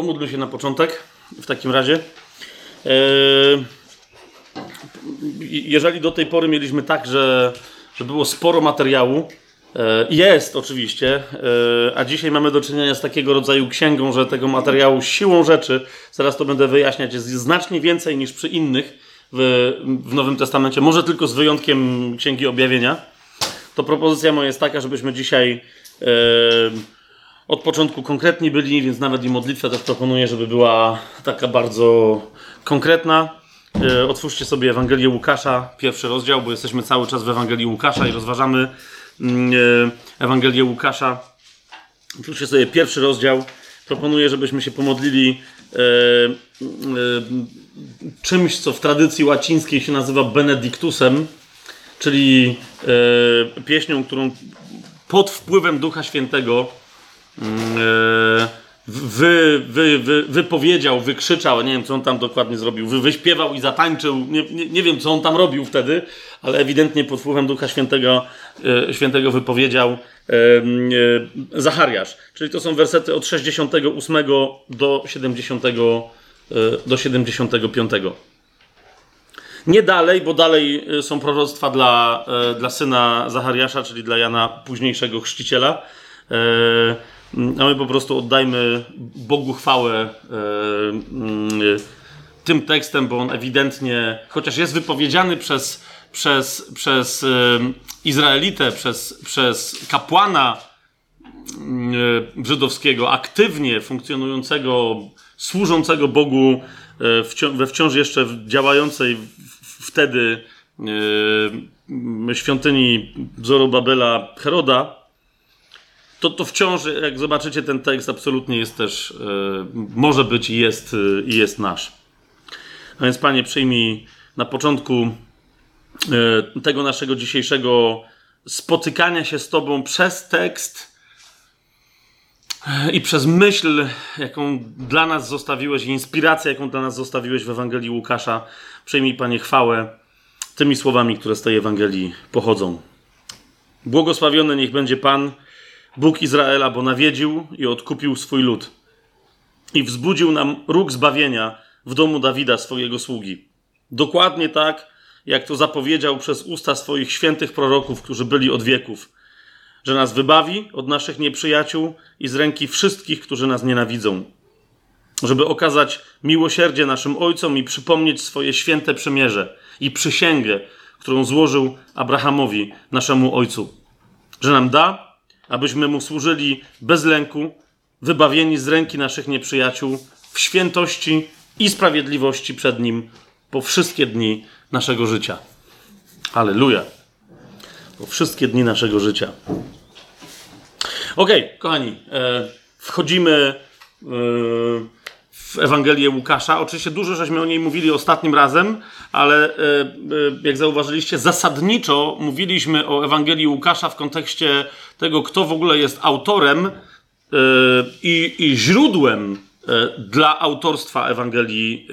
Pomódlmy się na początek w takim razie. E, jeżeli do tej pory mieliśmy tak, że, że było sporo materiału, e, jest oczywiście, e, a dzisiaj mamy do czynienia z takiego rodzaju księgą, że tego materiału siłą rzeczy, zaraz to będę wyjaśniać, jest znacznie więcej niż przy innych w, w Nowym Testamencie, może tylko z wyjątkiem Księgi Objawienia. To propozycja moja jest taka, żebyśmy dzisiaj od początku konkretni byli, więc nawet i modlitwę też proponuję, żeby była taka bardzo konkretna. E, otwórzcie sobie Ewangelię Łukasza, pierwszy rozdział, bo jesteśmy cały czas w Ewangelii Łukasza i rozważamy mm, e, Ewangelię Łukasza. Otwórzcie sobie pierwszy rozdział. Proponuję, żebyśmy się pomodlili e, czymś, co w tradycji łacińskiej się nazywa Benedictusem, czyli pieśnią, którą pod wpływem Ducha Świętego wy, wy, wy, wypowiedział, wykrzyczał, nie wiem co on tam dokładnie zrobił, wy, wyśpiewał i zatańczył, nie, nie, nie wiem co on tam robił wtedy, ale ewidentnie pod wpływem Ducha Świętego, e, Świętego wypowiedział e, e, Zachariasz. Czyli to są wersety od 68 do 70, e, do 75. Nie dalej, bo dalej e, są proroctwa dla, dla syna Zachariasza, czyli dla Jana, późniejszego chrzciciela. A my po prostu oddajmy Bogu chwałę e, mm, tym tekstem, bo on ewidentnie, chociaż jest wypowiedziany przez, przez, przez e, Izraelitę, przez, przez kapłana e, żydowskiego, aktywnie funkcjonującego, służącego Bogu we wciąż jeszcze działającej wtedy świątyni Zorobabela Heroda, to, to wciąż, jak zobaczycie ten tekst, absolutnie jest też, yy, może być i jest, yy, jest nasz. A więc, Panie, przyjmij na początku yy, tego naszego dzisiejszego spotykania się z Tobą przez tekst i przez myśl, jaką dla nas zostawiłeś, i inspirację, jaką dla nas zostawiłeś w Ewangelii Łukasza. Przyjmij, Panie, chwałę tymi słowami, które z tej Ewangelii pochodzą. Błogosławiony niech będzie Pan Bóg Izraela, bo nawiedził i odkupił swój lud. I wzbudził nam róg zbawienia w domu Dawida, swojego sługi. Dokładnie tak, jak to zapowiedział przez usta swoich świętych proroków, którzy byli od wieków, że nas wybawi od naszych nieprzyjaciół i z ręki wszystkich, którzy nas nienawidzą, żeby okazać miłosierdzie naszym ojcom i przypomnieć swoje święte przymierze i przysięgę, którą złożył Abrahamowi, naszemu ojcu, że nam da abyśmy mu służyli bez lęku, wybawieni z ręki naszych nieprzyjaciół, w świętości i sprawiedliwości przed nim po wszystkie dni naszego życia. Aleluja. Po wszystkie dni naszego życia. Ok, kochani, e, wchodzimy e, w Ewangelię Łukasza. Oczywiście dużo żeśmy o niej mówili ostatnim razem, ale e, e, jak zauważyliście, zasadniczo mówiliśmy o Ewangelii Łukasza w kontekście tego, kto w ogóle jest autorem e, i, i źródłem dla autorstwa Ewangelii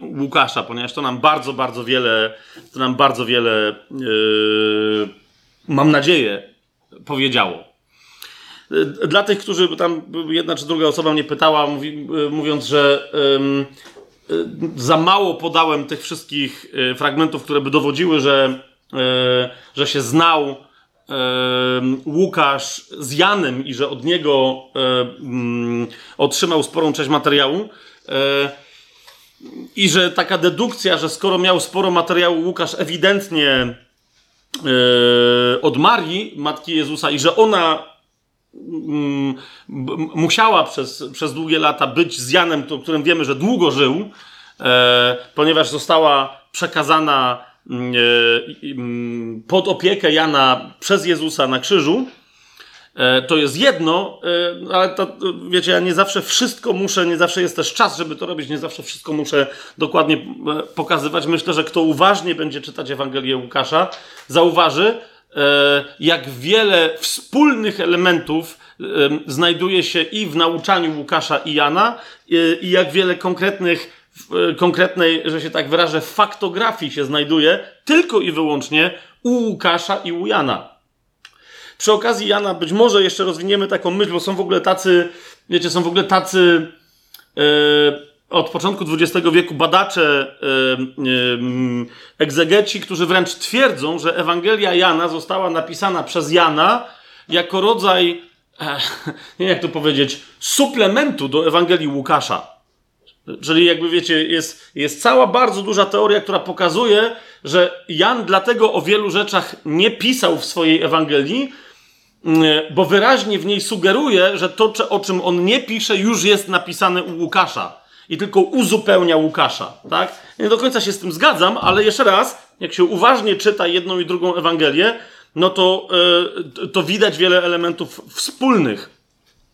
Łukasza, ponieważ to nam bardzo, bardzo wiele, to nam bardzo wiele, mam nadzieję, powiedziało. Dla tych, którzy tam jedna czy druga osoba mnie pytała, mówi, mówiąc, że um, za mało podałem tych wszystkich fragmentów, które by dowodziły, że, że się znał Łukasz z Janem i że od niego otrzymał sporą część materiału. I że taka dedukcja, że skoro miał sporo materiału Łukasz ewidentnie od Marii, matki Jezusa, i że ona musiała przez, przez długie lata być z Janem, którym wiemy, że długo żył, e, ponieważ została przekazana mm, e, mm, pod opiekę Jana przez Jezusa na krzyżu. E, to jest jedno, ale to wiecie, ja nie zawsze wszystko muszę, nie zawsze jest też czas, żeby to robić, nie zawsze wszystko muszę dokładnie pokazywać. Myślę, że kto uważnie będzie czytać Ewangelię Łukasza, zauważy, jak wiele wspólnych elementów e, znajduje się i w nauczaniu Łukasza i Jana, e, i jak wiele konkretnych, konkretnej, że się tak wyrażę, faktografii się znajduje tylko i wyłącznie u Łukasza i u Jana. Przy okazji Jana być może jeszcze rozwiniemy taką myśl, bo są w ogóle tacy, wiecie, są w ogóle tacy od początku XX wieku badacze, egzegeci, którzy wręcz twierdzą, że Ewangelia Jana została napisana przez Jana jako rodzaj, nie wiem jak to powiedzieć, suplementu do Ewangelii Łukasza. Czyli jakby wiecie, jest, jest cała bardzo duża teoria, która pokazuje, że Jan dlatego o wielu rzeczach nie pisał w swojej Ewangelii, mm, bo wyraźnie w niej sugeruje, że to, o czym on nie pisze, już jest napisane u Łukasza i tylko uzupełnia Łukasza, tak? Nie do końca się z tym zgadzam, ale jeszcze raz, jak się uważnie czyta jedną i drugą Ewangelię, no to, yy, to widać wiele elementów wspólnych.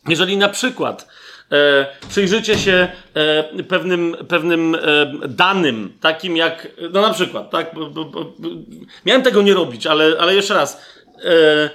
Jeżeli na przykład e, przyjrzycie się e, pewnym, pewnym e, danym, takim jak, no na przykład, tak, bo, bo, bo, miałem tego nie robić, ale, ale jeszcze raz, e,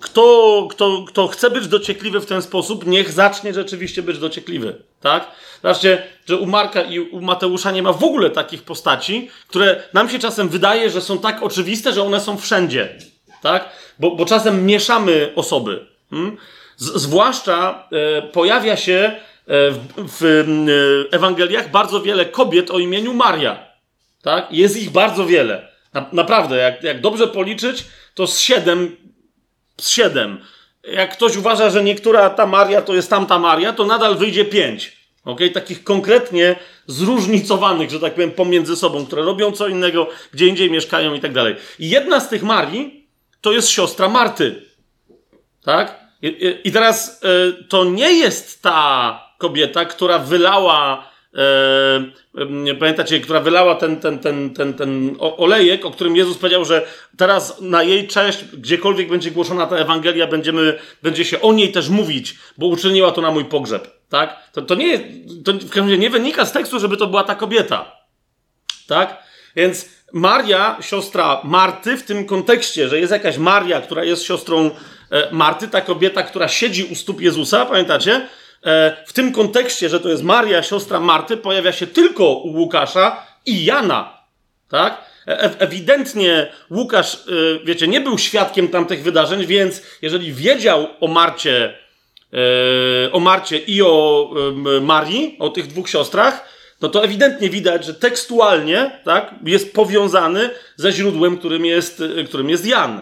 kto, kto, kto chce być dociekliwy w ten sposób, niech zacznie rzeczywiście być dociekliwy, tak? Zobaczcie, że u Marka i u Mateusza nie ma w ogóle takich postaci, które nam się czasem wydaje, że są tak oczywiste, że one są wszędzie, tak? Bo, bo czasem mieszamy osoby. Hmm? Zwłaszcza e, pojawia się e, w, w e, Ewangeliach bardzo wiele kobiet o imieniu Maria. Tak? Jest ich bardzo wiele. Na, naprawdę, jak, jak dobrze policzyć, to z siedem, z siedem. Jak ktoś uważa, że niektóra ta Maria to jest tamta Maria, to nadal wyjdzie pięć. Okay? Takich konkretnie zróżnicowanych, że tak powiem, pomiędzy sobą, które robią co innego, gdzie indziej mieszkają i tak dalej. I jedna z tych Marii to jest siostra Marty. Tak? I, i teraz y, to nie jest ta kobieta, która wylała, y, pamiętacie, która wylała ten, ten, ten, ten, ten olejek, o którym Jezus powiedział, że teraz na jej cześć, gdziekolwiek będzie głoszona ta Ewangelia, będziemy, będzie się o niej też mówić, bo uczyniła to na mój pogrzeb. Tak? To, to nie, to w każdym razie nie wynika z tekstu, żeby to była ta kobieta. Tak? Więc Maria, siostra Marty, w tym kontekście, że jest jakaś Maria, która jest siostrą E, Marty, ta kobieta, która siedzi u stóp Jezusa, pamiętacie? E, w tym kontekście, że to jest Maria, siostra Marty, pojawia się tylko u Łukasza i Jana, tak? E, ewidentnie Łukasz, wiecie, nie był świadkiem tamtych wydarzeń, więc jeżeli wiedział o Marcie, o Marcie i o Marii, o tych dwóch siostrach, no to ewidentnie widać, że tekstualnie tak, jest powiązany ze źródłem, którym jest, którym jest Jan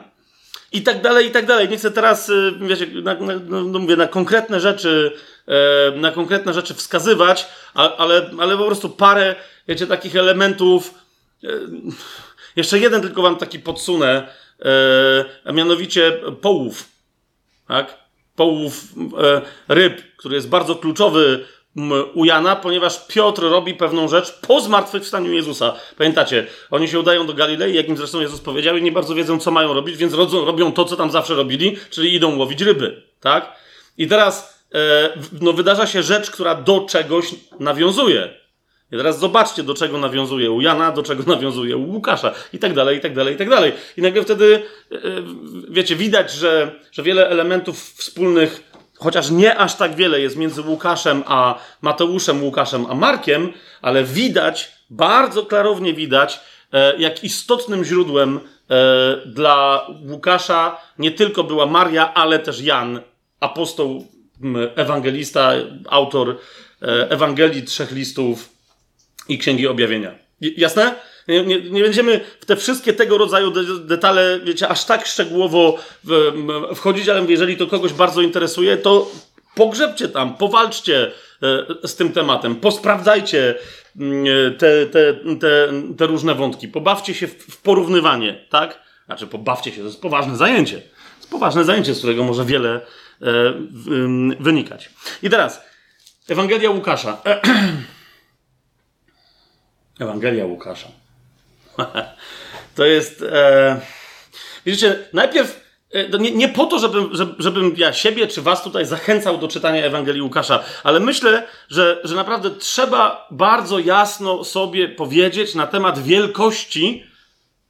i tak dalej, i tak dalej. Nie chcę teraz, y, wiecie, na, na, no, no mówię, na konkretne rzeczy, e, na konkretne rzeczy wskazywać, ale, ale po prostu parę, wiecie, takich elementów. E, jeszcze jeden tylko wam taki podsunę, e, a mianowicie połów, tak? Połów ryb, który jest bardzo kluczowy u Jana, ponieważ Piotr robi pewną rzecz po zmartwychwstaniu Jezusa. Pamiętacie, oni się udają do Galilei, jak im zresztą Jezus powiedział, i nie bardzo wiedzą, co mają robić, więc rodzą, robią to, co tam zawsze robili, czyli idą łowić ryby, tak? I teraz e, no, wydarza się rzecz, która do czegoś nawiązuje. I teraz zobaczcie, do czego nawiązuje u Jana, do czego nawiązuje u Łukasza, i tak dalej, i tak dalej, i tak dalej. I nagle wtedy, e, wiecie, widać, że, że wiele elementów wspólnych chociaż nie aż tak wiele jest między Łukaszem a Mateuszem, Łukaszem a Markiem, ale widać, bardzo klarownie widać, e, jak istotnym źródłem e, dla Łukasza nie tylko była Maria, ale też Jan, apostoł, ewangelista, autor e, Ewangelii Trzech Listów i Księgi Objawienia. Jasne? Nie, nie, nie, będziemy w te wszystkie tego rodzaju de, detale, wiecie, aż tak szczegółowo wchodzić, ale jeżeli to kogoś bardzo interesuje, to pogrzebcie tam, powalczcie e, z tym tematem, posprawdzajcie mm, te, te, te, te różne wątki, pobawcie się w, w porównywanie, tak? Znaczy, pobawcie się, to jest poważne zajęcie. To jest poważne zajęcie, z którego może wiele e, wynikać. I teraz, Ewangelia Łukasza. Ewangelia Łukasza. To jest. E, widzicie, najpierw. E, nie, nie, po to, żebym, żebym ja siebie czy was tutaj zachęcał do czytania Ewangelii Łukasza, ale myślę, że, że naprawdę trzeba bardzo jasno sobie powiedzieć na temat wielkości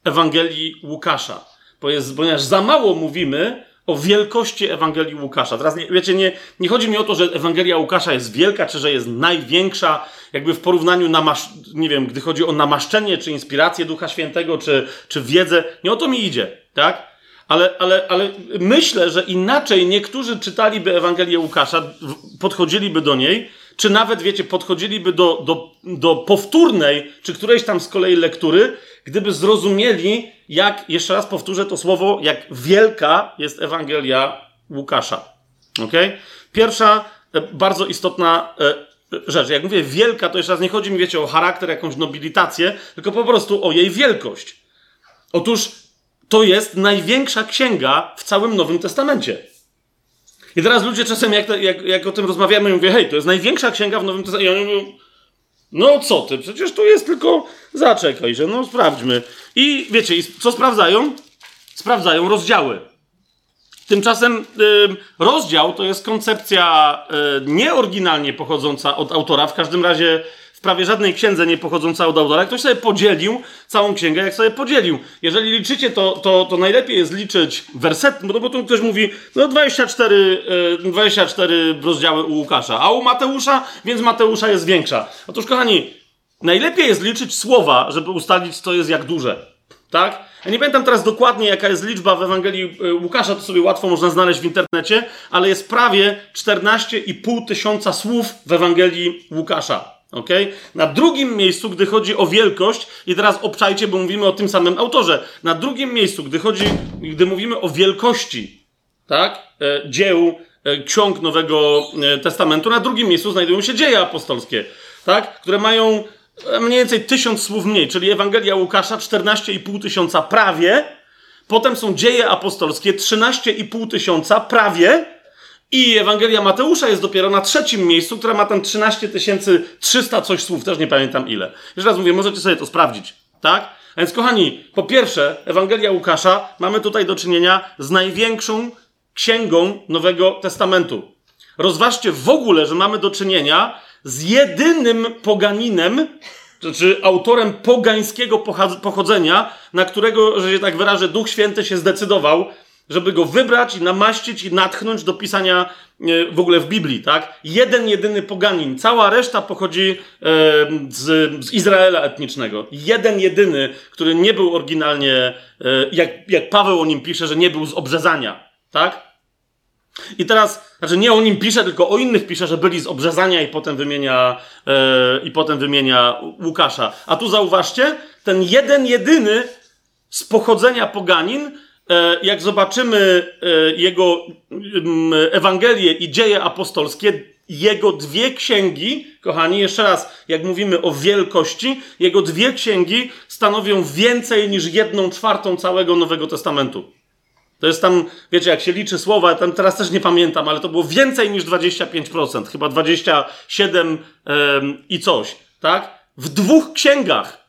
Ewangelii Łukasza. Bo jest, ponieważ za mało mówimy o wielkości Ewangelii Łukasza. Teraz, nie, wiecie, nie, nie chodzi mi o to, że Ewangelia Łukasza jest wielka, czy że jest największa, jakby w porównaniu, namasz, nie wiem, gdy chodzi o namaszczenie, czy inspirację Ducha Świętego, czy, czy wiedzę. Nie o to mi idzie, tak? Ale, ale, ale myślę, że inaczej niektórzy czytaliby Ewangelię Łukasza, podchodziliby do niej, czy nawet, wiecie, podchodziliby do, do, do powtórnej, czy którejś tam z kolei lektury, gdyby zrozumieli, jak, jeszcze raz powtórzę to słowo, jak wielka jest Ewangelia Łukasza. Ok? Pierwsza, e, bardzo istotna e, rzecz. Jak mówię wielka, to jeszcze raz nie chodzi mi, wiecie, o charakter, jakąś nobilitację, tylko po prostu o jej wielkość. Otóż to jest największa księga w całym Nowym Testamencie. I teraz ludzie czasem, jak, jak, jak o tym rozmawiamy, mówią, hej, to jest największa księga w Nowym Testamencie. I oni mówią, no co ty, przecież tu jest tylko, zaczekaj, że no sprawdźmy. I wiecie, co sprawdzają? Sprawdzają rozdziały. Tymczasem y, rozdział to jest koncepcja y, nieoryginalnie pochodząca od autora, w każdym razie w prawie żadnej księdze nie pochodząca od autora. Ktoś sobie podzielił całą księgę, jak sobie podzielił. Jeżeli liczycie, to, to, to najlepiej jest liczyć werset, bo, bo tu ktoś mówi, no 24, y, 24 rozdziały u Łukasza, a u Mateusza, więc Mateusza jest większa. Otóż, kochani, najlepiej jest liczyć słowa, żeby ustalić, co jest jak duże. Tak? Ja nie pamiętam teraz dokładnie, jaka jest liczba w Ewangelii y, Łukasza, to sobie łatwo można znaleźć w internecie, ale jest prawie 14,5 tysiąca słów w Ewangelii Łukasza. Okay? Na drugim miejscu, gdy chodzi o wielkość, i teraz obczajcie, bo mówimy o tym samym autorze. Na drugim miejscu, gdy chodzi, gdy mówimy o wielkości, tak? E, dzieł, e, ksiąg Nowego e, Testamentu, na drugim miejscu znajdują się dzieje apostolskie, tak? Które mają mniej więcej tysiąc słów mniej, czyli Ewangelia Łukasza 14,5 tysiąca prawie, potem są dzieje apostolskie 13,5 tysiąca prawie, i Ewangelia Mateusza jest dopiero na trzecim miejscu, która ma tam 13 300 coś słów, też nie pamiętam ile. Jeszcze raz mówię, możecie sobie to sprawdzić, tak? A więc kochani, po pierwsze, Ewangelia Łukasza mamy tutaj do czynienia z największą księgą Nowego Testamentu. Rozważcie w ogóle, że mamy do czynienia z jedynym poganinem, czy autorem pogańskiego pochodzenia, na którego, że się tak wyrażę, Duch Święty się zdecydował, żeby go wybrać i namaścić i natchnąć do pisania e, w ogóle w Biblii, tak? Jeden, jedyny poganin. Cała reszta pochodzi e, z, z Izraela etnicznego. Jeden, jedyny, który nie był oryginalnie, e, jak, jak Paweł o nim pisze, że nie był z obrzezania, tak? I teraz, znaczy nie o nim pisze, tylko o innych pisze, że byli z obrzezania i potem wymienia, i potem wymienia Łukasza. A tu zauważcie, ten jeden, jedyny z pochodzenia poganin E, jak zobaczymy e, jego Ewangelię i dzieje apostolskie, jego dwie księgi, kochani, jeszcze raz, jak mówimy o wielkości, jego dwie księgi stanowią więcej niż jedną czwartą całego Nowego Testamentu. To jest tam, wiecie, jak się liczy słowa, tam teraz też nie pamiętam, ale to było więcej niż 25%, chyba 27 i coś, tak? W dwóch księgach.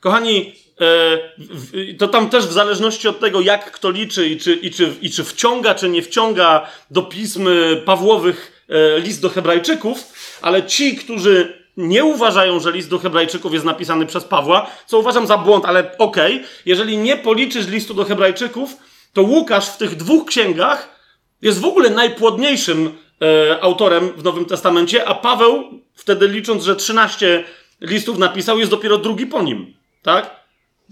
Kochani, E, to tam też w zależności od tego, jak kto liczy i czy, i czy, i czy wciąga, czy nie wciąga do pism Pawłowych e, list do Hebrajczyków, ale ci, którzy nie uważają, że list do Hebrajczyków jest napisany przez Pawła, co uważam za błąd, ale okej, okay, jeżeli nie policzysz listu do Hebrajczyków, to Łukasz w tych dwóch księgach jest w ogóle najpłodniejszym e, autorem w Nowym Testamencie, a Paweł, wtedy licząc, że 13 listów napisał, jest dopiero drugi po nim. Tak?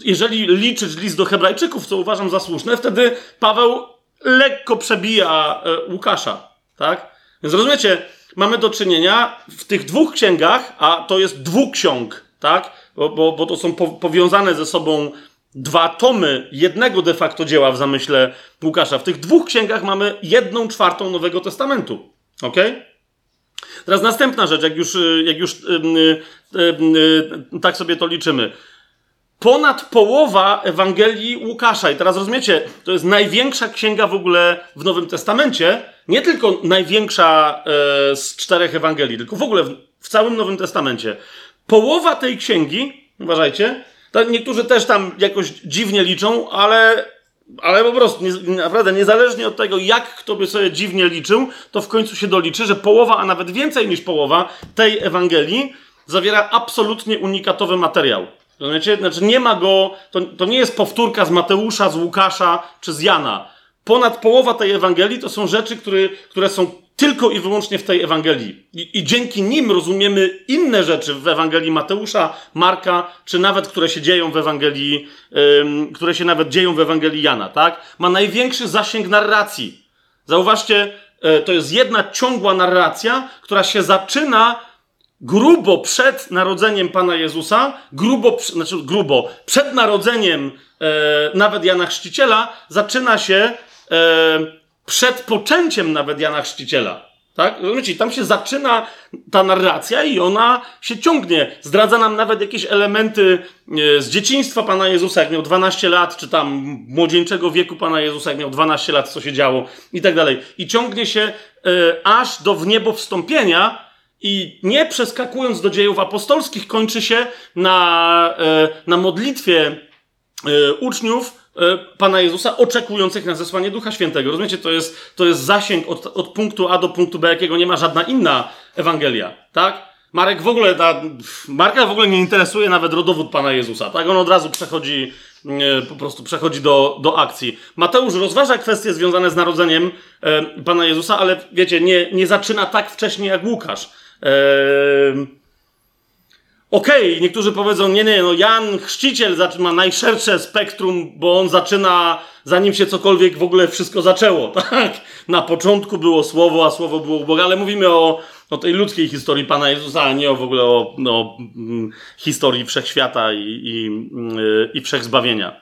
jeżeli liczyć list do Hebrajczyków, co uważam za słuszne, wtedy Paweł lekko przebija e, Łukasza. Tak? Więc rozumiecie, mamy do czynienia w tych dwóch księgach, a to jest dwóch ksiąg, tak? Bo, bo, bo to są po, powiązane ze sobą dwa tomy jednego de facto dzieła w zamyśle Łukasza. W tych dwóch księgach mamy jedną czwartą Nowego Testamentu. Ok? Teraz następna rzecz, jak już, jak już yy, yy, yy, tak sobie to liczymy ponad połowa Ewangelii Łukasza. I teraz rozumiecie, to jest największa księga w ogóle w Nowym Testamencie. Nie tylko największa e, z czterech Ewangelii, tylko w ogóle w, w, całym Nowym Testamencie. Połowa tej księgi, uważajcie, niektórzy też tam jakoś dziwnie liczą, ale, ale po prostu nie, naprawdę niezależnie od tego, jak kto by sobie dziwnie liczył, to w końcu się doliczy, że połowa, a nawet więcej niż połowa tej Ewangelii zawiera absolutnie unikatowy materiał. Znaczy nie ma go, to, to nie jest powtórka z Mateusza, z Łukasza czy z Jana. Ponad połowa tej Ewangelii to są rzeczy, które, które są tylko i wyłącznie w tej Ewangelii. I, I, dzięki nim rozumiemy inne rzeczy w Ewangelii Mateusza, Marka, czy nawet które się dzieją w Ewangelii, ym, które się nawet dzieją w Ewangelii Jana, tak? Ma największy zasięg narracji. Zauważcie, y, to jest jedna ciągła narracja, która się zaczyna grubo przed narodzeniem Pana Jezusa, grubo, znaczy grubo, przed narodzeniem e, nawet Jana Chrzciciela, zaczyna się e, przed poczęciem nawet Jana Chrzciciela. Tak? Rozumiecie? Tam się zaczyna ta narracja i ona się ciągnie. Zdradza nam nawet jakieś elementy e, z dzieciństwa Pana Jezusa, jak miał 12 lat, czy tam młodzieńczego wieku Pana Jezusa, jak miał 12 lat, co się działo i tak dalej. I ciągnie się e, aż do wniebowstąpienia i nie przeskakując do dziejów apostolskich, kończy się na, e, na modlitwie uczniów, Pana Jezusa, oczekujących na zesłanie Ducha Świętego. Rozumiecie, to jest, to jest zasięg od, od punktu A do punktu B, jakiego nie ma żadna inna Ewangelia, tak? Marek w ogóle, ta, Marka w ogóle nie interesuje nawet rodowód Pana Jezusa, tak? On od razu przechodzi, e, po prostu przechodzi do, do akcji. Mateusz rozważa kwestie związane z narodzeniem e, Pana Jezusa, ale wiecie, nie, nie zaczyna tak wcześnie jak Łukasz. E, Okej, okay, niektórzy powiedzą, nie, nie, no Jan Chrzciciel ma najszersze spektrum, bo on zaczyna, zanim się cokolwiek w ogóle wszystko zaczęło, tak? Na początku było Słowo, a Słowo było Boga, ale mówimy o, o tej ludzkiej historii Pana Jezusa, a nie o w ogóle o no, historii wszechświata i, i, i wszechzbawienia.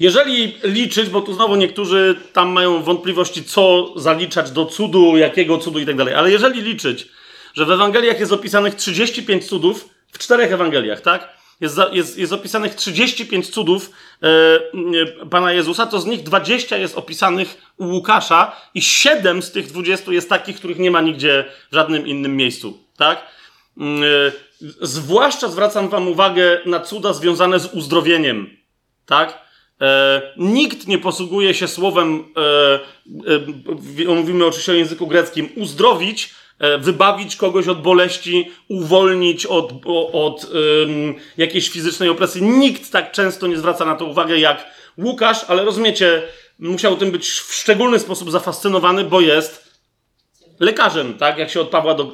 Jeżeli liczyć, bo tu znowu niektórzy tam mają wątpliwości, co zaliczać do cudu, jakiego cudu i tak dalej, ale jeżeli liczyć, że w Ewangeliach jest opisanych 35 cudów, w czterech Ewangeliach, tak? Jest, jest, jest opisanych 35 cudów e, Pana Jezusa, to z nich 20 jest opisanych u Łukasza i 7 z tych 20 jest takich, których nie ma nigdzie w żadnym innym miejscu, tak? E, zwłaszcza zwracam Wam uwagę na cuda związane z uzdrowieniem, tak? E, nikt nie posługuje się słowem, e, e, mówimy oczywiście o języku greckim, uzdrowić, wybawić kogoś od boleści, uwolnić od, od um, jakiejś fizycznej opresji. Nikt tak często nie zwraca na to uwagę jak Łukasz, ale rozumiecie, musiał tym być w szczególny sposób zafascynowany, bo jest lekarzem, tak? Jak się od Pawła, do,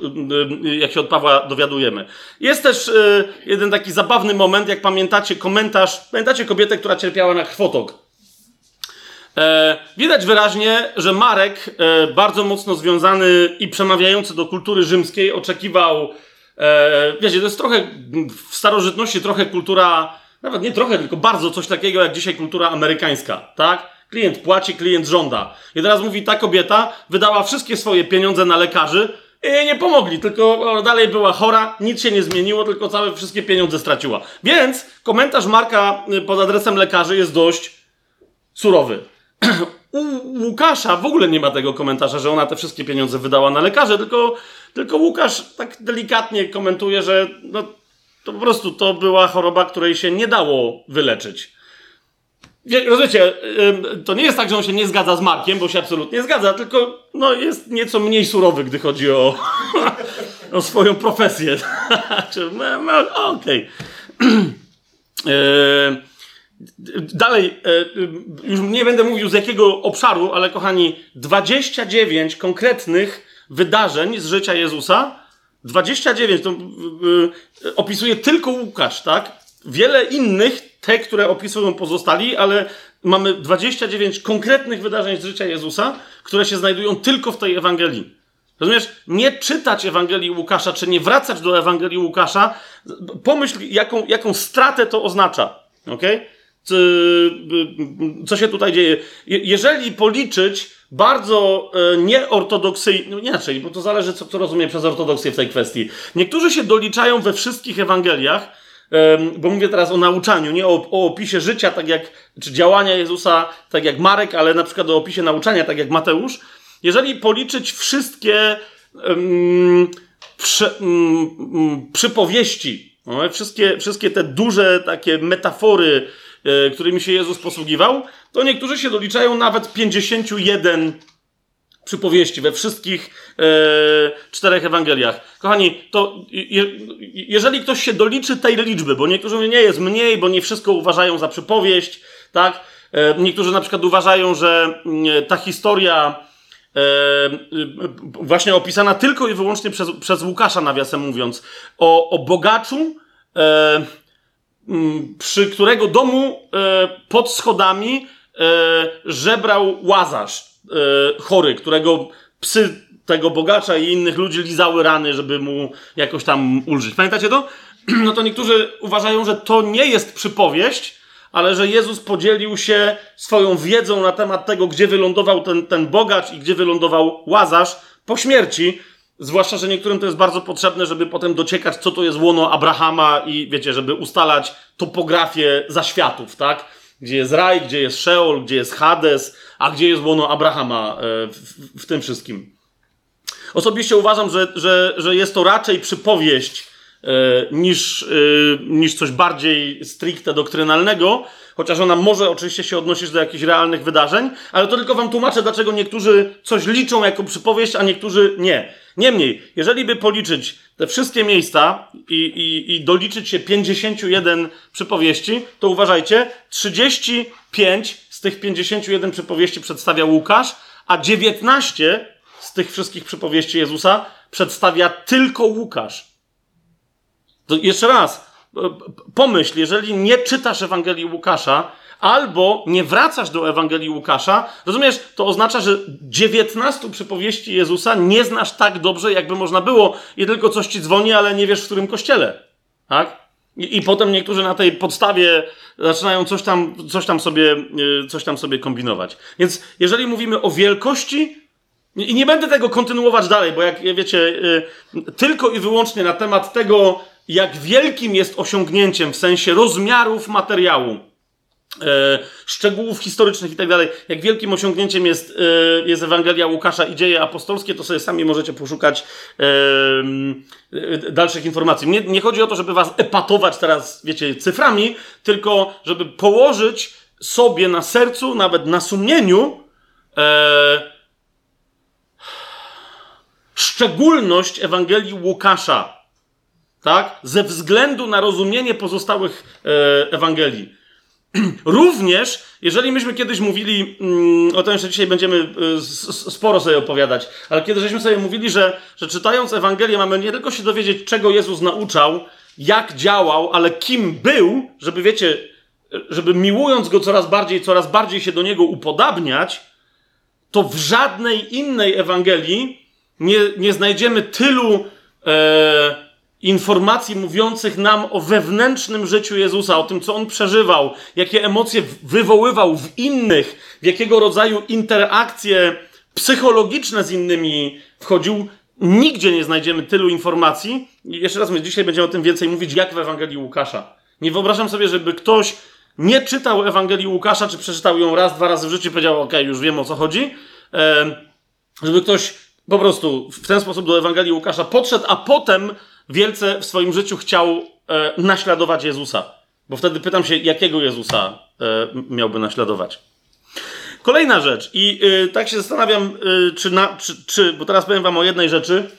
jak się od Pawła dowiadujemy. Jest też y, jeden taki zabawny moment, jak pamiętacie komentarz, pamiętacie kobietę, która cierpiała na krwotok. E, widać wyraźnie, że Marek, e, bardzo mocno związany i przemawiający do kultury rzymskiej, oczekiwał. E, wiecie, to jest trochę w starożytności trochę kultura, nawet nie trochę, tylko bardzo coś takiego jak dzisiaj kultura amerykańska, tak? Klient płaci, klient żąda. I teraz mówi, ta kobieta wydała wszystkie swoje pieniądze na lekarzy i jej nie pomogli, tylko dalej była chora, nic się nie zmieniło, tylko całe wszystkie pieniądze straciła. Więc komentarz Marka y, pod adresem lekarzy jest dość surowy. U Łukasza w ogóle nie ma tego komentarza, że ona te wszystkie pieniądze wydała na lekarze, tylko, tylko Łukasz tak delikatnie komentuje, że no, to po prostu to była choroba, której się nie dało wyleczyć. Rozumiecie, to nie jest tak, że on się nie zgadza z Markiem, bo się absolutnie zgadza, tylko no, jest nieco mniej surowy, gdy chodzi o, o swoją profesję. No, no, okej. Okay. Dalej, e, już nie będę mówił z jakiego obszaru, ale kochani, 29 konkretnych wydarzeń z życia Jezusa, 29 to yy, opisuje tylko Łukasz, tak? Wiele innych, te, które opisują pozostali, ale mamy 29 konkretnych wydarzeń z życia Jezusa, które się znajdują tylko w tej Ewangelii. Rozumiesz? Nie czytać Ewangelii Łukasza, czy nie wracać do Ewangelii Łukasza, pomyśl, jaką, jaką stratę to oznacza. Okay? Co się tutaj dzieje. Jeżeli policzyć bardzo e, nieortodoksyjnie, no inaczej, bo to zależy, co kto rozumie przez ortodoksję w tej kwestii. Niektórzy się doliczają we wszystkich Ewangeliach, bo mówię teraz o nauczaniu, nie o, o, opisie życia, tak jak, czy działania Jezusa, tak jak Marek, ale na przykład o opisie nauczania, tak jak Mateusz. Jeżeli policzyć wszystkie um, przy, um, przypowieści, no, wszystkie, wszystkie te duże takie metafory, którymi się Jezus posługiwał, to niektórzy się doliczają nawet 51 przypowieści we wszystkich e, czterech Ewangeliach. Kochani, to je, jeżeli ktoś się doliczy tej liczby, bo niektórzy mówią, nie jest mniej, bo nie wszystko uważają za przypowieść, tak? E, niektórzy na przykład uważają, że mm, ta historia e, właśnie opisana tylko i wyłącznie przez, przez Łukasza, nawiasem mówiąc, o, o bogaczu, e, przy którego domu e, pod schodami e, żebrał łazarz e, chory, którego psy tego bogacza i innych ludzi lizały rany, żeby mu jakoś tam ulżyć. Pamiętacie to? No to niektórzy uważają, że to nie jest przypowieść, ale że Jezus podzielił się swoją wiedzą na temat tego, gdzie wylądował ten, ten bogacz i gdzie wylądował łazarz po śmierci. Zwłaszcza, że niektórym to jest bardzo potrzebne, żeby potem dociekać, co to jest łono Abrahama i wiecie, żeby ustalać topografię zaświatów, tak? Gdzie jest raj, gdzie jest Sheol, gdzie jest Hades, a gdzie jest łono Abrahama e, w, w tym wszystkim. Osobiście uważam, że, że, że jest to raczej przypowieść e, niż, e, niż coś bardziej stricte doktrynalnego, chociaż ona może oczywiście się odnosić do jakichś realnych wydarzeń, ale to tylko wam tłumaczę, dlaczego niektórzy coś liczą jako przypowieść, a niektórzy nie. Niemniej, jeżeli by policzyć te wszystkie miejsca i, i, i doliczyć się 51 przypowieści, to uważajcie, 35 z tych 51 przypowieści przedstawia Łukasz, a 19 z tych wszystkich przypowieści Jezusa przedstawia tylko Łukasz. To jeszcze raz, pomyśl, jeżeli nie czytasz Ewangelii Łukasza, albo nie wracasz do Ewangelii Łukasza, rozumiesz, to oznacza, że 19 przypowieści Jezusa nie znasz tak dobrze, jakby można było i tylko coś ci dzwoni, ale nie wiesz w którym kościele. Tak? I, I, potem niektórzy na tej podstawie zaczynają coś tam, coś, tam sobie, y, coś tam sobie kombinować. Więc jeżeli mówimy o wielkości, i nie będę tego kontynuować dalej, bo jak wiecie, y, tylko i wyłącznie na temat tego, jak wielkim jest osiągnięciem w sensie rozmiarów materiału, szczegółów historycznych i tak dalej, jak wielkim osiągnięciem jest, e, jest Ewangelia Łukasza i dzieje apostolskie, to sobie sami możecie poszukać e, dalszych informacji. Nie, nie chodzi o to, żeby was epatować teraz, wiecie, cyframi, tylko żeby położyć sobie na sercu, nawet na sumieniu, szczególność Ewangelii Łukasza, tak? Ze względu na rozumienie pozostałych Ewangelii. Również, jeżeli myśmy kiedyś mówili, mm, o tym jeszcze dzisiaj będziemy y, sporo sobie opowiadać, ale kiedy żeśmy sobie mówili, że, że czytając Ewangelię mamy nie tylko się dowiedzieć, czego Jezus nauczał, jak działał, ale kim był, żeby wiecie, żeby miłując Go coraz bardziej, coraz bardziej się do Niego upodabniać, to w żadnej innej Ewangelii nie, nie znajdziemy tylu e, informacji mówiących nam o wewnętrznym życiu Jezusa, o tym, co on przeżywał, jakie emocje wywoływał w innych, w jakiego rodzaju interakcje psychologiczne z innymi wchodził. Nigdzie nie znajdziemy tylu informacji. I jeszcze raz, my dzisiaj będziemy o tym więcej mówić, jak w Ewangelii Łukasza. Nie wyobrażam sobie, żeby ktoś nie czytał Ewangelii Łukasza, czy przeczytał ją raz, dwa razy w życiu i powiedział, ok, już wiem o co chodzi. żeby ktoś po prostu w ten sposób do Ewangelii Łukasza podszedł, a potem wielce w swoim życiu chciał e, naśladować Jezusa. Bo wtedy pytam się, jakiego Jezusa e, miałby naśladować. Kolejna rzecz, i e, tak się zastanawiam, e, czy, na, czy, czy, bo teraz powiem Wam o jednej rzeczy,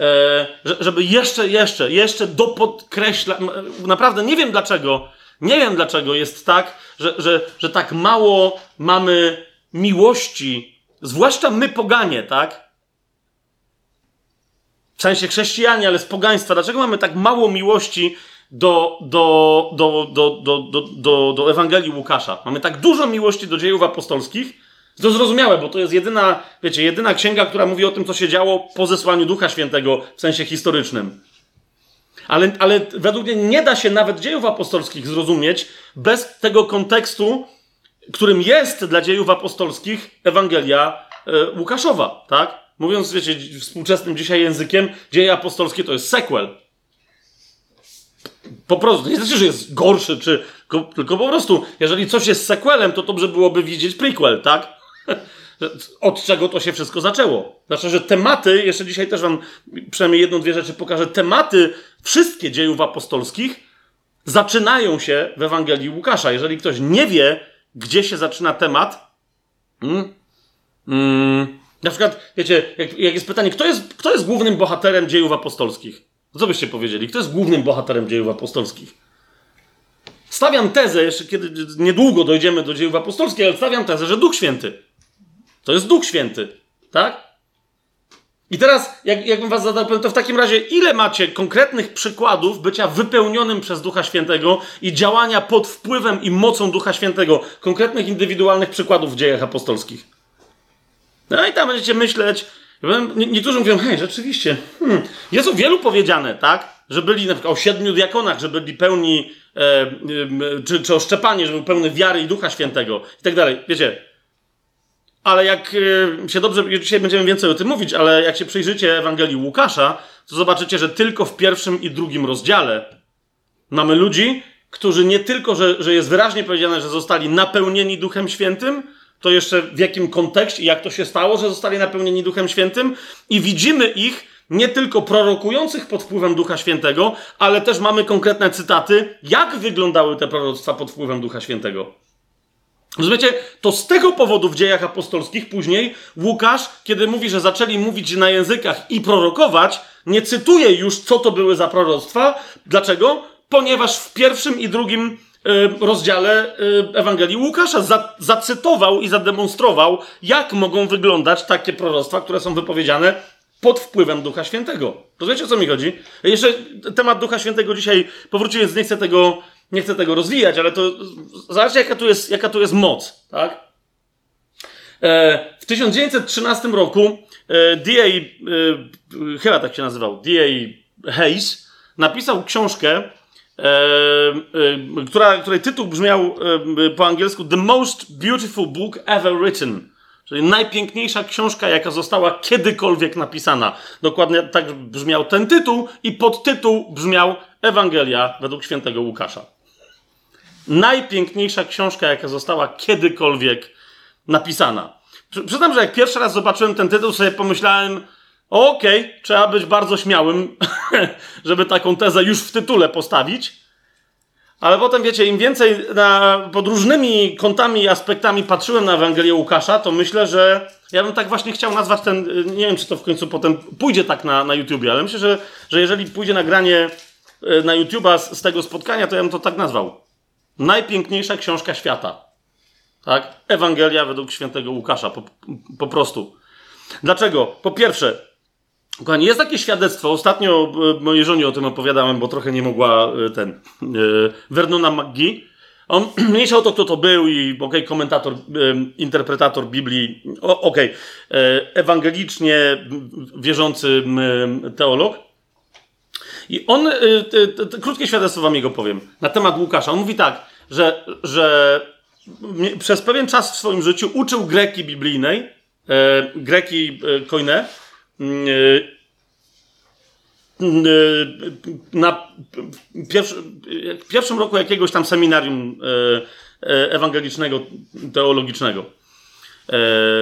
e, żeby jeszcze, jeszcze, jeszcze dopodkreślać, naprawdę nie wiem dlaczego, nie wiem dlaczego jest tak, że, że, że tak mało mamy miłości, zwłaszcza my poganie, tak? W sensie chrześcijanie, ale z pogaństwa, dlaczego mamy tak mało miłości do, do, do, do, do, do, do, do Ewangelii Łukasza? Mamy tak dużo miłości do dziejów apostolskich, to zrozumiałe, bo to jest jedyna, wiecie, jedyna księga, która mówi o tym, co się działo po zesłaniu Ducha Świętego w sensie historycznym. Ale, ale według mnie nie da się nawet dziejów apostolskich zrozumieć bez tego kontekstu, którym jest dla dziejów apostolskich Ewangelia e, Łukaszowa, tak? Mówiąc, wiecie, współczesnym dzisiaj językiem, dzieje apostolskie to jest sequel. Po prostu. Nie znaczy, że jest gorszy, czy, tylko, tylko po prostu, jeżeli coś jest sequelem, to dobrze byłoby widzieć prequel, tak? Od czego to się wszystko zaczęło. Znaczy, że tematy, jeszcze dzisiaj też wam przynajmniej jedną, dwie rzeczy pokażę, tematy wszystkie dziejów apostolskich zaczynają się w Ewangelii Łukasza. Jeżeli ktoś nie wie, gdzie się zaczyna temat, hmm, hmm, na przykład, wiecie, jak, jak, jest pytanie, kto jest, kto jest głównym bohaterem dziejów apostolskich? Co byście powiedzieli? Kto jest głównym bohaterem dziejów apostolskich? Stawiam tezę, jeszcze kiedy niedługo dojdziemy do dziejów apostolskich, ale stawiam tezę, że Duch Święty. To jest Duch Święty. Tak? I teraz, jak, jakbym was zadał, to w takim razie, ile macie konkretnych przykładów bycia wypełnionym przez Ducha Świętego i działania pod wpływem i mocą Ducha Świętego? Konkretnych, indywidualnych przykładów w dziejach apostolskich. No i tam będziecie myśleć, Niektórzy mówią, hej, rzeczywiście, hmm, jest o wielu powiedziane, tak? Że byli na przykład o siedmiu diakonach, że byli pełni, e, e, czy, czy o Szczepanie, że był pełny wiary i Ducha Świętego i tak dalej. Wiecie, ale jak e, się dobrze, dzisiaj będziemy więcej o tym mówić, ale jak się przyjrzycie Ewangelii Łukasza, to zobaczycie, że tylko w pierwszym i drugim rozdziale mamy ludzi, którzy nie tylko, że, że jest wyraźnie powiedziane, że zostali napełnieni Duchem Świętym, to jeszcze w jakim kontekście i jak to się stało, że zostali napełnieni Duchem Świętym i widzimy ich nie tylko prorokujących pod wpływem Ducha Świętego, ale też mamy konkretne cytaty, jak wyglądały te proroctwa pod wpływem Ducha Świętego. Rozumiecie? To z tego powodu w dziejach apostolskich później Łukasz, kiedy mówi, że zaczęli mówić na językach i prorokować, nie cytuje już, co to były za proroctwa. Dlaczego? Ponieważ w pierwszym i drugim rozdziale y, Ewangelii Łukasza za, zacytował i zademonstrował, jak mogą wyglądać takie proroctwa, które są wypowiedziane pod wpływem Ducha Świętego. Rozumiecie, o co mi chodzi? Jeszcze temat Ducha Świętego dzisiaj powrócił, więc nie chcę tego nie chcę tego rozwijać, ale to zobaczcie, jaka tu jest, jaka tu jest moc, tak? E, w 1913 roku e, D.A. E, chyba tak się nazywał, D.A. Hayes napisał książkę, e, e, która, której tytuł brzmiał po angielsku The Most Beautiful Book Ever Written. Czyli najpiękniejsza książka, jaka została kiedykolwiek napisana. Dokładnie tak brzmiał ten tytuł i podtytuł brzmiał Ewangelia według świętego Łukasza najpiękniejsza książka, jaka została kiedykolwiek napisana. Przyznam, że jak pierwszy raz zobaczyłem ten tytuł, sobie pomyślałem, okej, okay, trzeba być bardzo śmiałym, żeby taką tezę już w tytule postawić. Ale potem, wiecie, im więcej na, pod różnymi kątami i aspektami patrzyłem na Ewangelię Łukasza, to myślę, że ja bym tak właśnie chciał nazwać ten, nie wiem, czy to w końcu potem pójdzie tak na, na YouTubie, ale myślę, że, że jeżeli pójdzie nagranie e, na YouTube'a z, z tego spotkania, to ja bym to tak nazwał. Najpiękniejsza książka świata. Tak? Ewangelia według świętego Łukasza. Po, po prostu. Dlaczego? Po pierwsze, kochani, jest takie świadectwo. Ostatnio e, mojej żonie o tym opowiadałem, bo trochę nie mogła e, ten. E, Vernona McGee. On, mniejsza o to, kto to był i okej, okay, komentator, interpretator Biblii, okej, okay, ewangelicznie wierzący teolog. I on, krótkie świadectwo wam jego powiem, na temat Łukasza. On mówi tak, że, że przez pewien czas w swoim życiu uczył greki biblijnej, greki koine, na pierwszy, pierwszym roku jakiegoś tam seminarium ewangelicznego, teologicznego.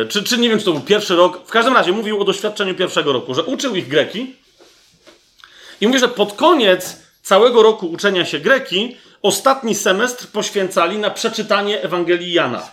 Czy, czy nie wiem, czy to był pierwszy rok. W każdym razie mówił o doświadczeniu pierwszego roku, że uczył ich greki i mówi, że pod koniec całego roku uczenia się greki, ostatni semestr poświęcali na przeczytanie Ewangelii Jana.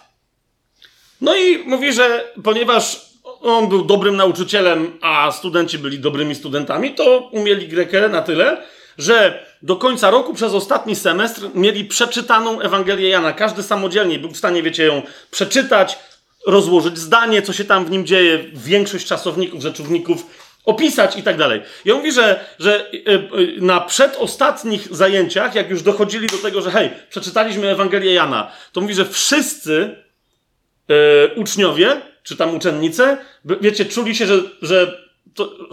No i mówi, że ponieważ on był dobrym nauczycielem, a studenci byli dobrymi studentami, to umieli grekę na tyle, że do końca roku przez ostatni semestr mieli przeczytaną Ewangelię Jana. Każdy samodzielnie był w stanie, wiecie, ją przeczytać, rozłożyć zdanie, co się tam w nim dzieje. Większość czasowników, rzeczowników opisać i tak dalej. I on mówi, że, że e, e, na przedostatnich zajęciach, jak już dochodzili do tego, że hej, przeczytaliśmy Ewangelię Jana, to mówi, że wszyscy e, uczniowie, czy tam uczennice, wiecie, czuli się, że, że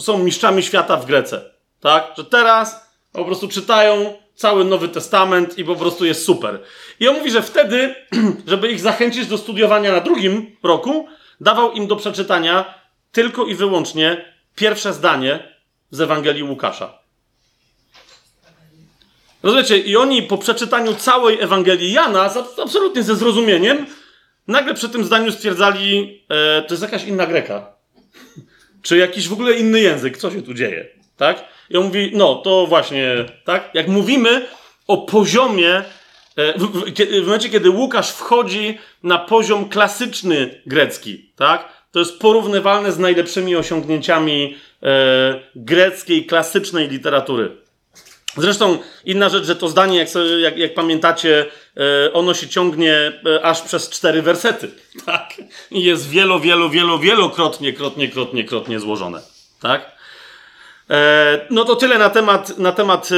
są mistrzami świata w Grece. Tak? Że teraz po prostu czytają cały Nowy Testament i po prostu jest super. I on mówi, że wtedy, żeby ich zachęcić do studiowania na drugim roku, dawał im do przeczytania tylko i wyłącznie pierwsze zdanie z Ewangelii Łukasza. Rozumiecie? I oni po przeczytaniu całej Ewangelii Jana, absolutnie ze zrozumieniem, nagle przy tym zdaniu stwierdzali, e, to jest jakaś inna Greka. Czy jakiś w ogóle inny język, co się tu dzieje, tak? I on mówi, no to właśnie, tak? Jak mówimy o poziomie, e, w, w, w momencie, kiedy Łukasz wchodzi na poziom klasyczny grecki, tak? to jest porównywalne z najlepszymi osiągnięciami e, greckiej, klasycznej literatury. Zresztą inna rzecz, że to zdanie, jak, sobie, jak, jak pamiętacie, e, ono się ciągnie e, aż przez cztery wersety. Tak? I jest wielo, wielo, wielo, wielokrotnie, krotnie, krotnie, krotnie złożone. Tak? E, no to tyle na temat, na temat,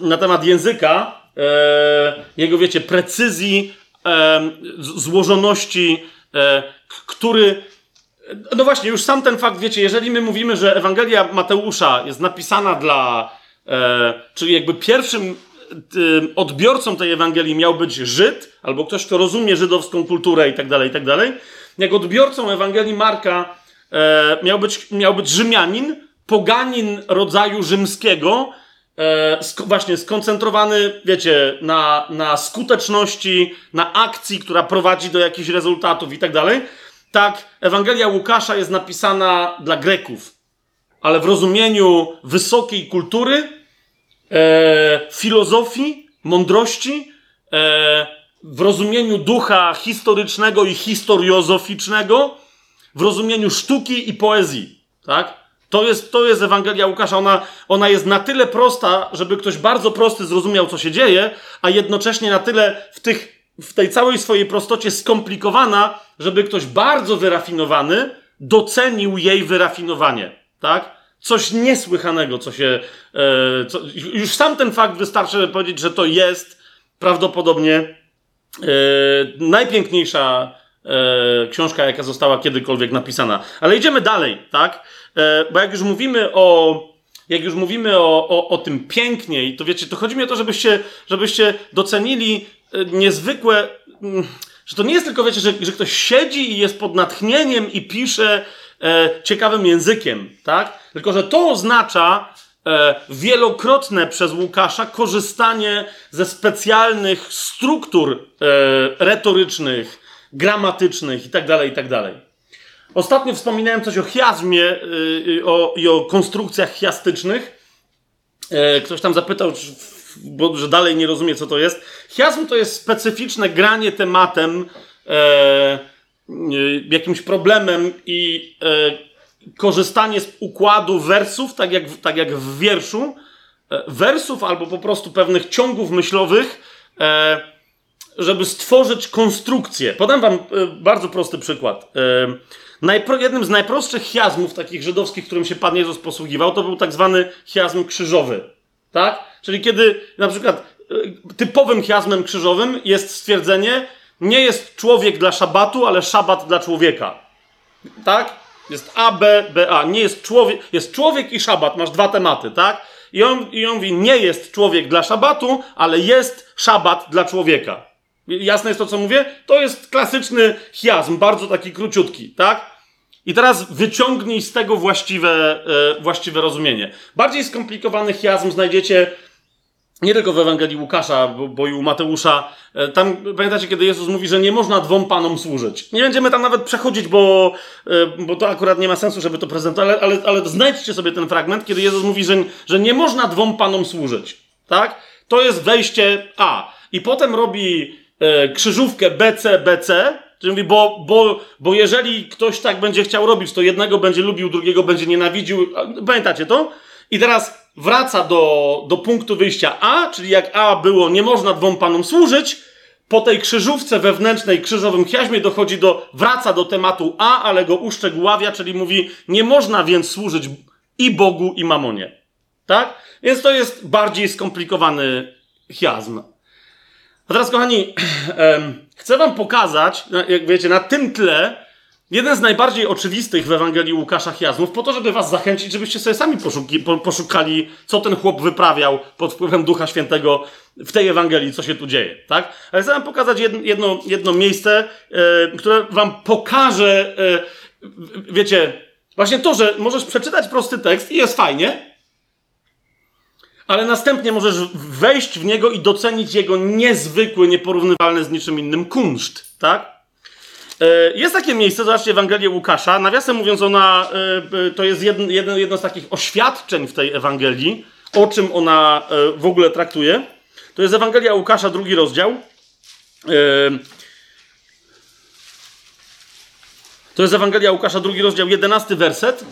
na temat języka, jego, wiecie, precyzji, złożoności, który No właśnie, już sam ten fakt, wiecie, jeżeli my mówimy, że Ewangelia Mateusza jest napisana dla, e, czyli jakby pierwszym e, odbiorcą tej Ewangelii miał być Żyd, albo ktoś, kto rozumie żydowską kulturę i tak dalej, i tak dalej, jak odbiorcą Ewangelii Marka e, miał, być, miał być Rzymianin, poganin rodzaju rzymskiego, e, sk właśnie skoncentrowany, wiecie, na, na skuteczności, na akcji, która prowadzi do jakichś rezultatów i tak dalej, tak Ewangelia Łukasza jest napisana dla Greków, ale w rozumieniu wysokiej kultury, e, filozofii, mądrości, e, w rozumieniu ducha historycznego i historiozoficznego, w rozumieniu sztuki i poezji. Tak? To jest, to jest Ewangelia Łukasza. Ona, ona jest na tyle prosta, żeby ktoś bardzo prosty zrozumiał, co się dzieje, a jednocześnie na tyle w, tych, w tej całej swojej prostocie skomplikowana, żeby ktoś bardzo wyrafinowany docenił jej wyrafinowanie. Tak? Coś niesłychanego, co się. E, co, już sam ten fakt wystarczy powiedzieć, że to jest prawdopodobnie e, najpiękniejsza e, książka, jaka została kiedykolwiek napisana. Ale idziemy dalej, tak? Bo jak już mówimy o, jak już mówimy o, o, o tym pięknie, to wiecie, to chodzi mi o to, żebyście, żebyście docenili niezwykłe, mm, że to nie jest tylko, wiecie, że, że ktoś siedzi i jest pod natchnieniem i pisze e, ciekawym językiem, tak? Tylko, że to oznacza e, wielokrotne przez Łukasza korzystanie ze specjalnych struktur e, retorycznych, gramatycznych itd., tak itd. Tak Ostatnio wspominałem coś o chiazmie yy, o, i o konstrukcjach chiastycznych. Yy, ktoś tam zapytał, bo, że dalej nie rozumie, co to jest. Chiazm to jest specyficzne granie tematem, yy, jakimś problemem i korzystanie z układu wersów, tak jak, tak jak w wierszu. Wersów albo po prostu pewnych ciągów myślowych żeby stworzyć konstrukcję. Podam wam bardzo prosty przykład. Jednym z najprostszych chiazmów takich żydowskich, którym się Pan Jezus posługiwał, to był tak zwany chiazm krzyżowy. Tak? Czyli kiedy na przykład typowym chiazmem krzyżowym jest stwierdzenie, nie jest człowiek dla szabatu, ale szabat dla człowieka. Tak? Jest A, B, B, A. Nie jest człowiek, jest człowiek i szabat, masz dwa tematy, tak? I on, I on mówi, nie jest człowiek dla szabatu, ale jest szabat dla człowieka. Jasne jest to, co mówię? To jest klasyczny chiazm, bardzo taki króciutki, tak? I teraz wyciągnij z tego właściwe, e, właściwe rozumienie. Bardziej skomplikowany chiazm znajdziecie nie tylko w Ewangelii Łukasza, bo, i u Mateusza. E, tam pamiętacie, kiedy Jezus mówi, że nie można dwom panom służyć. Nie będziemy tam nawet przechodzić, bo, e, bo to akurat nie ma sensu, żeby to prezentować, ale, ale, ale znajdźcie sobie ten fragment, kiedy Jezus mówi, że, że nie można dwom panom służyć. Tak? To jest wejście A. I potem robi e, krzyżówkę BC, BC, czyli mówi, bo, bo, bo jeżeli ktoś tak będzie chciał robić, to jednego będzie lubił, drugiego będzie nienawidził. Pamiętacie to? I teraz wraca do, do punktu wyjścia A, czyli jak A było, nie można dwom panom służyć, po tej krzyżówce wewnętrznej, krzyżowym chiaźmie dochodzi do, wraca do tematu A, ale go uszczegóławia, czyli mówi, nie można więc służyć i Bogu, i mamonie. Tak? Więc to jest bardziej skomplikowany chiazm. A teraz, kochani, chcę wam pokazać, jak wiecie, na tym tle jeden z najbardziej oczywistych w Ewangelii Łukasza chiazmów, po to, żeby was zachęcić, żebyście sobie sami poszuki, poszukali, co ten chłop wyprawiał pod wpływem Ducha Świętego w tej Ewangelii, co się tu dzieje, tak? Ale chcę wam pokazać jedno, jedno, jedno miejsce, e, które wam pokaże, e, wiecie, właśnie to, że możesz przeczytać prosty tekst i jest fajnie, ale następnie możesz wejść w niego i docenić jego niezwykły, nieporównywalny z niczym innym kunszt, tak? E, jest takie miejsce, zobaczcie Ewangelię Łukasza. Nawiasem mówiąc, ona e, to jest jedno, jedno, z takich oświadczeń w tej Ewangelii, o czym ona e, w ogóle traktuje. To jest Ewangelia Łukasza, drugi rozdział. To jest Ewangelia Łukasza, drugi rozdział, jedenasty werset.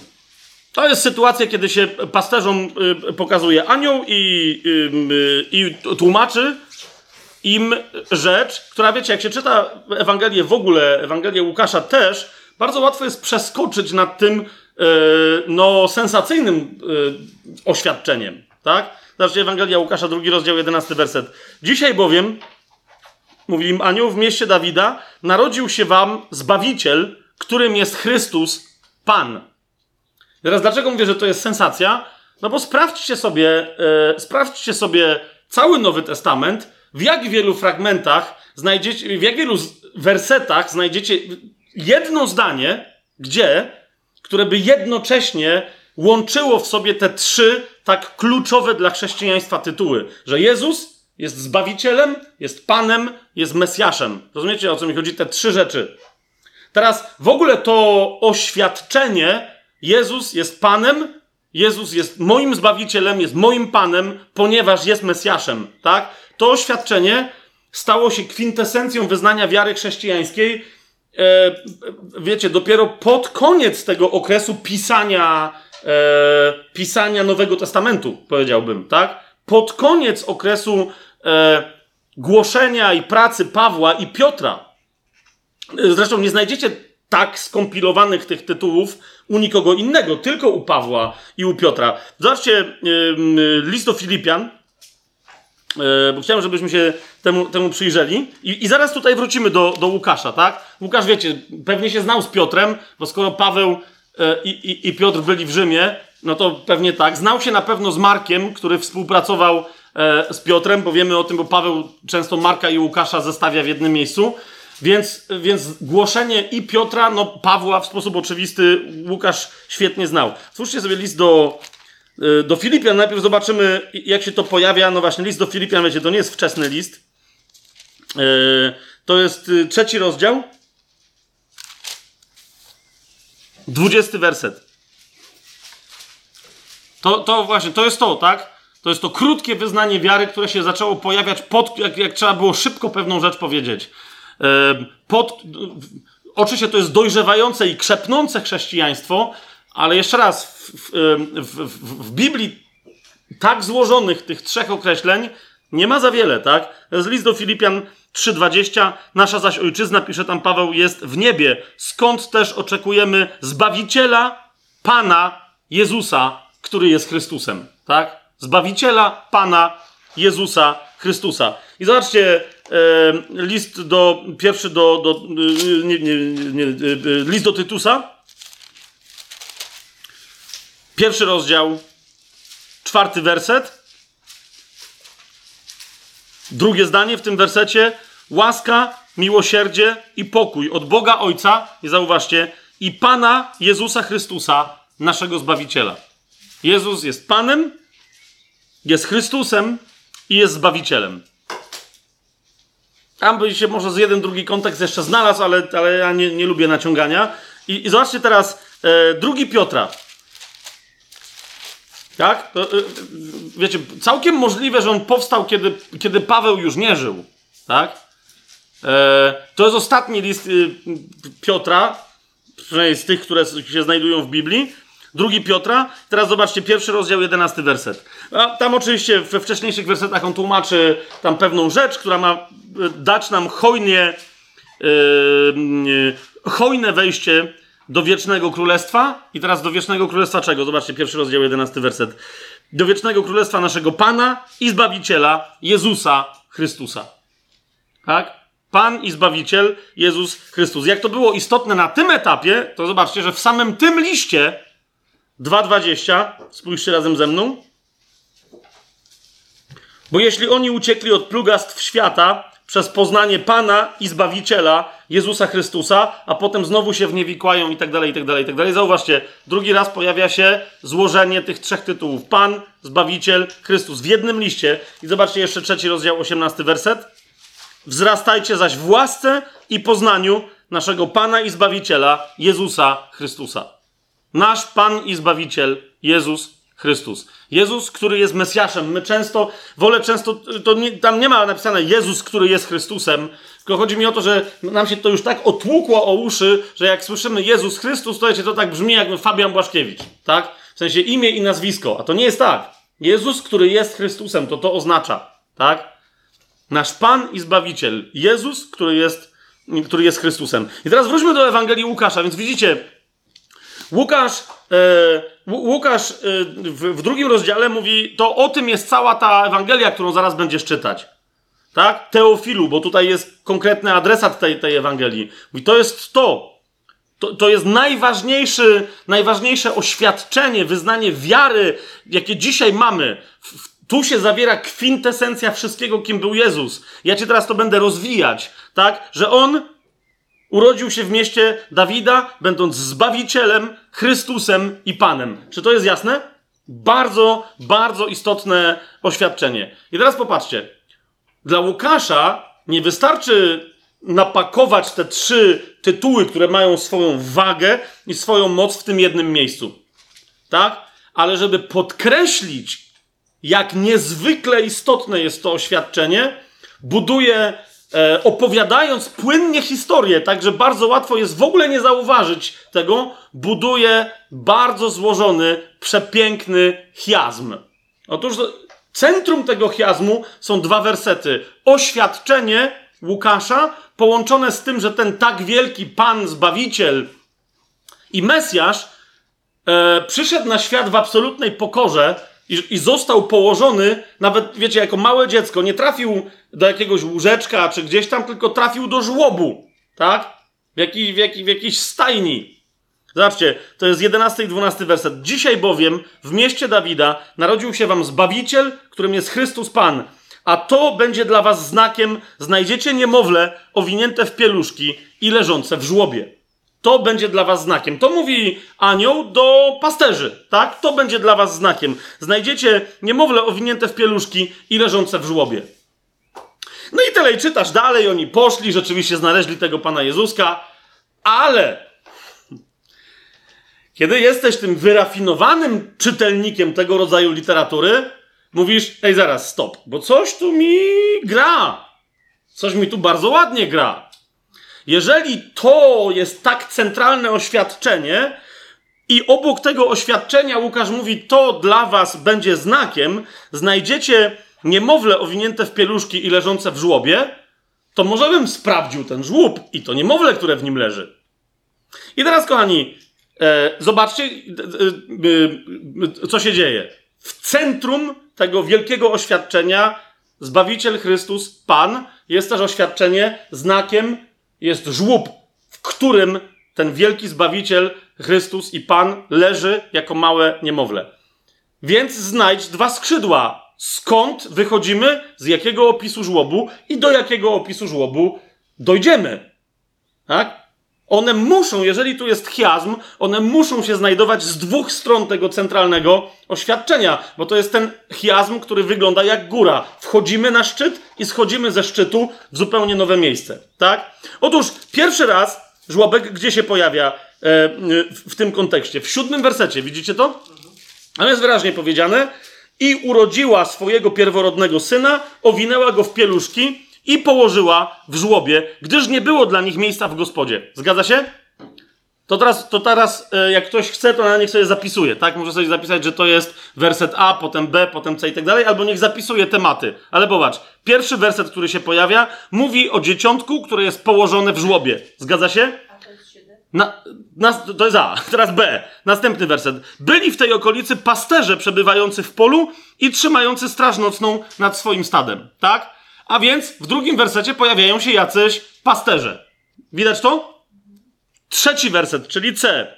To jest sytuacja, kiedy się pasterzom pokazuje anioł i, y, i tłumaczy im rzecz, która wiecie, jak się czyta Ewangelię w ogóle, Ewangelię Łukasza też, bardzo łatwo jest przeskoczyć nad tym y, no, sensacyjnym oświadczeniem. Tak? Zobaczcie, Ewangelia Łukasza, drugi rozdział, jedenasty werset. Dzisiaj bowiem, mówi im anioł, w mieście Dawida, narodził się wam Zbawiciel, którym jest Chrystus, Pan. Teraz dlaczego mówię, że to jest sensacja? No bo sprawdźcie sobie, e, sprawdźcie sobie cały Nowy Testament, w jak wielu fragmentach znajdziecie, w jak wielu wersetach znajdziecie jedno zdanie, gdzie, które by jednocześnie łączyło w sobie te trzy tak kluczowe dla chrześcijaństwa tytuły, że Jezus jest Zbawicielem, jest Panem, jest Mesjaszem. Rozumiecie, o co mi chodzi? Te trzy rzeczy. Teraz w ogóle to oświadczenie Jezus jest Panem, Jezus jest moim Zbawicielem, jest moim Panem, ponieważ jest Mesjaszem, tak? To oświadczenie stało się kwintesencją wyznania wiary chrześcijańskiej, e, wiecie, dopiero pod koniec tego okresu pisania, e, pisania Nowego Testamentu, powiedziałbym, tak? Pod koniec okresu e, głoszenia i pracy Pawła i Piotra. Zresztą nie znajdziecie tak skompilowanych tych tytułów u nikogo innego, tylko u Pawła i u Piotra. Zobaczcie list do Filipian, bo chciałem, żebyśmy się temu, temu przyjrzeli. I, I, zaraz tutaj wrócimy do, do Łukasza, tak? Łukasz, wiecie, pewnie się znał z Piotrem, bo skoro Paweł yy, i, i Piotr byli w Rzymie, no to pewnie tak. Znał się na pewno z Markiem, który współpracował e, z Piotrem, bo wiemy o tym, bo Paweł często Marka i Łukasza zestawia w jednym miejscu. Więc, więc głoszenie i Piotra, no Pawła w sposób oczywisty Łukasz świetnie znał. Twórzcie sobie list do, do Filipian. Najpierw zobaczymy, jak się to pojawia. No właśnie, list do Filipian, wiecie, to nie jest wczesny list. Y, to jest y, trzeci rozdział. Dwudziesty werset. To, to właśnie, to jest to, tak? To jest to krótkie wyznanie wiary, które się zaczęło pojawiać pod, jak, jak trzeba było szybko pewną rzecz powiedzieć. Pod, oczywiście to jest dojrzewające i krzepnące chrześcijaństwo, ale jeszcze raz, w, w, w, w Biblii tak złożonych tych trzech określeń nie ma za wiele, tak? Jest list do Filipian 3:20. Nasza zaś ojczyzna, pisze tam Paweł, jest w niebie, skąd też oczekujemy Zbawiciela, Pana Jezusa, który jest Chrystusem, tak? Zbawiciela, Pana Jezusa Chrystusa. I zobaczcie, list do, pierwszy do, do nie, nie, nie, list do Tytusa, pierwszy rozdział, czwarty werset, drugie zdanie w tym wersecie, łaska, miłosierdzie i pokój od Boga Ojca, i zauważcie, i Pana Jezusa Chrystusa, naszego Zbawiciela. Jezus jest Panem, jest Chrystusem i jest Zbawicielem. Tam by się może z jeden, drugi kontekst jeszcze znalazł, ale, ale ja nie, nie lubię naciągania. I, i zobaczcie teraz e, drugi Piotra. Tak? To, e, wiecie, całkiem możliwe, że on powstał, kiedy, kiedy Paweł już nie żył. Tak? E, to jest ostatni list y, Piotra, przynajmniej z tych, które się znajdują w Biblii. Drugi Piotra. Teraz zobaczcie, pierwszy rozdział, jedenasty werset. A tam oczywiście we wcześniejszych wersetach on tłumaczy tam pewną rzecz, która ma dać nam hojnie, yy, hojne wejście do wiecznego królestwa. I teraz do wiecznego królestwa czego? Zobaczcie, pierwszy rozdział, jedenasty werset. Do wiecznego królestwa naszego Pana i Zbawiciela, Jezusa Chrystusa. Tak? Pan i Zbawiciel, Jezus Chrystus. Jak to było istotne na tym etapie, to zobaczcie, że w samym tym liście 2,20. Spójrzcie razem ze mną. Bo jeśli oni uciekli od plugastw świata przez poznanie Pana i Zbawiciela Jezusa Chrystusa, a potem znowu się w nie wikłają i tak dalej, i tak dalej, i tak dalej. Zauważcie, drugi raz pojawia się złożenie tych trzech tytułów. Pan, Zbawiciel, Chrystus w jednym liście. I zobaczcie jeszcze trzeci rozdział, osiemnasty werset. Wzrastajcie zaś w łasce i poznaniu naszego Pana i Zbawiciela Jezusa Chrystusa. Nasz Pan i Zbawiciel Jezus Chrystus. Jezus, który jest Mesjaszem. My często, wolę często, to nie, tam nie ma napisane Jezus, który jest Chrystusem, tylko chodzi mi o to, że nam się to już tak otłukło o uszy, że jak słyszymy Jezus Chrystus, to, to tak brzmi jak Fabian Błaszkiewicz, tak? W sensie imię i nazwisko, a to nie jest tak. Jezus, który jest Chrystusem, to to oznacza, tak? Nasz Pan i Zbawiciel. Jezus, który jest, który jest Chrystusem. I teraz wróćmy do Ewangelii Łukasza, więc widzicie, Łukasz, Łukasz e, w, w, drugim rozdziale mówi, to o tym jest cała ta Ewangelia, którą zaraz będziesz czytać. Tak? Teofilu, bo tutaj jest konkretny adresat tej, tej Ewangelii. Mówi, to jest to. To, to jest najważniejszy, najważniejsze oświadczenie, wyznanie wiary, jakie dzisiaj mamy. Tu się zawiera kwintesencja wszystkiego, kim był Jezus. Ja cię teraz to będę rozwijać, tak? Że on urodził się w mieście Dawida, będąc zbawicielem, Chrystusem i Panem. Czy to jest jasne? Bardzo, bardzo istotne oświadczenie. I teraz popatrzcie. Dla Łukasza nie wystarczy napakować te trzy tytuły, które mają swoją wagę i swoją moc w tym jednym miejscu. Tak? Ale żeby podkreślić, jak niezwykle istotne jest to oświadczenie, buduje, e, opowiadając płynnie historię, tak że bardzo łatwo jest w ogóle nie zauważyć tego, buduje bardzo złożony, przepiękny chiazm. Otóż centrum tego chiazmu są dwa wersety. Oświadczenie Łukasza połączone z tym, że ten tak wielki Pan, Zbawiciel i Mesjasz e, przyszedł na świat w absolutnej pokorze i, i, został położony, nawet wiecie, jako małe dziecko, nie trafił do jakiegoś łóżeczka czy gdzieś tam, tylko trafił do żłobu, tak? W, jaki, w, jaki, w jakiejś stajni. Zobaczcie, to jest 11 i 12 werset. Dzisiaj bowiem w mieście Dawida narodził się wam Zbawiciel, którym jest Chrystus Pan a to będzie dla was znakiem, znajdziecie niemowlę owinięte w pieluszki i leżące w żłobie. To będzie dla was znakiem. To mówi anioł do pasterzy, tak? To będzie dla was znakiem. Znajdziecie niemowlę owinięte w pieluszki i leżące w żłobie. No i tyle, i czytasz dalej, oni poszli, rzeczywiście znaleźli tego Pana Jezuska, ale kiedy jesteś tym wyrafinowanym czytelnikiem tego rodzaju literatury, mówisz, ej zaraz, stop, bo coś tu mi gra. Coś mi tu bardzo ładnie gra. Jeżeli to jest tak centralne oświadczenie i obok tego oświadczenia Łukasz mówi, to dla was będzie znakiem, znajdziecie niemowlę owinięte w pieluszki i leżące w żłobie, to może bym sprawdził ten żłób i to niemowlę, które w nim leży. I teraz, kochani, e, zobaczcie, e, e, co się dzieje. W centrum tego wielkiego oświadczenia Zbawiciel Chrystus, Pan, jest też oświadczenie, znakiem jest żłób, w którym ten wielki Zbawiciel Chrystus i Pan leży jako małe niemowlę. Więc znajdź dwa skrzydła. Skąd wychodzimy, z jakiego opisu żłobu i do jakiego opisu żłobu dojdziemy. Tak? One muszą, jeżeli tu jest chiasm, one muszą się znajdować z dwóch stron tego centralnego oświadczenia, bo to jest ten chiasm, który wygląda jak góra. Wchodzimy na szczyt i schodzimy ze szczytu w zupełnie nowe miejsce. Tak? Otóż pierwszy raz żłobek gdzie się pojawia e, w tym kontekście? W siódmym wersecie, widzicie to? Tam jest wyraźnie powiedziane i urodziła swojego pierworodnego syna, owinęła go w pieluszki i położyła w żłobie, gdyż nie było dla nich miejsca w gospodzie. Zgadza się? To teraz, to teraz e, jak ktoś chce, to na niech sobie zapisuje, tak? Może sobie zapisać, że to jest werset A, potem B, potem C i tak dalej, albo niech zapisuje tematy. Ale popatrz, pierwszy werset, który się pojawia, mówi o dzieciątku, które jest położone w żłobie. Zgadza się? Na, na, to jest A. Teraz B. Następny werset. Byli w tej okolicy pasterze przebywający w polu i trzymający straż nocną nad swoim stadem. Tak? A więc w drugim wersecie pojawiają się jacyś pasterze. Widać to? Trzeci werset, czyli C.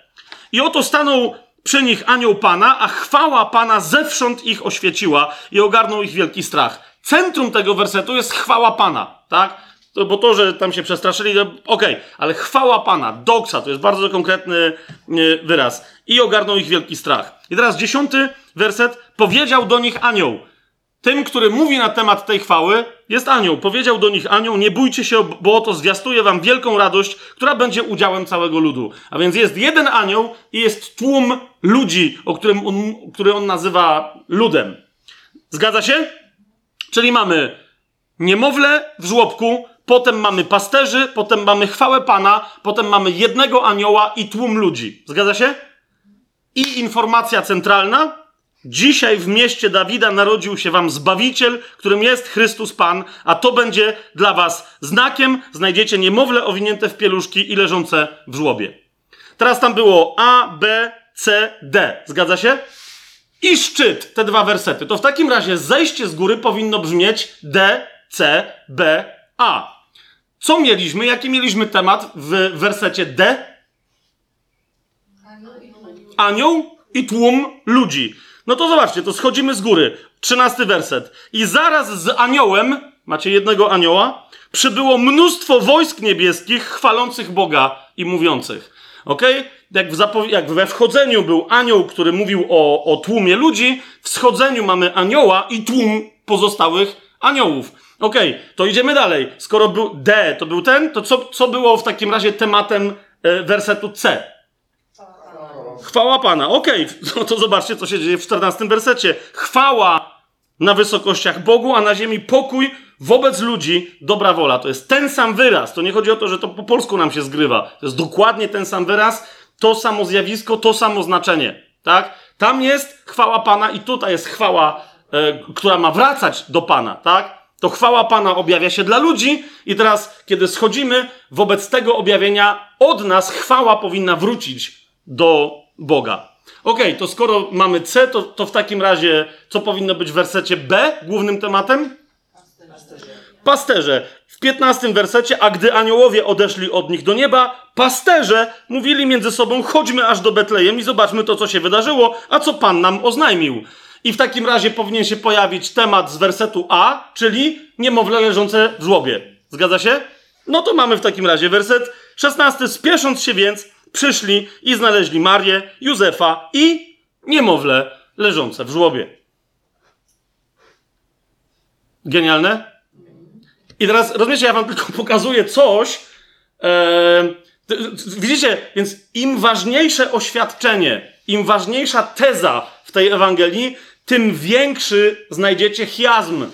I oto stanął przy nich anioł Pana, a chwała Pana zewsząd ich oświeciła i ogarnął ich wielki strach. Centrum tego wersetu jest chwała Pana, tak? To, bo to, że tam się przestraszyli, to okej, okay. ale chwała Pana, doksa, to jest bardzo konkretny yy, wyraz. I ogarnął ich wielki strach. I teraz dziesiąty werset. Powiedział do nich anioł. Tym, który mówi na temat tej chwały, jest anioł. Powiedział do nich anioł: Nie bójcie się, bo oto zwiastuje wam wielką radość, która będzie udziałem całego ludu. A więc jest jeden anioł i jest tłum ludzi, o którym on, który on nazywa ludem. Zgadza się? Czyli mamy niemowlę w żłobku, potem mamy pasterzy, potem mamy chwałę Pana, potem mamy jednego anioła i tłum ludzi. Zgadza się? I informacja centralna, Dzisiaj w mieście Dawida narodził się wam Zbawiciel, którym jest Chrystus Pan, a to będzie dla was znakiem. Znajdziecie niemowlę owinięte w pieluszki i leżące w żłobie. Teraz tam było A, B, C, D. Zgadza się? I szczyt, te dwa wersety. To w takim razie zejście z góry powinno brzmieć D, C, B, A. Co mieliśmy? Jaki mieliśmy temat w wersecie D? anioł i tłum ludzi. No to zobaczcie, to schodzimy z góry. Trzynasty werset. I zaraz z aniołem, macie jednego anioła, przybyło mnóstwo wojsk niebieskich chwalących Boga i mówiących. Ok? Jak, w jak we wchodzeniu był anioł, który mówił o, o tłumie ludzi, w schodzeniu mamy anioła i tłum pozostałych aniołów. Ok, to idziemy dalej. Skoro był D, to był ten, to co, co było w takim razie tematem e, wersetu C? Chwała Pana. Okej, okay. no to zobaczcie, co się dzieje w 14 wersecie. Chwała na wysokościach Bogu, a na ziemi pokój wobec ludzi, dobra wola. To jest ten sam wyraz. To nie chodzi o to, że to po polsku nam się zgrywa. To jest dokładnie ten sam wyraz, to samo zjawisko, to samo znaczenie. Tak? Tam jest chwała Pana i tutaj jest chwała, e, która ma wracać do Pana. Tak? To chwała Pana objawia się dla ludzi, i teraz, kiedy schodzimy, wobec tego objawienia od nas chwała powinna wrócić do Boga. Ok, to skoro mamy C, to, to w takim razie co powinno być w wersecie B głównym tematem? Pasterze. Pasterze. W 15 wersecie, a gdy aniołowie odeszli od nich do nieba, pasterze mówili między sobą: chodźmy aż do Betlejem i zobaczmy to, co się wydarzyło, a co Pan nam oznajmił. I w takim razie powinien się pojawić temat z wersetu A, czyli niemowlę leżące w żłobie. Zgadza się? No to mamy w takim razie werset 16. Spiesząc się więc, przyszli i znaleźli Marię, Józefa i niemowlę leżące w żłobie. Genialne? I teraz, rozumiecie, ja wam tylko pokazuję coś. E, widzicie, więc im ważniejsze oświadczenie, im ważniejsza teza w tej Ewangelii, tym większy znajdziecie chiasm.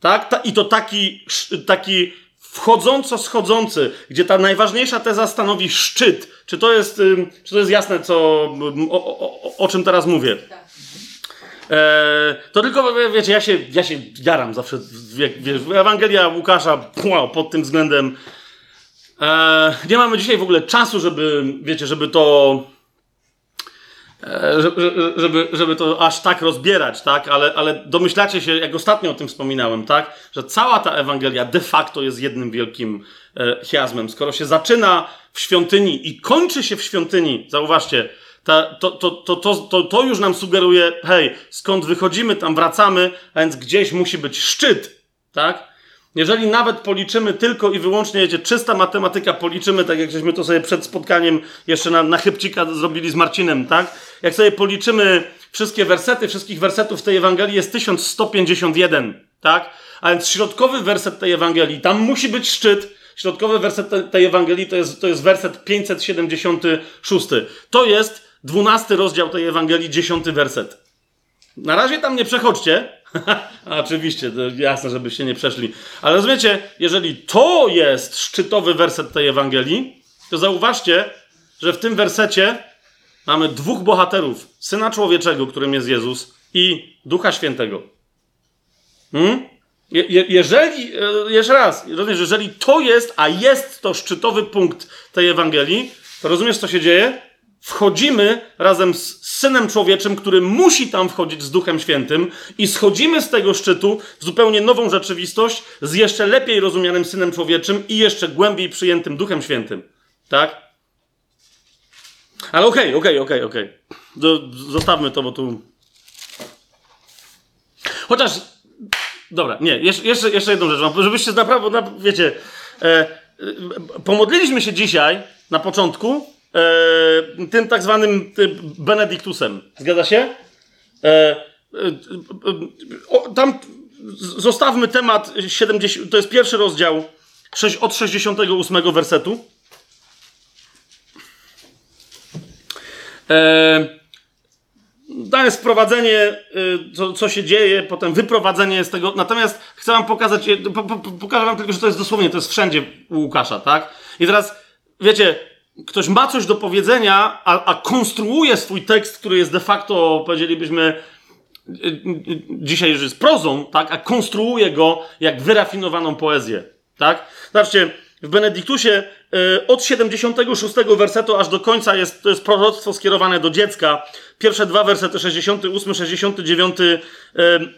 Tak? I to taki, taki wchodząco schodzący, gdzie ta najważniejsza teza stanowi szczyt. Czy to jest, czy to jest jasne, co, o, o, o czym teraz mówię? Tak. E, to tylko, wiecie, ja się, ja się jaram zawsze, wiesz, Ewangelia Łukasza wow, pod tym względem. E, nie mamy dzisiaj w ogóle czasu, żeby, wiecie, żeby to żeby, żeby, żeby to aż tak rozbierać, tak? Ale, ale domyślacie się, jak ostatnio o tym wspominałem, tak? Że cała ta Ewangelia de facto jest jednym wielkim e, chiasmem. Skoro się zaczyna w świątyni i kończy się w świątyni, zauważcie, to, to, to, to już nam sugeruje, hej, skąd wychodzimy, tam wracamy, a więc gdzieś musi być szczyt, tak? Jeżeli nawet policzymy tylko i wyłącznie, wiecie, czysta matematyka, policzymy, tak jak żeśmy to sobie przed spotkaniem jeszcze na, na chybcika zrobili z Marcinem, tak? Jak sobie policzymy wszystkie wersety, wszystkich wersetów tej Ewangelii jest 1151, tak? A więc środkowy werset tej Ewangelii, tam musi być szczyt, środkowy werset tej Ewangelii to jest, to jest werset 576. To jest 12 rozdział tej Ewangelii, 10 werset. Na razie tam nie przechodźcie, Oczywiście, jasne, żebyście nie przeszli. Ale rozumiecie, jeżeli to jest szczytowy werset tej Ewangelii, to zauważcie, że w tym wersecie mamy dwóch bohaterów: syna człowieczego, którym jest Jezus, i Ducha Świętego. Hmm? Je, jeżeli, e, jeszcze raz, rozumiesz, jeżeli to jest, a jest to szczytowy punkt tej Ewangelii, to rozumiesz, co się dzieje? Wchodzimy razem z Synem Człowieczym, który musi tam wchodzić z Duchem Świętym i schodzimy z tego szczytu w zupełnie nową rzeczywistość z jeszcze lepiej rozumianym Synem Człowieczym i jeszcze głębiej przyjętym Duchem Świętym. Tak? Ale okej, okej, okej, okej. Zostawmy to, bo tu... Chociaż... Dobra, nie, jeszcze, jeszcze jedną rzecz mam, żebyście naprawdę, na, wiecie... E, e, pomodliliśmy się dzisiaj, na początku, e, tym tak zwanym Benediktusem. Zgadza się? E, e, o, tam zostawmy temat 70, to jest pierwszy rozdział 6, od 68 wersetu. E, jest wprowadzenie, co, co, się dzieje, potem wyprowadzenie z tego. Natomiast chcę wam pokazać, po, po, pokażę wam tylko, że to jest dosłownie, to jest wszędzie u Łukasza, tak? I teraz, wiecie, ktoś ma coś do powiedzenia, a, a konstruuje swój tekst, który jest de facto, powiedzielibyśmy, y, y, dzisiaj już jest prozą, tak, a konstruuje go jak wyrafinowaną poezję, tak? Zobaczcie, w Benedyktusie y, od 76 wersetu aż do końca jest, to jest proroctwo skierowane do dziecka. Pierwsze dwa wersety, 68, 69 y,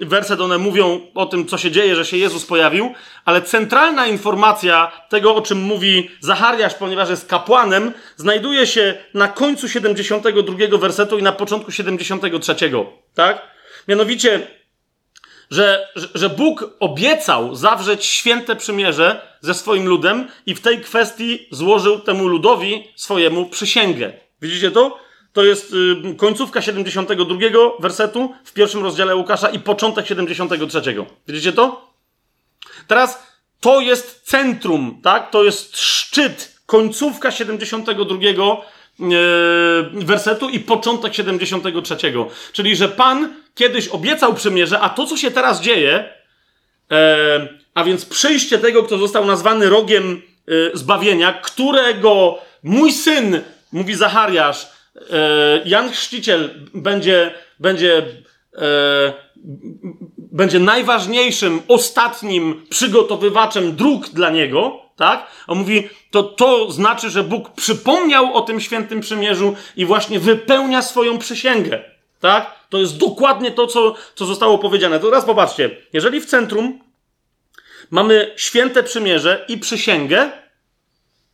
werset, one mówią o tym, co się dzieje, że się Jezus pojawił, ale centralna informacja tego, o czym mówi Zachariasz, ponieważ jest kapłanem, znajduje się na końcu 72 wersetu i na początku 73, tak? Mianowicie że, że Bóg obiecał zawrzeć święte przymierze ze swoim ludem i w tej kwestii złożył temu ludowi swojemu przysięgę. Widzicie to? To jest y, końcówka 72 wersetu w pierwszym rozdziale Łukasza i początek 73. Widzicie to? Teraz to jest centrum, tak? To jest szczyt, końcówka 72 E, wersetu i początek 73. Czyli, że Pan kiedyś obiecał przymierze, a to, co się teraz dzieje, e, a więc przyjście tego, kto został nazwany rogiem e, zbawienia, którego mój syn, mówi Zachariasz, Jan Chrzciciel będzie, będzie, będzie najważniejszym, ostatnim przygotowywaczem dróg dla niego, tak? On mówi, to to znaczy, że Bóg przypomniał o tym świętym przymierzu i właśnie wypełnia swoją przysięgę, tak? To jest dokładnie to, co, co zostało powiedziane. To teraz popatrzcie, jeżeli w centrum mamy święte przymierze i przysięgę,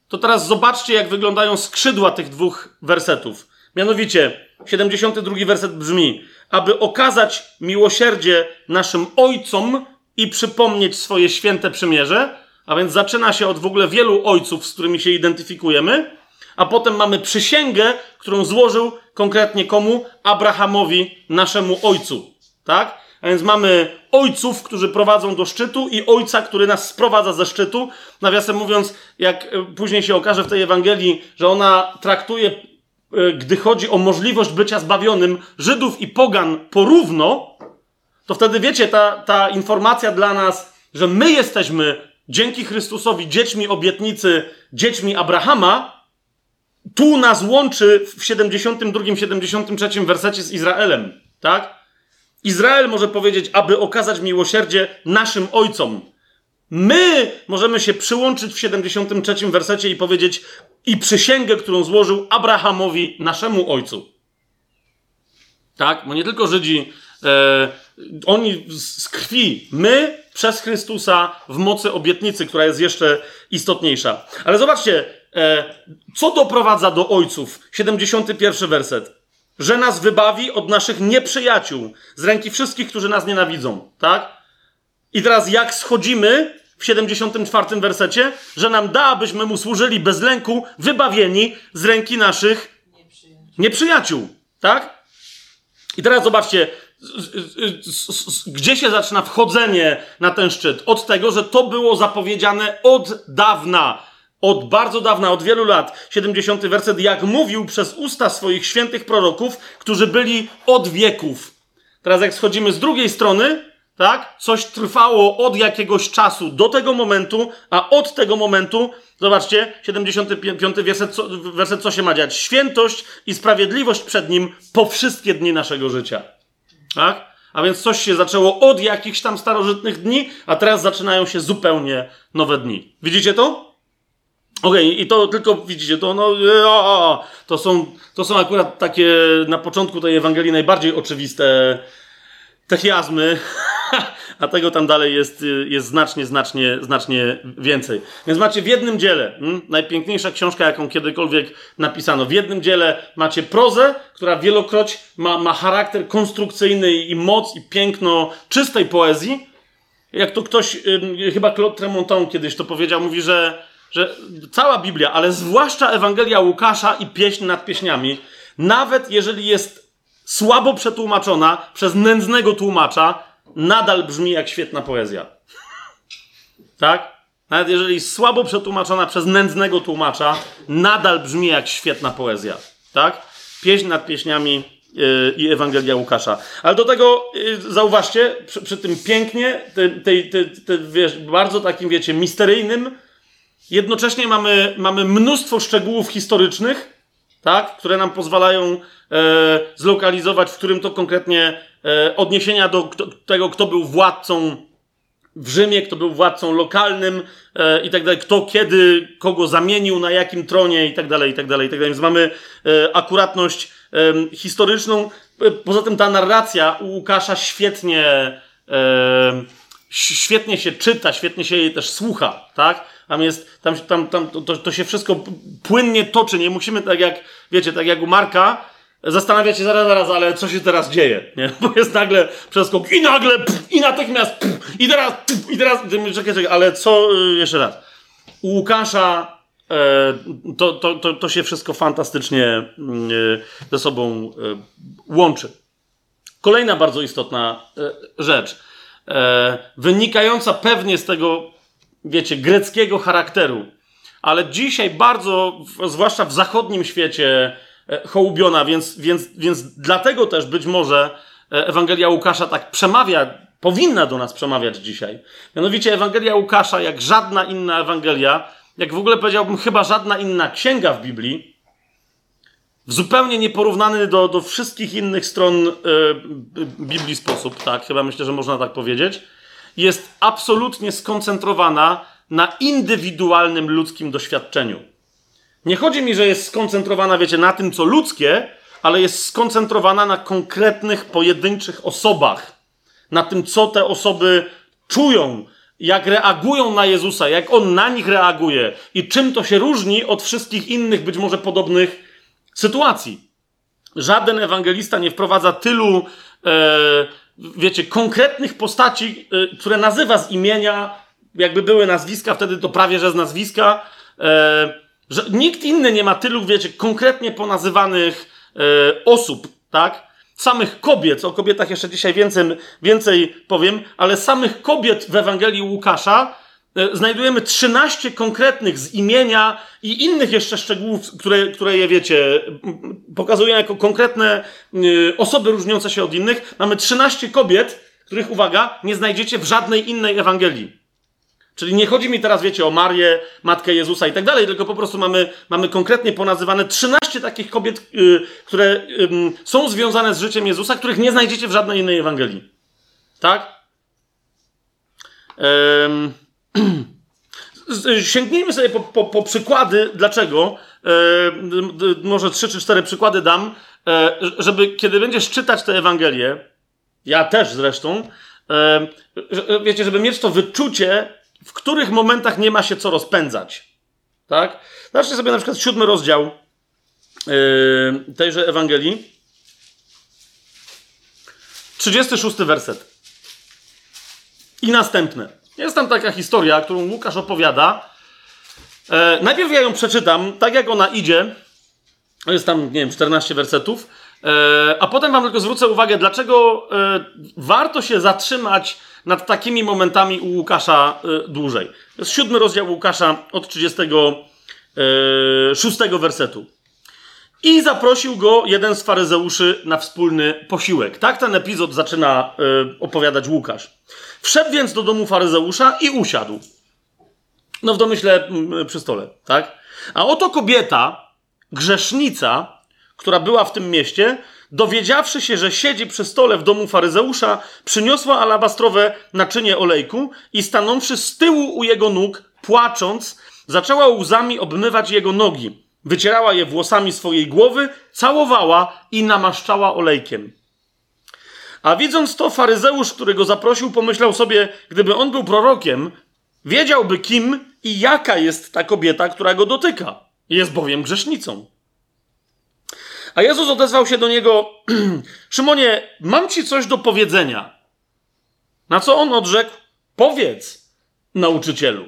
to teraz zobaczcie, jak wyglądają skrzydła tych dwóch wersetów. Mianowicie, 72 werset brzmi: Aby okazać miłosierdzie naszym ojcom i przypomnieć swoje święte przymierze, a więc zaczyna się od w ogóle wielu ojców, z którymi się identyfikujemy, a potem mamy przysięgę, którą złożył konkretnie komu? Abrahamowi, naszemu ojcu. Tak? A więc mamy ojców, którzy prowadzą do szczytu i ojca, który nas sprowadza ze szczytu. Nawiasem mówiąc, jak e, później się okaże w tej Ewangelii, że ona traktuje, e, gdy chodzi o możliwość bycia zbawionym Żydów i pogan porówno, to wtedy wiecie, ta, ta informacja dla nas, że my jesteśmy dzięki Chrystusowi dziećmi obietnicy, dziećmi Abrahama, tu nas łączy w 72, 73 wersecie z Izraelem, tak? Izrael może powiedzieć, aby okazać miłosierdzie naszym ojcom. My możemy się przyłączyć w 73 wersecie i powiedzieć i przysięgę, którą złożył Abrahamowi, naszemu ojcu. Tak? Bo nie tylko Żydzi, e, oni z krwi, my przez Chrystusa w mocy obietnicy, która jest jeszcze istotniejsza. Ale zobaczcie, co doprowadza do ojców. 71 werset. Że nas wybawi od naszych nieprzyjaciół, z ręki wszystkich, którzy nas nienawidzą. Tak? I teraz jak schodzimy w 74 wersecie, że nam da, abyśmy mu służyli bez lęku, wybawieni z ręki naszych nieprzyjaciół. Tak? I teraz zobaczcie, gdzie się zaczyna wchodzenie na ten szczyt? Od tego, że to było zapowiedziane od dawna, od bardzo dawna, od wielu lat. 70 werset, jak mówił przez usta swoich świętych proroków, którzy byli od wieków. Teraz, jak schodzimy z drugiej strony, tak? Coś trwało od jakiegoś czasu do tego momentu, a od tego momentu, zobaczcie, 75 werset co, werset, co się ma dziać? Świętość i sprawiedliwość przed nim po wszystkie dni naszego życia. Tak? A więc coś się zaczęło od jakichś tam starożytnych dni, a teraz zaczynają się zupełnie nowe dni. Widzicie to? Okej, okay, i to tylko widzicie, to, no, o, to, są, to są akurat takie na początku tej Ewangelii najbardziej oczywiste techiazmy, a tego tam dalej jest, jest znacznie, znacznie, znacznie więcej. Więc macie w jednym dziele, hmm, najpiękniejsza książka, jaką kiedykolwiek napisano, w jednym dziele macie prozę, która wielokroć ma, ma charakter konstrukcyjny i moc i piękno czystej poezji. Jak to ktoś, chyba Claude Tremonton kiedyś to powiedział, mówi, że, że cała Biblia, ale zwłaszcza Ewangelia Łukasza i pieśń nad pieśniami, nawet jeżeli jest słabo przetłumaczona przez nędznego tłumacza, nadal brzmi jak świetna poezja. tak? Nawet jeżeli słabo przetłumaczona przez nędznego tłumacza, nadal brzmi jak świetna poezja. Tak? Pieśń nad pieśniami yy, i Ewangelia Łukasza. Ale do tego yy, zauważcie, przy, przy, tym pięknie, tej, tej, te, wiesz, bardzo takim, wiecie, misteryjnym, jednocześnie mamy, mamy mnóstwo szczegółów historycznych, tak? które nam pozwalają e, zlokalizować, w którym to konkretnie e, odniesienia do kto, tego, kto był władcą w Rzymie, kto był władcą lokalnym e, i tak dalej, kto kiedy kogo zamienił, na jakim tronie i tak dalej, i tak dalej, i tak dalej. Więc mamy e, akuratność e, historyczną. Poza tym ta narracja u Łukasza świetnie, e, świetnie się czyta, świetnie się jej też słucha, tak? Tam jest, tam, tam, tam to, to się wszystko płynnie toczy, nie musimy tak jak, wiecie, tak jak u Marka, zastanawiać się zaraz, zaraz, ale co się teraz dzieje, nie? Bo jest nagle przeskok i nagle, pff, i natychmiast, pff, i teraz, pff, i teraz, czekaj, czekaj, ale co, y, jeszcze raz. U Łukasza e, to, to, to, to się wszystko fantastycznie e, ze sobą e, łączy. Kolejna bardzo istotna e, rzecz, e, wynikająca pewnie z tego, wiecie, greckiego charakteru, ale dzisiaj bardzo, zwłaszcza w zachodnim świecie, E, hołubiona, więc, więc, więc dlatego też być może e, Ewangelia Łukasza tak przemawia, powinna do nas przemawiać dzisiaj. Mianowicie Ewangelia Łukasza, jak żadna inna Ewangelia, jak w ogóle powiedziałbym, chyba żadna inna księga w Biblii, w zupełnie nieporównany do, do wszystkich innych stron y, Biblii sposób, tak, chyba myślę, że można tak powiedzieć, jest absolutnie skoncentrowana na indywidualnym ludzkim doświadczeniu. Nie chodzi mi, że jest skoncentrowana, wiecie, na tym, co ludzkie, ale jest skoncentrowana na konkretnych, pojedynczych osobach. Na tym, co te osoby czują, jak reagują na Jezusa, jak on na nich reaguje i czym to się różni od wszystkich innych, być może podobnych sytuacji. Żaden ewangelista nie wprowadza tylu, e, wiecie, konkretnych postaci, e, które nazywa z imienia, jakby były nazwiska, wtedy to prawie że z nazwiska. E, że nikt inny nie ma tylu, wiecie, konkretnie ponazywanych e, osób, tak? Samych kobiet, o kobietach jeszcze dzisiaj więcej, więcej powiem, ale samych kobiet w Ewangelii Łukasza znajdujemy 13 konkretnych z imienia i innych jeszcze szczegółów, które, które je wiecie, pokazują jako konkretne e, osoby różniące się od innych. Mamy 13 kobiet, których, uwaga, nie znajdziecie w żadnej innej Ewangelii. Czyli nie chodzi mi teraz, wiecie, o Marię, Matkę Jezusa i tak dalej, tylko po prostu mamy, mamy konkretnie ponazywane 13 takich kobiet, yy, które yy, są związane z życiem Jezusa, których nie znajdziecie w żadnej innej Ewangelii. Tak? Yy, sięgnijmy sobie po, po, po przykłady, dlaczego. może trzy czy cztery przykłady dam, e, żeby kiedy będziesz czytać tę Ewangelię, ja też zresztą, wiecie, żeby mieć to wyczucie, w których momentach nie ma się co rozpędzać. Tak? Zobaczcie sobie na przykład siódmy rozdział yy, tejże Ewangelii. 36 werset. I następne. Jest tam taka historia, którą Łukasz opowiada. E, najpierw ja ją przeczytam, tak jak ona idzie. Jest tam, nie wiem, 14 wersetów. E, a potem wam tylko zwrócę uwagę, dlaczego e, warto się zatrzymać nad takimi momentami u Łukasza y, dłużej. Jest siódmy rozdział Łukasza od 36 y, wersetu. I zaprosił go jeden z faryzeuszy na wspólny posiłek. Tak ten epizod zaczyna y, opowiadać Łukasz. Wszedł więc do domu faryzeusza i usiadł. No w domyśle y, przy stole, tak? A oto kobieta, grzesznica, która była w tym mieście, dowiedziawszy się, że siedzi przy stole w domu faryzeusza, przyniosła alabastrowe naczynie olejku i stanąwszy z tyłu u jego nóg, płacząc, zaczęła łzami obmywać jego nogi. Wycierała je włosami swojej głowy, całowała i namaszczała olejkiem. A widząc to, faryzeusz, który go zaprosił, pomyślał sobie, gdyby on był prorokiem, wiedziałby kim i jaka jest ta kobieta, która go dotyka. Jest bowiem grzesznicą. A Jezus odezwał się do niego: Szymonie, mam ci coś do powiedzenia. Na co on odrzekł: Powiedz, nauczycielu.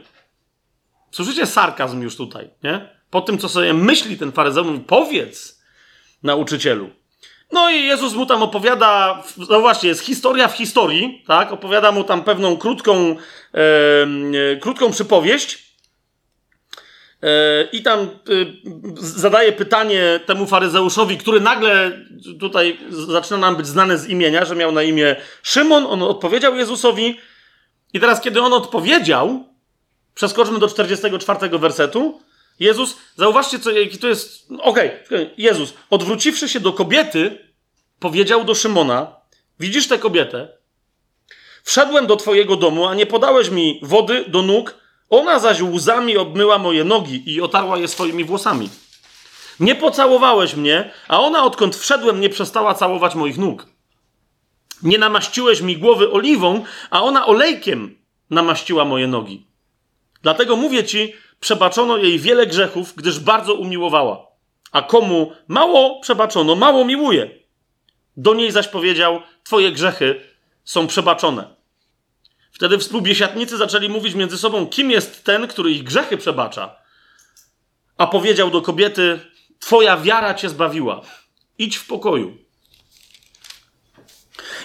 Słyszycie sarkazm już tutaj, nie? Po tym, co sobie myśli ten faryzeusz, Powiedz, nauczycielu. No i Jezus mu tam opowiada, no właśnie, jest historia w historii, tak? Opowiada mu tam pewną krótką, e, krótką przypowieść E, I tam e, zadaje pytanie temu faryzeuszowi, który nagle tutaj zaczyna nam być znany z imienia, że miał na imię Szymon. On odpowiedział Jezusowi. I teraz, kiedy on odpowiedział, przeskoczmy do 44 wersetu. Jezus, zauważcie, co jaki to jest. Okej, okay, Jezus, odwróciwszy się do kobiety, powiedział do Szymona: Widzisz tę kobietę? Wszedłem do twojego domu, a nie podałeś mi wody do nóg, ona zaś łzami obmyła moje nogi i otarła je swoimi włosami. Nie pocałowałeś mnie, a ona odkąd wszedłem nie przestała całować moich nóg. Nie namaściłeś mi głowy oliwą, a ona olejkiem namaściła moje nogi. Dlatego mówię ci, przebaczono jej wiele grzechów, gdyż bardzo umiłowała. A komu mało przebaczono, mało miłuje. Do niej zaś powiedział: Twoje grzechy są przebaczone. Wtedy współbiesiadnicy zaczęli mówić między sobą, kim jest ten, który ich grzechy przebacza. A powiedział do kobiety: Twoja wiara cię zbawiła. Idź w pokoju.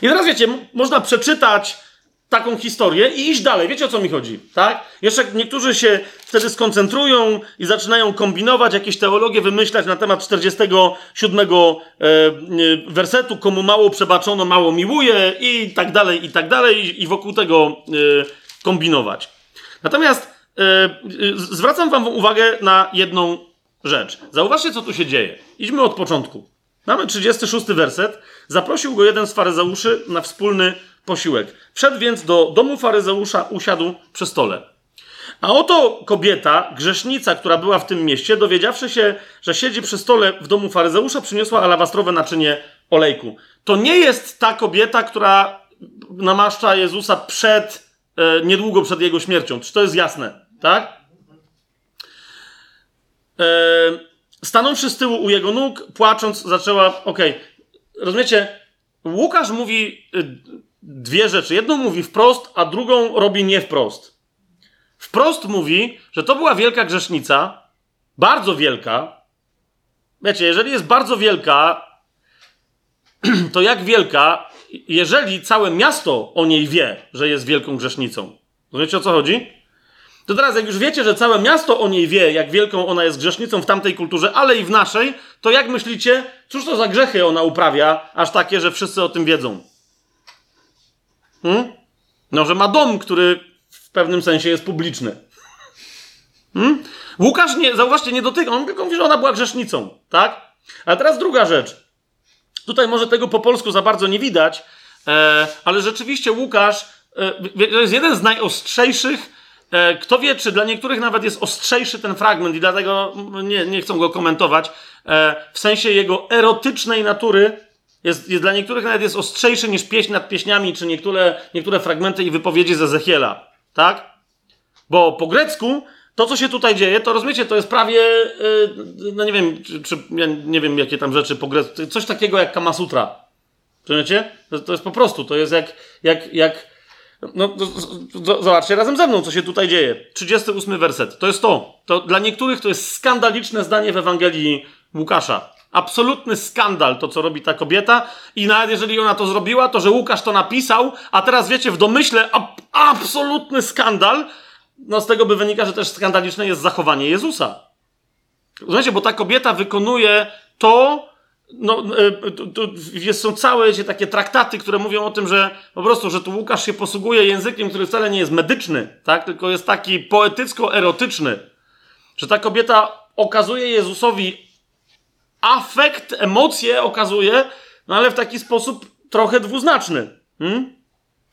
I teraz wiecie, można przeczytać taką historię i iść dalej. Wiecie o co mi chodzi, tak? Jeszcze niektórzy się wtedy skoncentrują i zaczynają kombinować, jakieś teologie wymyślać na temat 47 e, e, wersetu, komu mało przebaczono, mało miłuje i tak dalej, i tak dalej, i wokół tego e, kombinować. Natomiast zwracam wam uwagę na jedną rzecz. Zauważcie, co tu się dzieje. Idźmy od początku. Mamy 36 werset. Zaprosił go jeden z faryzeuszy na wspólny posiłek. Wszedł więc do domu faryzeusza, usiadł przy stole. A oto kobieta, grzesznica, która była w tym mieście, dowiedziawszy się, że siedzi przy stole w domu faryzeusza, przyniosła alabastrowe naczynie olejku. To nie jest ta kobieta, która namaszcza Jezusa przed, e, niedługo przed jego śmiercią. Czy to jest jasne? Tak? E, stanąwszy z tyłu u jego nóg, płacząc, zaczęła. Okej, okay. rozumiecie? Łukasz mówi y, dwie rzeczy. Jedną mówi wprost, a drugą robi nie wprost. Wprost mówi, że to była wielka grzesznica, bardzo wielka. Wiecie, jeżeli jest bardzo wielka, to jak wielka, jeżeli całe miasto o niej wie, że jest wielką grzesznicą. Rozumiecie o co chodzi? To teraz, jak już wiecie, że całe miasto o niej wie, jak wielką ona jest grzesznicą w tamtej kulturze, ale i w naszej, to jak myślicie, cóż to za grzechy ona uprawia, aż takie, że wszyscy o tym wiedzą? Hmm? No, że ma dom, który w pewnym sensie jest publiczny. Hmm? Łukasz, nie, zauważcie, nie dotyka, on tylko mówi, że ona była grzesznicą, tak? Ale teraz druga rzecz. Tutaj może tego po polsku za bardzo nie widać, e, ale rzeczywiście Łukasz e, to jest jeden z najostrzejszych E, kto wie, czy dla niektórych nawet jest ostrzejszy ten fragment i dlatego nie, nie chcą go komentować. E, w sensie jego erotycznej natury jest, jest dla niektórych nawet jest ostrzejszy niż pieśń nad pieśniami, czy niektóre, niektóre fragmenty i wypowiedzi z Ezechiela. Tak? Bo po grecku to, co się tutaj dzieje, to rozumiecie, to jest prawie, e, no nie wiem, czy, czy ja nie wiem, jakie tam rzeczy po grecku, coś takiego jak Kamasutra. Rozumiecie? To, to jest po prostu, to jest jak, jak, jak no, zobaczcie razem ze mną, co się tutaj dzieje. 38 werset. To jest to. to. Dla niektórych to jest skandaliczne zdanie w Ewangelii Łukasza. Absolutny skandal to, co robi ta kobieta. I nawet jeżeli ona to zrobiła, to że Łukasz to napisał, a teraz wiecie, w domyśle ab absolutny skandal, no z tego by wynika, że też skandaliczne jest zachowanie Jezusa. Rozumiecie, bo ta kobieta wykonuje to, no, e, jest, są całe takie traktaty, które mówią o tym, że po prostu, że tu Łukasz się posługuje językiem, który wcale nie jest medyczny, tak? tylko jest taki poetycko-erotyczny. Że ta kobieta okazuje Jezusowi afekt, emocje okazuje, no ale w taki sposób trochę dwuznaczny. Hmm?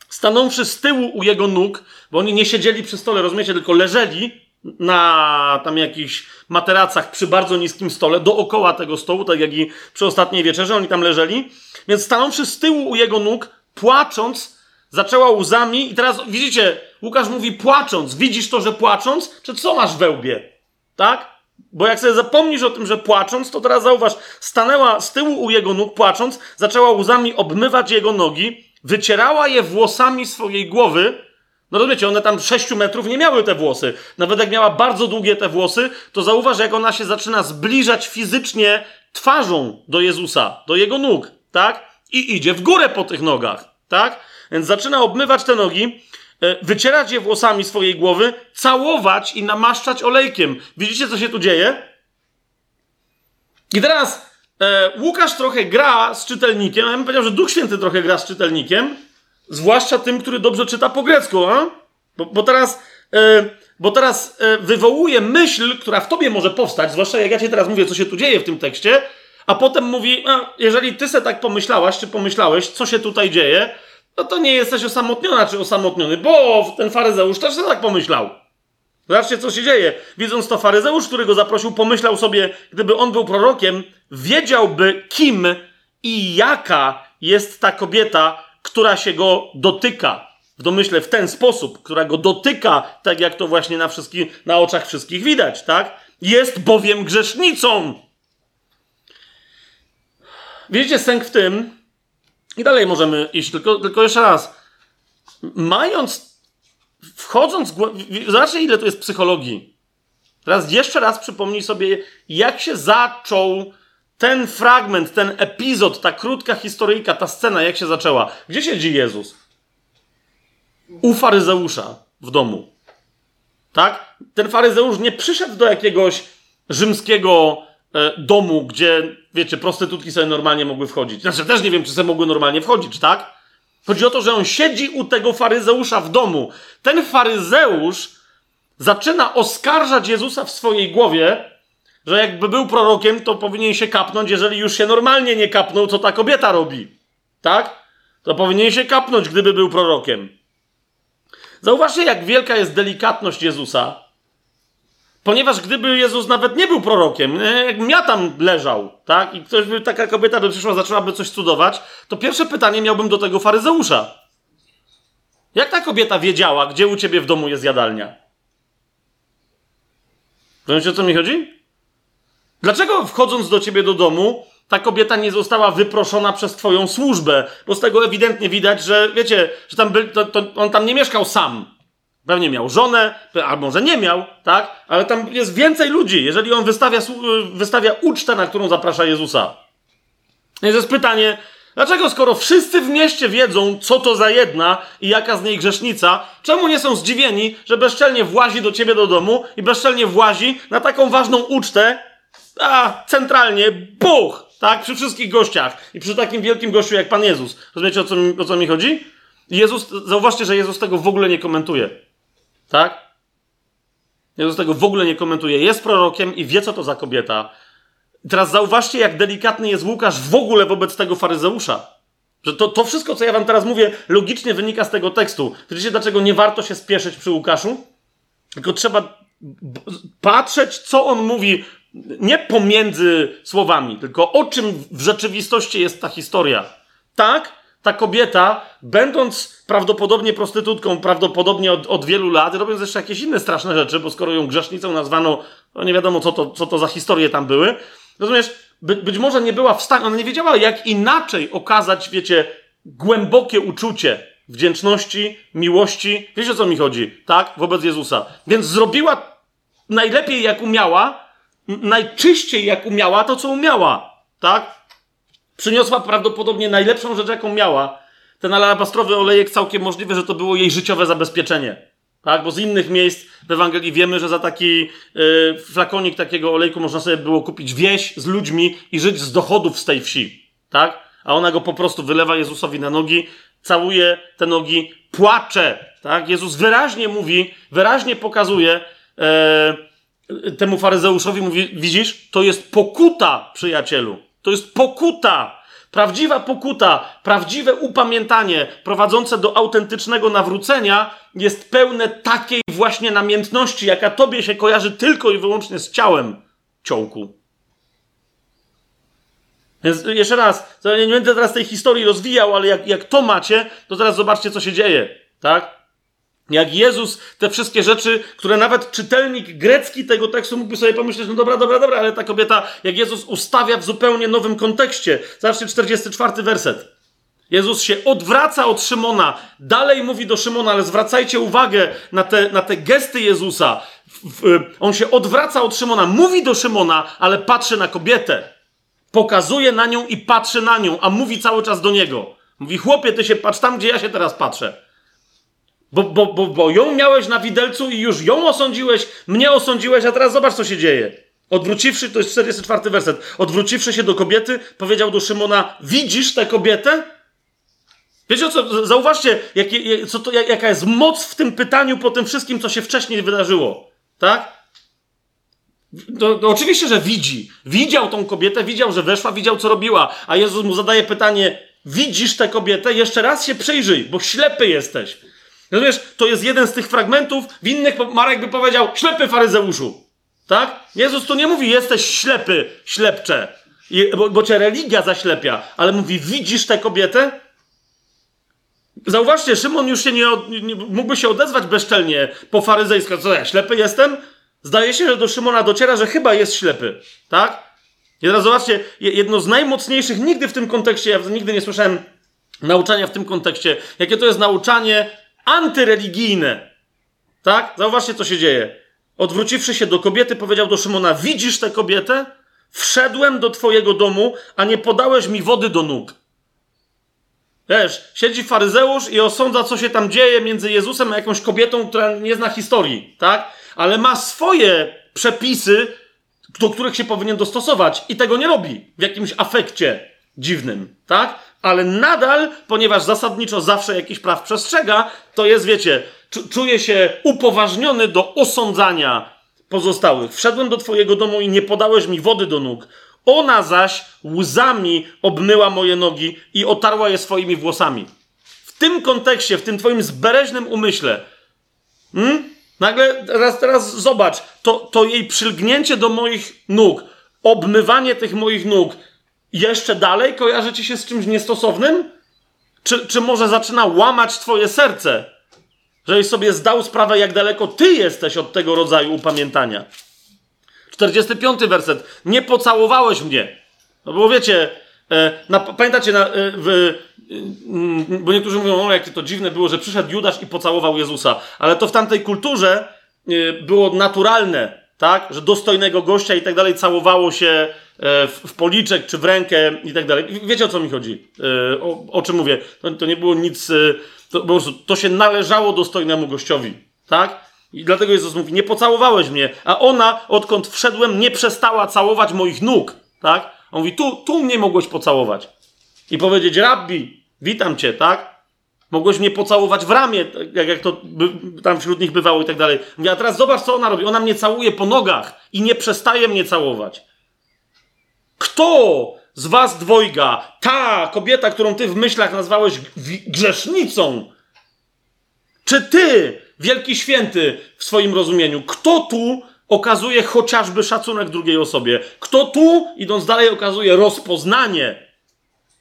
Stanąwszy z tyłu u jego nóg, bo oni nie siedzieli przy stole, rozumiecie, tylko leżeli, na tam jakichś materacach przy bardzo niskim stole, dookoła tego stołu, tak jak i przy ostatniej wieczerze, oni tam leżeli. Więc stanąwszy z tyłu u jego nóg, płacząc, zaczęła łzami i teraz widzicie, Łukasz mówi płacząc. Widzisz to, że płacząc? Czy co masz we łbie? Tak? Bo jak sobie zapomnisz o tym, że płacząc, to teraz zauważ, stanęła z tyłu u jego nóg, płacząc, zaczęła łzami obmywać jego nogi, wycierała je włosami swojej głowy, no rozumiecie, one tam 6 metrów nie miały te włosy. Nawet jak miała bardzo długie te włosy, to zauważ, jak ona się zaczyna zbliżać fizycznie twarzą do Jezusa, do jego nóg, tak? I idzie w górę po tych nogach, tak? Więc zaczyna obmywać te nogi, wycierać je włosami swojej głowy, całować i namaszczać olejkiem. Widzicie, co się tu dzieje? I teraz e, Łukasz trochę gra z czytelnikiem, ja bym powiedział, że Duch Święty trochę gra z czytelnikiem, Zwłaszcza tym, który dobrze czyta po grecku, a? Bo, bo teraz, e, bo teraz e, wywołuje myśl, która w tobie może powstać, zwłaszcza jak ja ci teraz mówię, co się tu dzieje w tym tekście, a potem mówi, a, jeżeli ty se tak pomyślałaś, czy pomyślałeś, co się tutaj dzieje, no to nie jesteś osamotniona czy osamotniony, bo ten faryzeusz też tak pomyślał. Zobaczcie, co się dzieje. Widząc to, faryzeusz, który go zaprosił, pomyślał sobie, gdyby on był prorokiem, wiedziałby, kim i jaka jest ta kobieta, która się go dotyka. W domyśle w ten sposób, która go dotyka, tak jak to właśnie na, wszystkich, na oczach wszystkich widać, tak? Jest bowiem grzesznicą. Widzicie sęk w tym, i dalej możemy iść, tylko, tylko jeszcze raz. Mając, wchodząc, zobaczcie ile tu jest psychologii. Teraz jeszcze raz przypomnij sobie, jak się zaczął ten fragment, ten epizod, ta krótka historyjka, ta scena, jak się zaczęła. Gdzie siedzi Jezus? U faryzeusza w domu. Tak? Ten faryzeusz nie przyszedł do jakiegoś rzymskiego e, domu, gdzie, wiecie, prostytutki sobie normalnie mogły wchodzić. Znaczy, też nie wiem, czy sobie mogły normalnie wchodzić, tak? Chodzi o to, że on siedzi u tego faryzeusza w domu. Ten faryzeusz zaczyna oskarżać Jezusa w swojej głowie, że jakby był prorokiem, to powinien się kapnąć, jeżeli już się normalnie nie kapnął, co ta kobieta robi. Tak? To powinien się kapnąć, gdyby był prorokiem. Zauważcie, jak wielka jest delikatność Jezusa. Ponieważ gdyby Jezus nawet nie był prorokiem, jakbym ja tam leżał, tak, i ktoś by, taka kobieta by przyszła, zaczęłaby coś cudować, to pierwsze pytanie miałbym do tego faryzeusza. Jak ta kobieta wiedziała, gdzie u ciebie w domu jest jadalnia? Wiecie, o co mi chodzi? Dlaczego wchodząc do ciebie do domu, ta kobieta nie została wyproszona przez twoją służbę? Bo z tego ewidentnie widać, że wiecie, że tam by, to, to on tam nie mieszkał sam. Pewnie miał żonę, albo może nie miał, tak? Ale tam jest więcej ludzi, jeżeli on wystawia, wystawia ucztę, na którą zaprasza Jezusa. No I jest pytanie, dlaczego skoro wszyscy w mieście wiedzą, co to za jedna i jaka z niej grzesznica, czemu nie są zdziwieni, że bezczelnie włazi do ciebie do domu i bezczelnie włazi na taką ważną ucztę, a centralnie buch, tak? Przy wszystkich gościach i przy takim wielkim gościu jak Pan Jezus. Rozumiecie, o co, o co mi chodzi? Jezus, zauważcie, że Jezus tego w ogóle nie komentuje. Tak? Jezus tego w ogóle nie komentuje. Jest prorokiem i wie, co to za kobieta. Teraz zauważcie, jak delikatny jest Łukasz w ogóle wobec tego faryzeusza. Że to, to wszystko, co ja wam teraz mówię, logicznie wynika z tego tekstu. Wiecie, dlaczego nie warto się spieszyć przy Łukaszu? Tylko trzeba patrzeć, co on mówi, nie pomiędzy słowami, tylko o czym w rzeczywistości jest ta historia. Tak, ta kobieta, będąc prawdopodobnie prostytutką, prawdopodobnie od, od, wielu lat, robiąc jeszcze jakieś inne straszne rzeczy, bo skoro ją grzesznicą nazwano, no nie wiadomo, co to, co to za historie tam były. Rozumiesz, by, być może nie była w stanie, ona nie wiedziała, jak inaczej okazać, wiecie, głębokie uczucie wdzięczności, miłości. Wiecie, o co mi chodzi, tak? Wobec Jezusa. Więc zrobiła najlepiej, jak umiała, najczyściej, jak umiała, to, co umiała, tak? Przyniosła prawdopodobnie najlepszą rzecz, jaką miała. Ten alabastrowy olejek całkiem możliwe, że to było jej życiowe zabezpieczenie. Tak? Bo z innych miejsc w Ewangelii wiemy, że za taki yy, flakonik takiego olejku można sobie było kupić wieś z ludźmi i żyć z dochodów z tej wsi. Tak? A ona go po prostu wylewa Jezusowi na nogi, całuje te nogi, płacze. Tak? Jezus wyraźnie mówi, wyraźnie pokazuje yy, temu faryzeuszowi, mówi, widzisz, to jest pokuta, przyjacielu. To jest pokuta. Prawdziwa pokuta, prawdziwe upamiętanie prowadzące do autentycznego nawrócenia jest pełne takiej właśnie namiętności, jaka tobie się kojarzy tylko i wyłącznie z ciałem ciołku. Więc jeszcze raz, nie będę teraz tej historii rozwijał, ale jak, jak to macie, to teraz zobaczcie, co się dzieje. Tak? Jak Jezus te wszystkie rzeczy, które nawet czytelnik grecki tego tekstu mógłby sobie pomyśleć, no dobra, dobra, dobra, ale ta kobieta, jak Jezus ustawia w zupełnie nowym kontekście. Zobaczcie 44 werset. Jezus się odwraca od Szymona, dalej mówi do Szymona, ale zwracajcie uwagę na te, na te gesty Jezusa. On się odwraca od Szymona, mówi do Szymona, ale patrzy na kobietę. Pokazuje na nią i patrzy na nią, a mówi cały czas do niego. Mówi, chłopie, ty się patrz tam, gdzie ja się teraz patrzę. Bo, bo, bo, bo ją miałeś na widelcu i już ją osądziłeś, mnie osądziłeś, a teraz zobacz, co się dzieje. Odwróciwszy, to jest 44 werset, odwróciwszy się do kobiety, powiedział do Szymona, widzisz tę kobietę? Wiecie co, zauważcie, jakie, co to, jaka jest moc w tym pytaniu po tym wszystkim, co się wcześniej wydarzyło. Tak? To, to oczywiście, że widzi. Widział tą kobietę, widział, że weszła, widział, co robiła. A Jezus mu zadaje pytanie, widzisz tę kobietę, jeszcze raz się przyjrzyj, bo ślepy jesteś. Rozumiesz, to jest jeden z tych fragmentów, w innych Marek by powiedział, ślepy faryzeuszu. Tak? Jezus tu nie mówi, jesteś ślepy, ślepcze, bo, bo cię religia zaślepia, ale mówi, widzisz tę kobietę? Zauważcie, Szymon już się nie, nie mógłby się odezwać bezczelnie po faryzejsku. Co ja, ślepy jestem? Zdaje się, że do Szymona dociera, że chyba jest ślepy. Tak? I teraz zobaczcie, jedno z najmocniejszych, nigdy w tym kontekście, ja nigdy nie słyszałem nauczania w tym kontekście, jakie to jest nauczanie antyreligijne. Tak? Zauważcie, co się dzieje. Odwróciwszy się do kobiety, powiedział do Szymona: Widzisz tę kobietę? Wszedłem do twojego domu, a nie podałeś mi wody do nóg. Wiesz, siedzi faryzeusz i osądza, co się tam dzieje między Jezusem a jakąś kobietą, która nie zna historii, tak? Ale ma swoje przepisy, do których się powinien dostosować i tego nie robi w jakimś afekcie dziwnym, tak? Ale nadal, ponieważ zasadniczo zawsze jakiś praw przestrzega, to jest, wiecie, czuje się upoważniony do osądzania pozostałych. Wszedłem do twojego domu i nie podałeś mi wody do nóg. Ona zaś łzami obmyła moje nogi i otarła je swoimi włosami. W tym kontekście, w tym twoim zbereźnym umyśle, hmm? nagle teraz, teraz zobacz, to, to jej przylgnięcie do moich nóg, obmywanie tych moich nóg, jeszcze dalej kojarzy ci się z czymś niestosownym? Czy, czy może zaczyna łamać twoje serce? Żebyś sobie zdał sprawę, jak daleko ty jesteś od tego rodzaju upamiętania. 45 werset. Nie pocałowałeś mnie. No bo wiecie, e, na, pamiętacie, na, e, w, e, bo niektórzy mówią, o jakie to dziwne było, że przyszedł Judasz i pocałował Jezusa. Ale to w tamtej kulturze było naturalne, tak? Że dostojnego gościa i tak dalej całowało się e, w, policzek czy w rękę i tak dalej. Wiecie o co mi chodzi? E, o, o czym mówię? To, to nie było nic. To, po prostu to się należało dostojnemu gościowi, tak? I dlatego Jezus mówi, nie pocałowałeś mnie, a ona, odkąd wszedłem, nie przestała całować moich nóg, tak? On mówi, tu, tu mnie mogłeś pocałować. I powiedzieć, rabbi, witam cię, tak? Mogłeś mnie pocałować w ramię, jak, jak to by, tam wśród nich bywało i tak dalej. Mówi, a teraz zobacz, co ona robi. Ona mnie całuje po nogach i nie przestaje mnie całować. Kto z was dwojga, ta kobieta, którą ty w myślach nazwałeś grzesznicą, czy ty wielki święty w swoim rozumieniu. Kto tu okazuje chociażby szacunek drugiej osobie? Kto tu, idąc dalej, okazuje rozpoznanie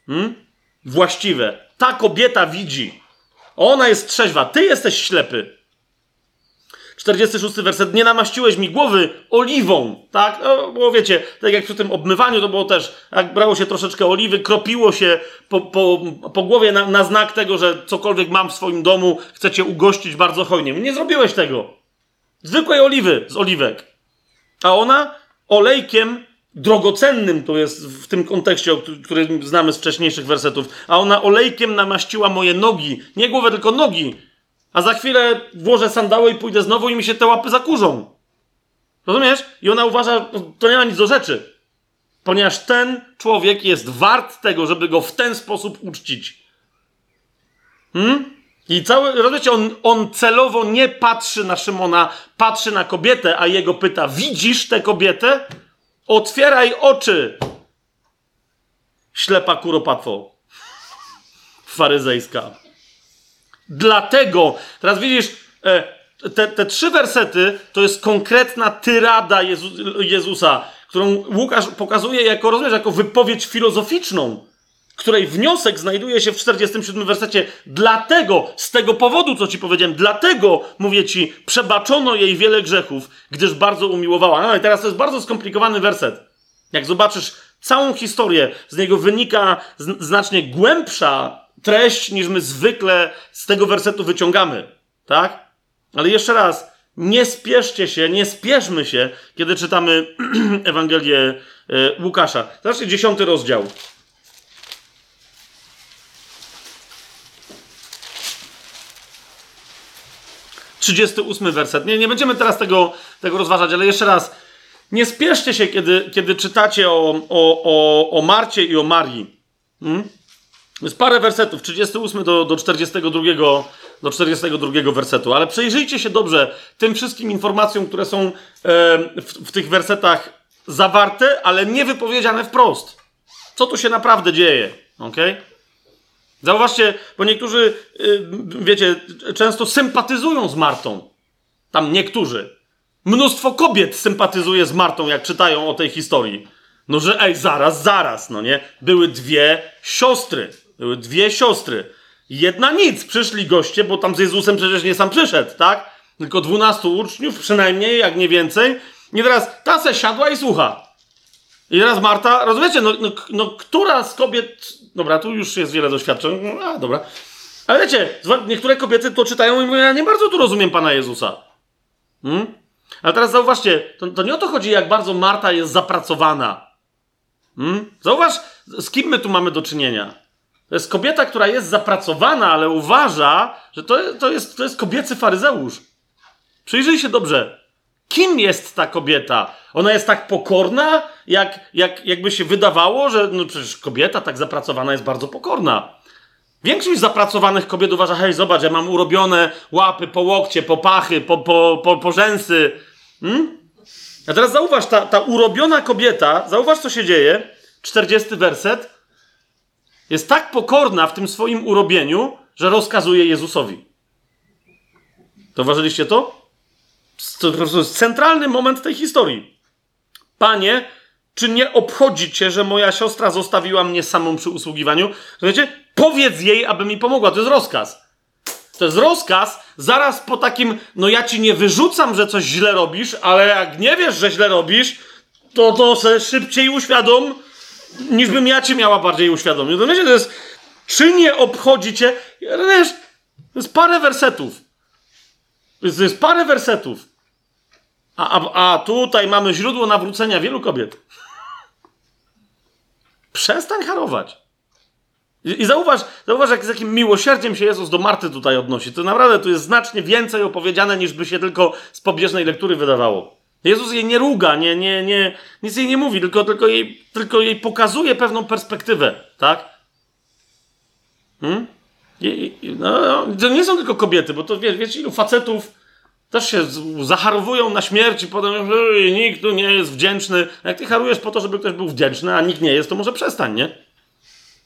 hmm? właściwe? Ta kobieta widzi. Ona jest trzeźwa, ty jesteś ślepy. 46 werset. Nie namaściłeś mi głowy oliwą, tak? No, bo wiecie, tak jak przy tym obmywaniu, to było też, jak brało się troszeczkę oliwy, kropiło się po, po, po głowie na, na znak tego, że cokolwiek mam w swoim domu, chcecie ugościć bardzo hojnie. Nie zrobiłeś tego. Zwykłej oliwy z oliwek. A ona olejkiem drogocennym, to jest w tym kontekście, który znamy z wcześniejszych wersetów, a ona olejkiem namaściła moje nogi. Nie głowę, tylko nogi a za chwilę włożę sandały i pójdę znowu i mi się te łapy zakurzą. Rozumiesz? I ona uważa, to nie ma nic do rzeczy. Ponieważ ten człowiek jest wart tego, żeby go w ten sposób uczcić. Hmm? I cały, rozumiecie, on, on celowo nie patrzy na Szymona, patrzy na kobietę, a jego pyta: Widzisz tę kobietę? Otwieraj oczy! Ślepa kuropatwo. Faryzejska. Dlatego, teraz widzisz, e, te, te trzy wersety to jest konkretna tyrada Jezu, Jezusa, którą Łukasz pokazuje jako, rozumiesz, jako wypowiedź filozoficzną, której wniosek znajduje się w 47 wersecie. Dlatego, z tego powodu, co ci powiedziałem, dlatego, mówię ci, przebaczono jej wiele grzechów, gdyż bardzo umiłowała. No i teraz to jest bardzo skomplikowany werset. Jak zobaczysz całą historię, z niego wynika znacznie głębsza treść, niż my zwykle z tego wersetu wyciągamy. Tak? Ale jeszcze raz, nie spieszcie się, nie spieszmy się, kiedy czytamy Ewangelię e, Łukasza. Zobaczcie, dziesiąty rozdział. Trzydziesty ósmy werset. Nie, nie będziemy teraz tego, tego rozważać, ale jeszcze raz. Nie spieszcie się, kiedy, kiedy czytacie o, o, o, o Marcie i o Marii. Hmm? Jest parę wersetów, 38 do, do, 42, do 42 wersetu, ale przejrzyjcie się dobrze tym wszystkim informacjom, które są e, w, w tych wersetach zawarte, ale nie wypowiedziane wprost. Co tu się naprawdę dzieje, ok? Zauważcie, bo niektórzy, yy, wiecie, często sympatyzują z Martą. Tam niektórzy. Mnóstwo kobiet sympatyzuje z Martą, jak czytają o tej historii. No, że ej, zaraz, zaraz, no nie? Były dwie siostry. Były dwie siostry. Jedna nic, przyszli goście, bo tam z Jezusem przecież nie sam przyszedł, tak? Tylko dwunastu uczniów, przynajmniej, jak nie więcej. I teraz ta se siadła i słucha. I teraz Marta, rozumiecie, no, no, no która z kobiet. Dobra, tu już jest wiele doświadczeń. No, a, dobra. Ale wiecie, niektóre kobiety to czytają i mówią, ja nie bardzo tu rozumiem Pana Jezusa. Hmm? Ale teraz zauważcie, to, to nie o to chodzi, jak bardzo Marta jest zapracowana. Hmm? Zauważ, z kim my tu mamy do czynienia. To jest kobieta, która jest zapracowana, ale uważa, że to, to, jest, to jest kobiecy faryzeusz. Przyjrzyj się dobrze. Kim jest ta kobieta? Ona jest tak pokorna, jak, jak, jakby się wydawało, że no przecież kobieta tak zapracowana jest bardzo pokorna. Większość zapracowanych kobiet uważa, hej, zobacz, ja mam urobione łapy po łokcie, po pachy, po, po, po, po rzęsy. Hmm? A teraz zauważ, ta, ta urobiona kobieta, zauważ, co się dzieje. 40 werset. Jest tak pokorna w tym swoim urobieniu, że rozkazuje Jezusowi. Zauważyliście to? To, jest centralny moment tej historii. Panie, czy nie obchodzi cię, że moja siostra zostawiła mnie samą przy usługiwaniu? Wiecie, powiedz jej, aby mi pomogła. To jest rozkaz. To jest rozkaz zaraz po takim, no ja ci nie wyrzucam, że coś źle robisz, ale jak nie wiesz, że źle robisz, to to se szybciej uświadom, niż bym ja cię miała bardziej uświadomić. To wiecie, to jest, czy nie obchodzi cię, wiesz, to jest parę wersetów. To jest parę wersetów. A, a, tutaj mamy źródło nawrócenia wielu kobiet. Przestań harować. I, I, zauważ, zauważ, jak, z jakim miłosierdziem się Jezus do Marty tutaj odnosi. To naprawdę tu jest znacznie więcej opowiedziane, niż by się tylko z pobieżnej lektury wydawało. Jezus jej nie ruga, nie, nie, nie, nic jej nie mówi, tylko, tylko, jej, tylko jej pokazuje pewną perspektywę, tak? Hmm? I, no, no, to nie są tylko kobiety, bo to wiesz, wiecie, ilu facetów też się zacharowują na śmierć i potem że nikt tu nie jest wdzięczny. Jak ty harujesz po to, żeby ktoś był wdzięczny, a nikt nie jest, to może przestań, nie?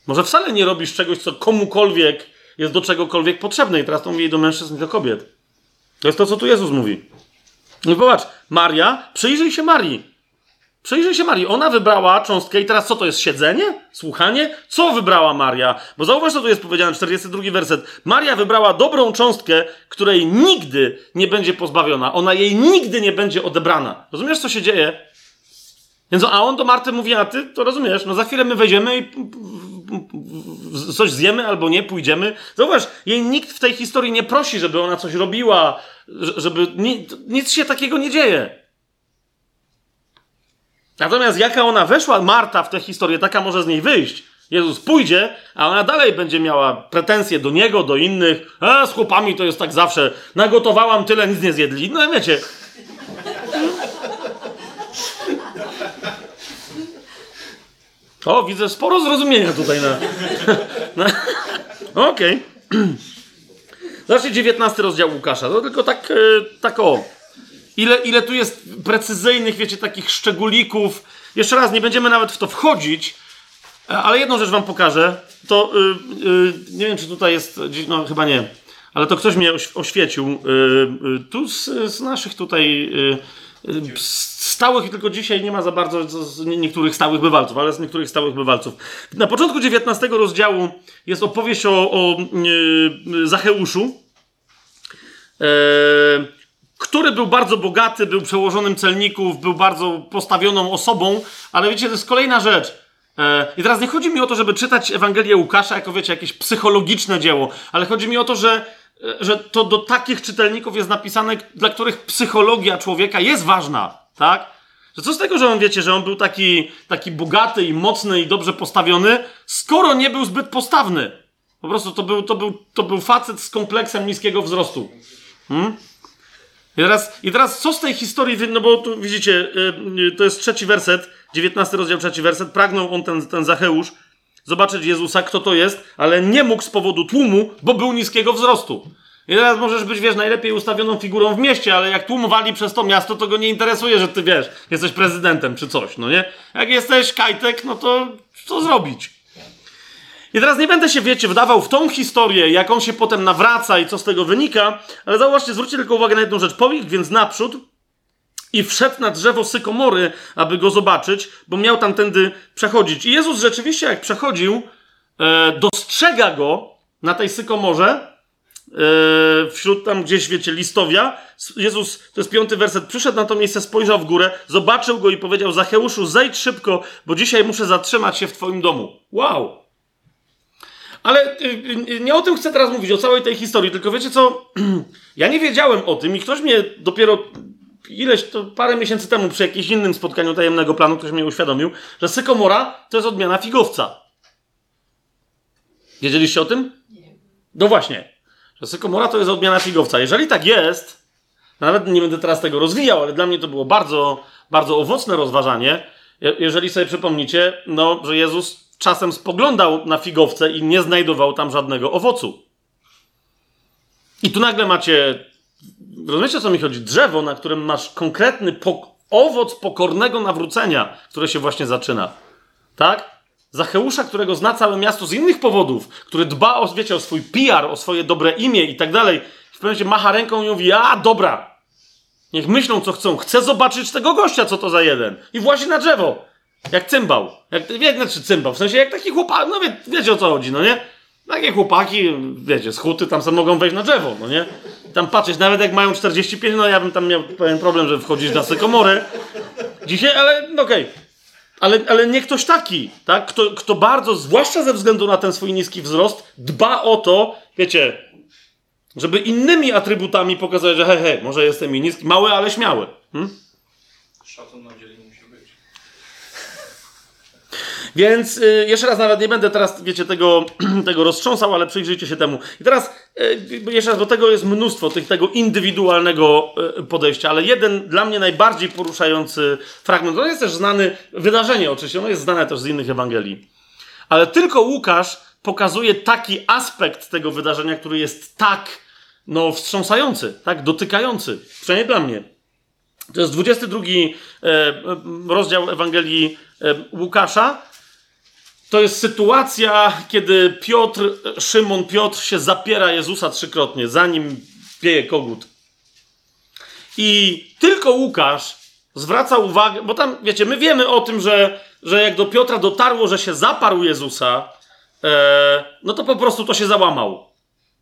Może wcale nie robisz czegoś, co komukolwiek jest do czegokolwiek potrzebne. I teraz to mówi do mężczyzn i do kobiet. To jest to, co tu Jezus mówi. No zobacz, Maria, przyjrzyj się Marii. Przyjrzyj się Marii. Ona wybrała cząstkę i teraz co to jest? Siedzenie? Słuchanie? Co wybrała Maria? Bo zauważ, co tu jest powiedziane, 42 werset. Maria wybrała dobrą cząstkę, której nigdy nie będzie pozbawiona. Ona jej nigdy nie będzie odebrana. Rozumiesz, co się dzieje? Więc, a on do Marty mówi, a ty to rozumiesz, no za chwilę my wejdziemy i coś zjemy albo nie, pójdziemy. Zauważ, jej nikt w tej historii nie prosi, żeby ona coś robiła, żeby... Nic się takiego nie dzieje. Natomiast jaka ona weszła, Marta, w tę historię, taka może z niej wyjść. Jezus pójdzie, a ona dalej będzie miała pretensje do niego, do innych. A z chłopami to jest tak zawsze. Nagotowałam tyle, nic nie zjedli. No wiecie. O, widzę sporo zrozumienia tutaj na. na... Okej. Okay. Zobaczcie 19 rozdział Łukasza. To tylko tak, e, tak o. Ile, ile tu jest precyzyjnych, wiecie, takich szczególików. Jeszcze raz, nie będziemy nawet w to wchodzić, ale jedną rzecz wam pokażę. To yy, yy, nie wiem, czy tutaj jest, no chyba nie, ale to ktoś mnie oświecił. Yy, tu z, z, naszych tutaj stałych, tylko dzisiaj nie ma za bardzo niektórych stałych bywalców, ale z niektórych stałych bywalców. Na początku XIX rozdziału jest opowieść o, o Zacheuszu który był bardzo bogaty, był przełożonym celników, był bardzo postawioną osobą, ale wiecie, to jest kolejna rzecz. E, I teraz nie chodzi mi o to, żeby czytać Ewangelię Łukasza jako, wiecie, jakieś psychologiczne dzieło, ale chodzi mi o to, że, e, że to do takich czytelników jest napisane, dla których psychologia człowieka jest ważna, tak? Że co z tego, że on, wiecie, że on był taki, taki bogaty i mocny i dobrze postawiony, skoro nie był zbyt postawny. Po prostu to był, to był, to był facet z kompleksem niskiego wzrostu. Hmm? I teraz, I teraz co z tej historii, no bo tu widzicie, y, y, to jest trzeci werset, 19 rozdział, trzeci werset. Pragnął on, ten, ten Zacheusz, zobaczyć Jezusa, kto to jest, ale nie mógł z powodu tłumu, bo był niskiego wzrostu. I teraz możesz być, wiesz, najlepiej ustawioną figurą w mieście, ale jak tłum wali przez to miasto, to go nie interesuje, że ty, wiesz, jesteś prezydentem czy coś, no nie? Jak jesteś kajtek, no to co zrobić? I teraz nie będę się, wiecie, wdawał w tą historię, jak on się potem nawraca i co z tego wynika, ale zauważcie, zwróćcie tylko uwagę na jedną rzecz. Pobiegł więc naprzód i wszedł na drzewo sykomory, aby go zobaczyć, bo miał tamtędy przechodzić. I Jezus rzeczywiście, jak przechodził, e, dostrzega go na tej sykomorze, e, wśród tam gdzieś, wiecie, listowia. Jezus, to jest piąty werset, przyszedł na to miejsce, spojrzał w górę, zobaczył go i powiedział, Zacheuszu, zejdź szybko, bo dzisiaj muszę zatrzymać się w twoim domu. Wow! Ale y, y, nie o tym chcę teraz mówić, o całej tej historii, tylko wiecie co? Ja nie wiedziałem o tym i ktoś mnie dopiero ileś, to parę miesięcy temu przy jakimś innym spotkaniu tajemnego planu ktoś mnie uświadomił, że sykomora to jest odmiana figowca. Wiedzieliście o tym? No właśnie, że sykomora to jest odmiana figowca. Jeżeli tak jest, nawet nie będę teraz tego rozwijał, ale dla mnie to było bardzo, bardzo owocne rozważanie. Jeżeli sobie przypomnicie, no, że Jezus czasem spoglądał na figowce i nie znajdował tam żadnego owocu. I tu nagle macie, rozumiecie o co mi chodzi? Drzewo, na którym masz konkretny pok owoc pokornego nawrócenia, które się właśnie zaczyna. Tak? Zacheusza, którego zna całe miasto z innych powodów, który dba o, wiecie, o swój PR, o swoje dobre imię i tak dalej. W pewnym momencie macha ręką i mówi, a dobra, niech myślą co chcą, chcę zobaczyć tego gościa, co to za jeden. I właśnie na drzewo. Jak cymbał. Jak, wie, znaczy cymbał, w sensie jak taki chłopak, no wie, wiecie o co chodzi, no nie? Takie chłopaki, wiecie, z huty tam sobie mogą wejść na drzewo, no nie? Tam patrzeć, nawet jak mają 45, no ja bym tam miał pewien problem, że wchodzisz na sykomorę. Dzisiaj, ale no okej. Okay. Ale, ale nie ktoś taki, tak? Kto, kto bardzo, zwłaszcza ze względu na ten swój niski wzrost, dba o to, wiecie, żeby innymi atrybutami pokazać, że he, he, może jestem i niski, mały, ale śmiały. Hmm? Szacun na więc y, jeszcze raz nawet nie będę teraz, wiecie, tego, tego roztrząsał, ale przyjrzyjcie się temu. I teraz, y, jeszcze raz, bo tego jest mnóstwo, tych, tego indywidualnego y, podejścia, ale jeden dla mnie najbardziej poruszający fragment, to jest też znany, wydarzenie oczywiście, ono jest znane też z innych Ewangelii. Ale tylko Łukasz pokazuje taki aspekt tego wydarzenia, który jest tak, no, wstrząsający, tak, dotykający, przynajmniej dla mnie. To jest 22 e, rozdział Ewangelii e, Łukasza, to jest sytuacja, kiedy Piotr, Szymon Piotr się zapiera Jezusa trzykrotnie, zanim wieje kogut. I tylko Łukasz zwraca uwagę, bo tam, wiecie, my wiemy o tym, że, że jak do Piotra dotarło, że się zaparł Jezusa, e, no to po prostu to się załamał.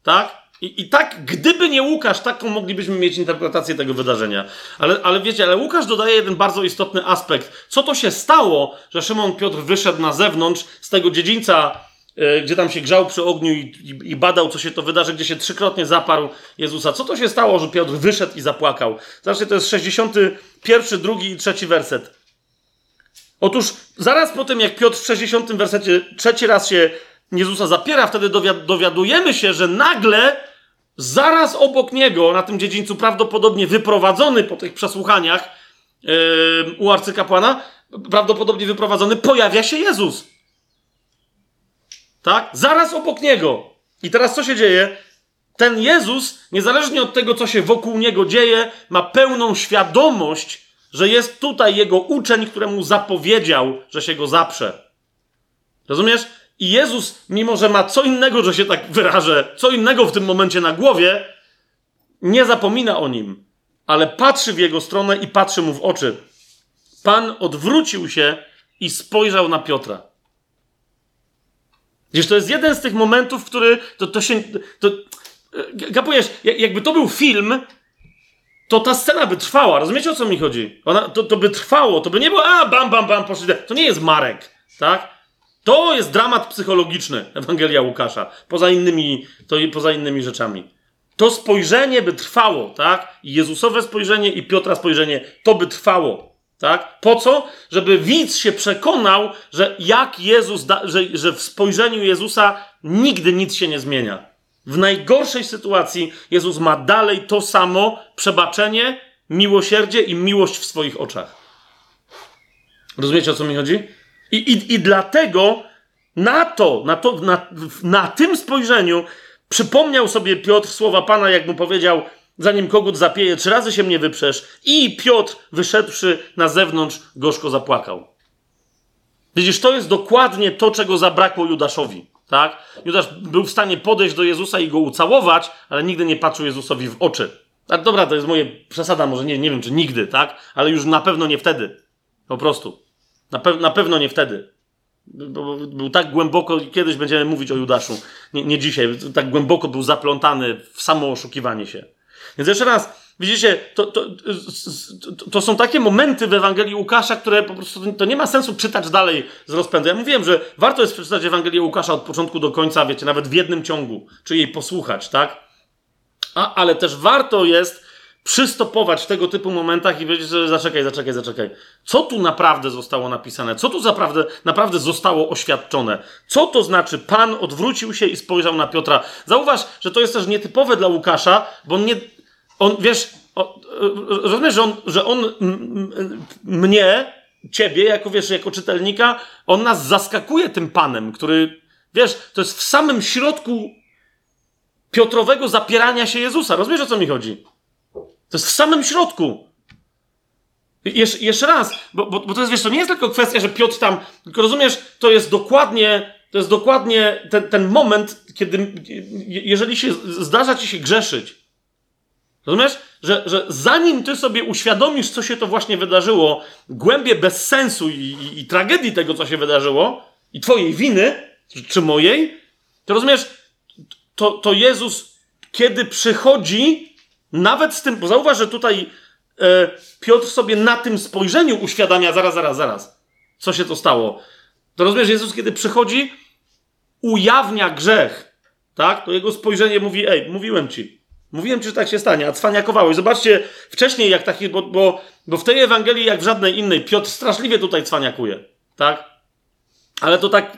Tak? I, I tak, gdyby nie Łukasz, taką moglibyśmy mieć interpretację tego wydarzenia. Ale, ale wiecie, ale Łukasz dodaje jeden bardzo istotny aspekt. Co to się stało, że Szymon Piotr wyszedł na zewnątrz z tego dziedzińca, yy, gdzie tam się grzał przy ogniu i, i, i, badał, co się to wydarzy, gdzie się trzykrotnie zaparł Jezusa. Co to się stało, że Piotr wyszedł i zapłakał? Zobaczcie, to jest 61, drugi i trzeci werset. Otóż zaraz po tym, jak Piotr w 60 wersecie trzeci raz się Jezusa zapiera, wtedy dowiadujemy się, że nagle zaraz obok niego, na tym dziedzińcu, prawdopodobnie wyprowadzony po tych przesłuchaniach yy, u arcykapłana, prawdopodobnie wyprowadzony, pojawia się Jezus. Tak? Zaraz obok niego. I teraz co się dzieje? Ten Jezus, niezależnie od tego, co się wokół niego dzieje, ma pełną świadomość, że jest tutaj jego uczeń, któremu zapowiedział, że się go zaprze. Rozumiesz? I Jezus, mimo że ma co innego, że się tak wyrażę, co innego w tym momencie na głowie, nie zapomina o nim, ale patrzy w jego stronę i patrzy mu w oczy. Pan odwrócił się i spojrzał na Piotra. Wiesz, to jest jeden z tych momentów, który to, to się. To, kapujesz, jakby to był film, to ta scena by trwała. Rozumiecie o co mi chodzi? Ona, to, to by trwało, to by nie było, a bam, bam, bam, poszli. To nie jest Marek, tak? To jest dramat psychologiczny Ewangelia Łukasza. Poza innymi, to poza innymi rzeczami. To spojrzenie by trwało, tak? I Jezusowe spojrzenie i Piotra spojrzenie, to by trwało. Tak? Po co? Żeby widz się przekonał, że jak Jezus, da, że, że w spojrzeniu Jezusa nigdy nic się nie zmienia. W najgorszej sytuacji Jezus ma dalej to samo przebaczenie, miłosierdzie i miłość w swoich oczach. Rozumiecie o co mi chodzi? I, i, i dlatego na to, na, to na, na tym spojrzeniu przypomniał sobie Piotr słowa Pana, jak mu powiedział, zanim kogut zapieje, trzy razy się mnie wyprzesz. I Piotr, wyszedłszy na zewnątrz, gorzko zapłakał. Widzisz, to jest dokładnie to, czego zabrakło Judaszowi. tak? Judasz był w stanie podejść do Jezusa i go ucałować, ale nigdy nie patrzył Jezusowi w oczy. A dobra, to jest moje przesada, może nie, nie wiem, czy nigdy, tak? Ale już na pewno nie wtedy. Po prostu. Na, pe na pewno nie wtedy. Był tak głęboko, kiedyś będziemy mówić o Judaszu, nie, nie dzisiaj, tak głęboko był zaplątany w samo oszukiwanie się. Więc jeszcze raz, widzicie, to, to, to, to, są takie momenty w Ewangelii Łukasza, które po prostu to nie ma sensu czytać dalej z rozpędu. Ja mówiłem, że warto jest przeczytać Ewangelię Łukasza od początku do końca, wiecie, nawet w jednym ciągu, czy jej posłuchać, tak? A, ale też warto jest przystopować w tego typu momentach i powiedzieć, że zaczekaj, zaczekaj, zaczekaj. Co tu naprawdę zostało napisane? Co tu naprawdę, naprawdę zostało oświadczone? Co to znaczy Pan odwrócił się i spojrzał na Piotra? Zauważ, że to jest też nietypowe dla Łukasza, bo on nie, on, wiesz, o, rozumiesz, że on, że on mnie, ciebie, jako wiesz, jako czytelnika, on nas zaskakuje tym Panem, który, wiesz, to jest w samym środku Piotrowego zapierania się Jezusa. Rozumiesz, o co mi chodzi? To jest w samym środku. Jesz, jeszcze raz, bo, bo, bo, to jest, wiesz, to nie jest tylko kwestia, że Piotr tam, tylko rozumiesz, to jest dokładnie, to jest dokładnie ten, ten moment, kiedy, jeżeli się zdarza ci się grzeszyć, rozumiesz, że, że zanim ty sobie uświadomisz, co się to właśnie wydarzyło, głębie bez sensu i, i, i tragedii tego, co się wydarzyło, i twojej winy, czy mojej, to rozumiesz, to, to Jezus, kiedy przychodzi, nawet z tym, bo zauważ, że tutaj e, Piotr sobie na tym spojrzeniu uświadamia, zaraz, zaraz, zaraz, co się to stało. To rozumiesz, Jezus, kiedy przychodzi, ujawnia grzech, tak? To jego spojrzenie mówi, ej, mówiłem ci. Mówiłem ci, że tak się stanie, a cwaniakowałeś. Zobaczcie, wcześniej jak taki, bo, bo, bo w tej Ewangelii, jak w żadnej innej, Piotr straszliwie tutaj cwaniakuje, tak? Ale to tak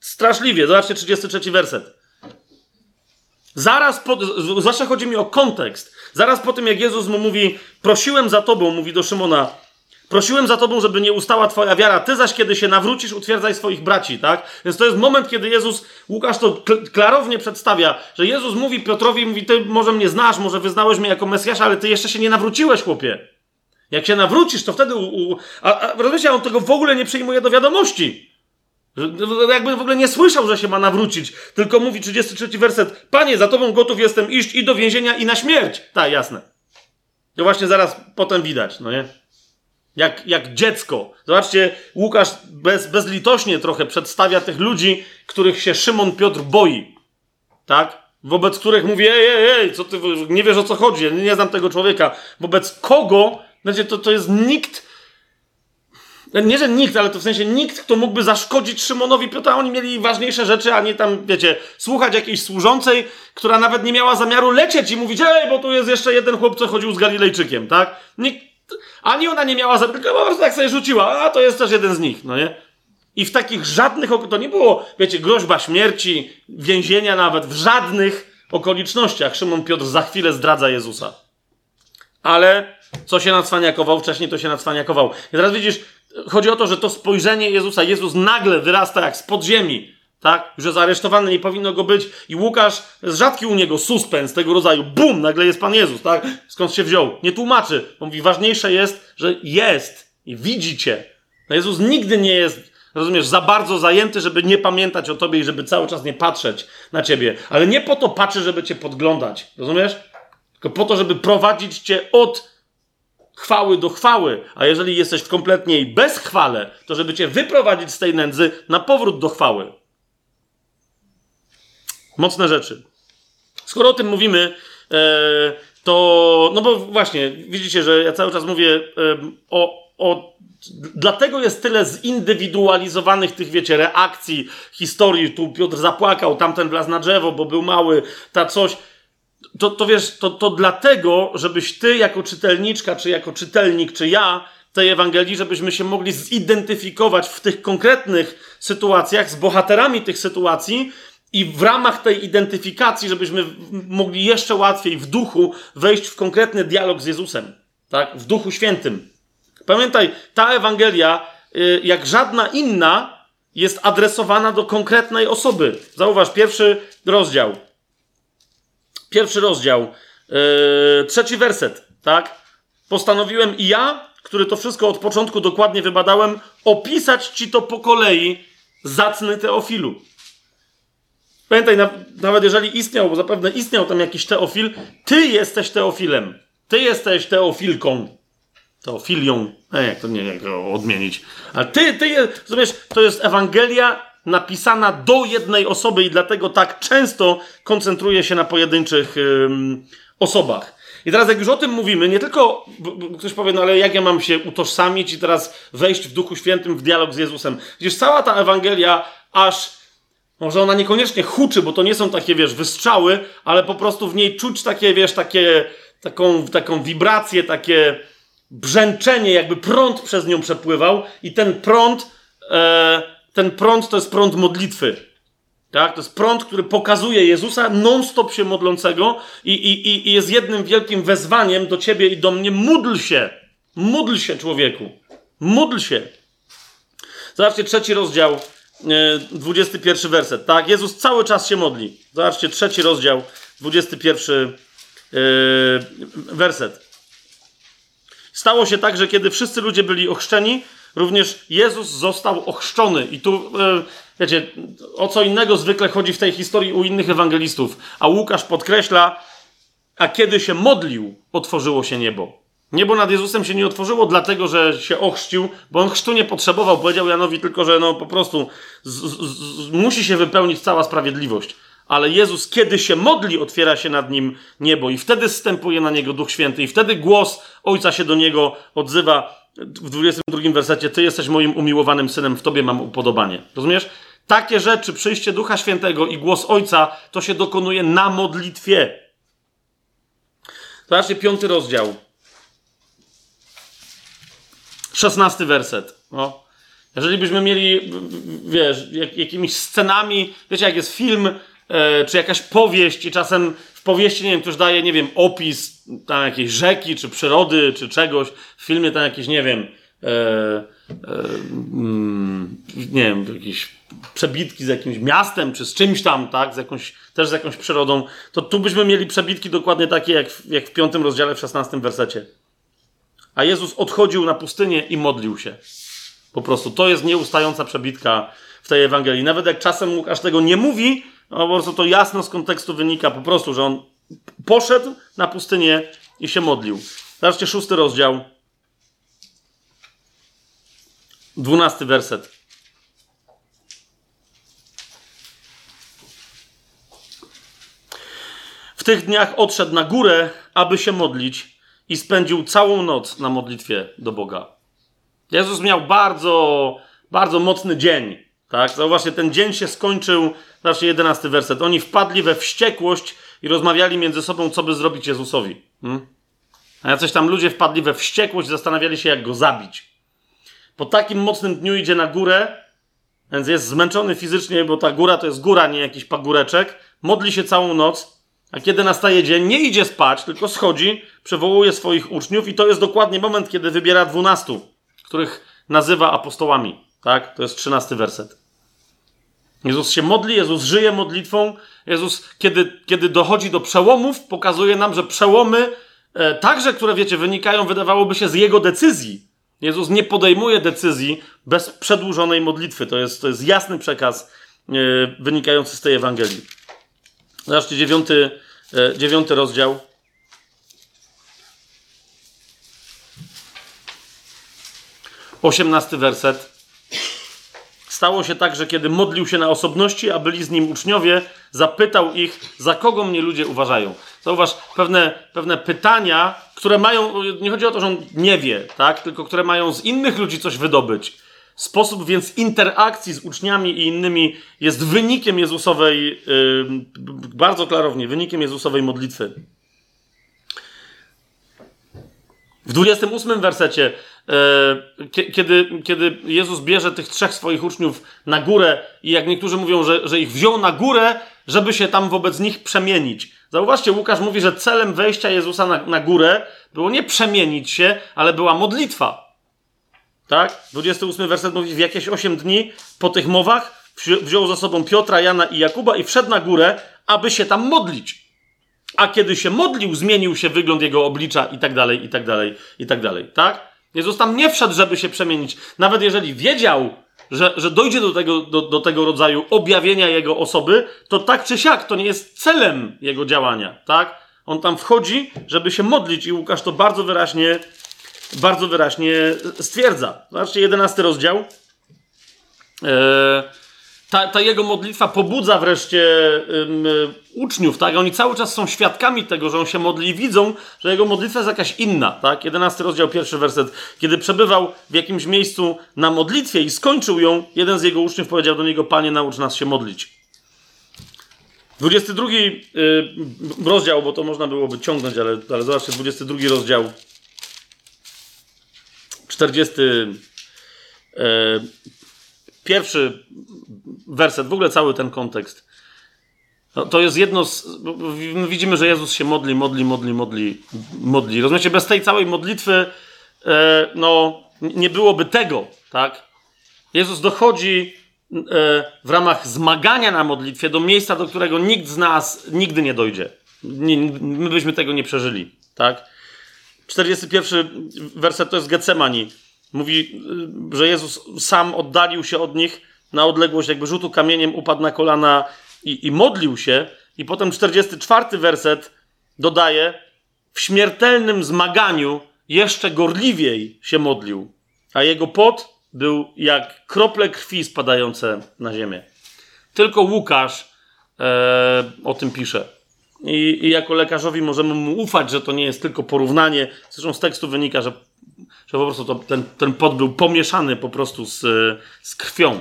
straszliwie. Zobaczcie 33 werset. Zaraz po, zwłaszcza chodzi mi o kontekst. Zaraz po tym, jak Jezus mu mówi, prosiłem za tobą, mówi do Szymona, prosiłem za tobą, żeby nie ustała twoja wiara, ty zaś, kiedy się nawrócisz, utwierdzaj swoich braci, tak? Więc to jest moment, kiedy Jezus, Łukasz to klarownie przedstawia, że Jezus mówi Piotrowi, mówi, ty może mnie znasz, może wyznałeś mnie jako Mesjasza, ale ty jeszcze się nie nawróciłeś, chłopie. Jak się nawrócisz, to wtedy, u, u, a, a rozumiecie, on tego w ogóle nie przyjmuje do wiadomości. Jakby w ogóle nie słyszał, że się ma nawrócić, tylko mówi 33 werset: Panie, za tobą gotów jestem iść i do więzienia, i na śmierć. Tak, jasne. To właśnie zaraz potem widać, no nie? Jak, jak dziecko. Zobaczcie, Łukasz bez, bezlitośnie trochę przedstawia tych ludzi, których się Szymon Piotr boi. Tak? Wobec których mówi: Ej, ej, ej, co ty nie wiesz o co chodzi, nie znam tego człowieka. Wobec kogo, znaczy to, to jest nikt nie, że nikt, ale to w sensie nikt, kto mógłby zaszkodzić Szymonowi Piotra. Oni mieli ważniejsze rzeczy, a nie tam, wiecie, słuchać jakiejś służącej, która nawet nie miała zamiaru lecieć i mówić, ej, bo tu jest jeszcze jeden chłop, co chodził z Galilejczykiem, tak? Nikt, ani ona nie miała zamiaru, tylko po prostu tak sobie rzuciła, a to jest też jeden z nich, no nie? I w takich żadnych, to nie było, wiecie, groźba śmierci, więzienia nawet, w żadnych okolicznościach Szymon Piotr za chwilę zdradza Jezusa. Ale co się nacwaniakował wcześniej, to się nacwaniakował. I teraz widzisz, chodzi o to, że to spojrzenie Jezusa, Jezus nagle wyrasta jak z podziemi, tak? Że zaresztowany nie powinno go być i Łukasz, rzadki u niego suspens tego rodzaju, bum, nagle jest Pan Jezus, tak? Skąd się wziął? Nie tłumaczy. Mówi, ważniejsze jest, że jest i widzicie. No Jezus nigdy nie jest, rozumiesz, za bardzo zajęty, żeby nie pamiętać o tobie i żeby cały czas nie patrzeć na ciebie. Ale nie po to patrzy, żeby cię podglądać, rozumiesz? Tylko po to, żeby prowadzić cię od chwały do chwały, a jeżeli jesteś w kompletniej bezchwale, to żeby cię wyprowadzić z tej nędzy na powrót do chwały. Mocne rzeczy. Skoro o tym mówimy, e, to, no bo właśnie, widzicie, że ja cały czas mówię e, o, o Dlatego jest tyle zindywidualizowanych tych, wiecie, reakcji, historii. Tu Piotr zapłakał, tamten wlazł na drzewo, bo był mały, ta coś to, to wiesz, to, to dlatego, żebyś ty jako czytelniczka, czy jako czytelnik, czy ja tej Ewangelii, żebyśmy się mogli zidentyfikować w tych konkretnych sytuacjach z bohaterami tych sytuacji i w ramach tej identyfikacji, żebyśmy mogli jeszcze łatwiej w duchu wejść w konkretny dialog z Jezusem, tak? W duchu świętym. Pamiętaj, ta Ewangelia, y, jak żadna inna, jest adresowana do konkretnej osoby. Zauważ, pierwszy rozdział pierwszy rozdział, yy, trzeci werset, tak? Postanowiłem i ja, który to wszystko od początku dokładnie wybadałem, opisać ci to po kolei, zacny Teofilu. Pamiętaj, nawet jeżeli istniał, bo zapewne istniał tam jakiś teofil, ty jesteś teofilem. Ty jesteś teofilką. Teofilią. E, jak to nie, jak to odmienić. Ale ty, ty, rozumiesz, to jest Ewangelia napisana do jednej osoby i dlatego tak często koncentruje się na pojedynczych osobach. I teraz jak już o tym mówimy, nie tylko ktoś powie, no ale jak ja mam się utożsamić i teraz wejść w Duchu Świętym w dialog z Jezusem. Gdzieś cała ta Ewangelia aż może ona niekoniecznie huczy, bo to nie są takie, wiesz, wystrzały, ale po prostu w niej czuć takie, wiesz, takie, taką, taką wibrację, takie brzęczenie, jakby prąd przez nią przepływał i ten prąd, e, ten prąd to jest prąd modlitwy. Tak? To jest prąd, który pokazuje Jezusa non-stop się modlącego i, i, i jest jednym wielkim wezwaniem do ciebie i do mnie. Módl się! Módl się, człowieku! Módl się! Zobaczcie, trzeci rozdział, 21 e, werset. Tak, Jezus cały czas się modli. Zobaczcie, trzeci rozdział, 21 e, werset. Stało się tak, że kiedy wszyscy ludzie byli ochrzczeni, również Jezus został ochrzczony. I tu, e, wiecie, o co innego zwykle chodzi w tej historii u innych ewangelistów. A Łukasz podkreśla, a kiedy się modlił, otworzyło się niebo. Niebo nad Jezusem się nie otworzyło dlatego, że się ochrzcił, bo on chrztu nie potrzebował. Powiedział Janowi tylko, że no po prostu z, z, z, musi się wypełnić cała sprawiedliwość. Ale Jezus, kiedy się modli, otwiera się nad nim niebo i wtedy zstępuje na niego Duch Święty i wtedy głos Ojca się do niego odzywa w 22 wersecie, Ty jesteś moim umiłowanym synem, w Tobie mam upodobanie. Rozumiesz? Takie rzeczy, przyjście Ducha Świętego i głos Ojca, to się dokonuje na modlitwie. Zobaczcie, piąty rozdział. Szesnasty werset. O. Jeżeli byśmy mieli, wiesz, jak, jakimiś scenami, wiecie, jak jest film, czy jakaś powieść i czasem w powieści, nie wiem, ktoś daje, nie wiem, opis tam jakiejś rzeki, czy przyrody, czy czegoś, w filmie tam jakieś, nie wiem, e, e, mm, nie wiem, jakieś przebitki z jakimś miastem, czy z czymś tam, tak, z jakąś, też z jakąś przyrodą, to tu byśmy mieli przebitki dokładnie takie, jak, w, jak w piątym rozdziale, w szesnastym wersecie. A Jezus odchodził na pustynię i modlił się. Po prostu to jest nieustająca przebitka w tej Ewangelii. Nawet jak czasem Łukasz tego nie mówi, no po prostu to jasno z kontekstu wynika po prostu, że on poszedł na pustynię i się modlił. Zobaczcie szósty rozdział. Dwunasty werset. W tych dniach odszedł na górę, aby się modlić i spędził całą noc na modlitwie do Boga. Jezus miał bardzo, bardzo mocny dzień. Tak? Zauważcie, ten dzień się skończył, znaczy jedenasty werset. Oni wpadli we wściekłość i rozmawiali między sobą, co by zrobić Jezusowi. Hmm? A jacyś tam ludzie wpadli we wściekłość, zastanawiali się, jak go zabić. Po takim mocnym dniu idzie na górę, więc jest zmęczony fizycznie, bo ta góra to jest góra, nie jakiś pagóreczek. Modli się całą noc, a kiedy nastaje dzień, nie idzie spać, tylko schodzi, przywołuje swoich uczniów i to jest dokładnie moment, kiedy wybiera dwunastu, których nazywa apostołami. Tak? To jest trzynasty werset. Jezus się modli, Jezus żyje modlitwą. Jezus, kiedy, kiedy dochodzi do przełomów, pokazuje nam, że przełomy, e, także które, wiecie, wynikają, wydawałoby się, z Jego decyzji. Jezus nie podejmuje decyzji bez przedłużonej modlitwy. To jest, to jest jasny przekaz e, wynikający z tej Ewangelii. Zobaczcie, dziewiąty, e, dziewiąty rozdział. Osiemnasty werset. Stało się tak, że kiedy modlił się na osobności, a byli z nim uczniowie, zapytał ich, za kogo mnie ludzie uważają. Zauważ pewne, pewne pytania, które mają, nie chodzi o to, że on nie wie, tak? tylko które mają z innych ludzi coś wydobyć. Sposób więc interakcji z uczniami i innymi jest wynikiem Jezusowej, yy, bardzo klarownie, wynikiem Jezusowej modlitwy. W 28 wersecie E, kiedy, kiedy Jezus bierze tych trzech swoich uczniów na górę i jak niektórzy mówią, że, że ich wziął na górę, żeby się tam wobec nich przemienić. Zauważcie, Łukasz mówi, że celem wejścia Jezusa na, na górę było nie przemienić się, ale była modlitwa. Tak? 28 werset mówi, w jakieś 8 dni po tych mowach wziął za sobą Piotra, Jana i Jakuba i wszedł na górę, aby się tam modlić. A kiedy się modlił, zmienił się wygląd jego oblicza i tak dalej, i tak dalej, i tak dalej. Tak? Jezus tam nie wszedł, żeby się przemienić. Nawet jeżeli wiedział, że, że dojdzie do tego, do, do tego rodzaju objawienia jego osoby, to tak czy siak to nie jest celem jego działania, tak? On tam wchodzi, żeby się modlić i Łukasz to bardzo wyraźnie, bardzo wyraźnie stwierdza. Zobaczcie, jedenasty rozdział. Eee, ta, ta, jego modlitwa pobudza wreszcie um, uczniów, tak? Oni cały czas są świadkami tego, że on się modli i widzą, że jego modlitwa jest jakaś inna, tak? 11 rozdział, pierwszy werset. Kiedy przebywał w jakimś miejscu na modlitwie i skończył ją, jeden z jego uczniów powiedział do niego, Panie, naucz nas się modlić. 22 y, rozdział, bo to można byłoby ciągnąć, ale, ale zobaczcie, 22 rozdział, 40 y, pierwszy werset, w ogóle cały ten kontekst. No, to jest jedno z. Widzimy, że Jezus się modli, modli, modli, modli, modli. Rozumiecie, bez tej całej modlitwy e, no, nie byłoby tego, tak? Jezus dochodzi e, w ramach zmagania na modlitwie do miejsca, do którego nikt z nas nigdy nie dojdzie. Nie, my byśmy tego nie przeżyli, tak? 41 werset to jest Getsemani. Mówi, y, że Jezus sam oddalił się od nich na odległość jakby rzutu kamieniem, upadł na kolana i, i modlił się. I potem 44 werset dodaje, w śmiertelnym zmaganiu jeszcze gorliwiej się modlił, a jego pot był jak krople krwi spadające na ziemię. Tylko Łukasz e, o tym pisze. I, I, jako lekarzowi możemy mu ufać, że to nie jest tylko porównanie. Zresztą z tekstu wynika, że że po prostu to, ten, ten pot był pomieszany po prostu z, z krwią.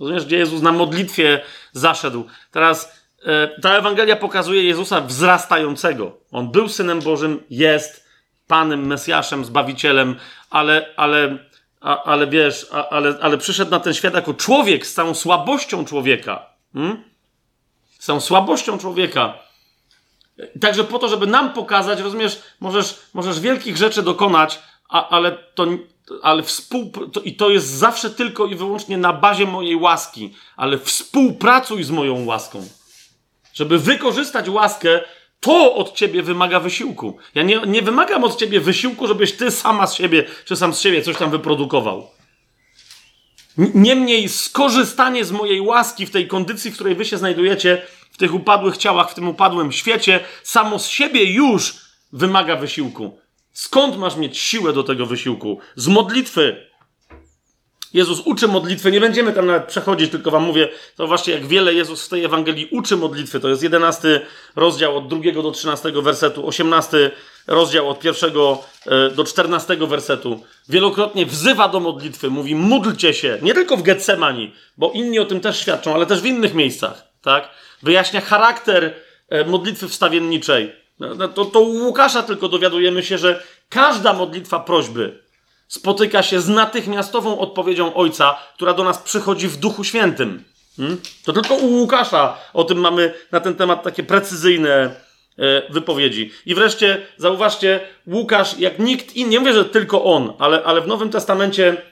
Rozumiesz, gdzie Jezus na modlitwie zaszedł. Teraz e, ta Ewangelia pokazuje Jezusa wzrastającego. On był Synem Bożym, jest Panem, Mesjaszem, Zbawicielem, ale, ale, a, ale wiesz, a, ale, ale przyszedł na ten świat jako człowiek z całą słabością człowieka. Hmm? Z całą słabością człowieka. Także po to, żeby nam pokazać, rozumiesz, możesz, możesz wielkich rzeczy dokonać, a, ale to, ale współ, to, i to jest zawsze tylko i wyłącznie na bazie mojej łaski, ale współpracuj z moją łaską. Żeby wykorzystać łaskę, to od ciebie wymaga wysiłku. Ja nie, nie wymagam od ciebie wysiłku, żebyś ty sama z siebie, czy sam z siebie coś tam wyprodukował. Niemniej skorzystanie z mojej łaski w tej kondycji, w której wy się znajdujecie, w tych upadłych ciałach, w tym upadłym świecie, samo z siebie już wymaga wysiłku. Skąd masz mieć siłę do tego wysiłku? Z modlitwy. Jezus uczy modlitwy, nie będziemy tam nawet przechodzić, tylko wam mówię, to właśnie jak wiele Jezus w tej Ewangelii uczy modlitwy. To jest 11 rozdział od 2 do 13 wersetu, 18 rozdział od 1 e, do 14 wersetu. Wielokrotnie wzywa do modlitwy, mówi módlcie się, nie tylko w Getsemani, bo inni o tym też świadczą, ale też w innych miejscach, tak? Wyjaśnia charakter e, modlitwy wstawienniczej. No, no, to, to u Łukasza tylko dowiadujemy się, że każda modlitwa prośby spotyka się z natychmiastową odpowiedzią Ojca, która do nas przychodzi w Duchu Świętym. Hmm? To tylko u Łukasza o tym mamy na ten temat takie precyzyjne e, wypowiedzi. I wreszcie zauważcie, Łukasz, jak nikt inny, nie mówię, że tylko on, ale, ale w Nowym Testamencie,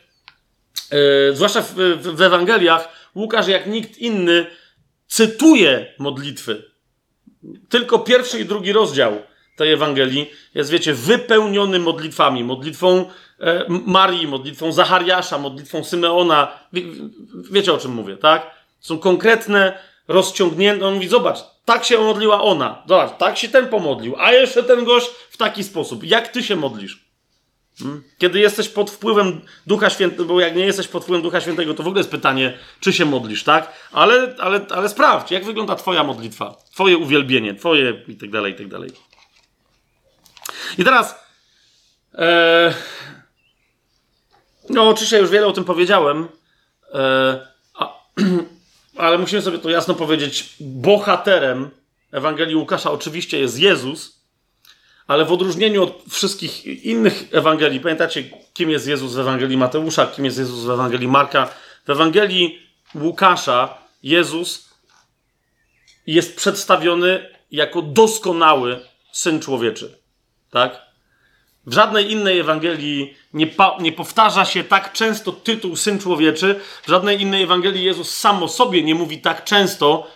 e, zwłaszcza w, w, w Ewangeliach, Łukasz jak nikt inny cytuje modlitwy. Tylko pierwszy i drugi rozdział tej Ewangelii jest, wiecie, wypełniony modlitwami. Modlitwą e, Marii, modlitwą Zachariasza, modlitwą Symeona. Wie, wiecie o czym mówię, tak? Są konkretne, rozciągnięte. On mówi, zobacz, tak się modliła ona. Zobacz, tak się ten pomodlił. A jeszcze ten gość w taki sposób. Jak ty się modlisz? Hmm? Kiedy jesteś pod wpływem Ducha Świętego, bo jak nie jesteś pod wpływem Ducha Świętego, to w ogóle jest pytanie, czy się modlisz, tak? Ale, ale, ale sprawdź, jak wygląda Twoja modlitwa, Twoje uwielbienie, Twoje i tak dalej, i tak dalej. I teraz. E, no, oczywiście już wiele o tym powiedziałem, e, a, ale musimy sobie to jasno powiedzieć. Bohaterem Ewangelii Łukasza oczywiście jest Jezus ale w odróżnieniu od wszystkich innych Ewangelii, pamiętacie, kim jest Jezus w Ewangelii Mateusza, kim jest Jezus w Ewangelii Marka, w Ewangelii Łukasza Jezus jest przedstawiony jako doskonały Syn Człowieczy. Tak? W żadnej innej Ewangelii nie, nie, powtarza się tak często tytuł Syn Człowieczy. W żadnej innej Ewangelii Jezus sam o sobie nie mówi tak często,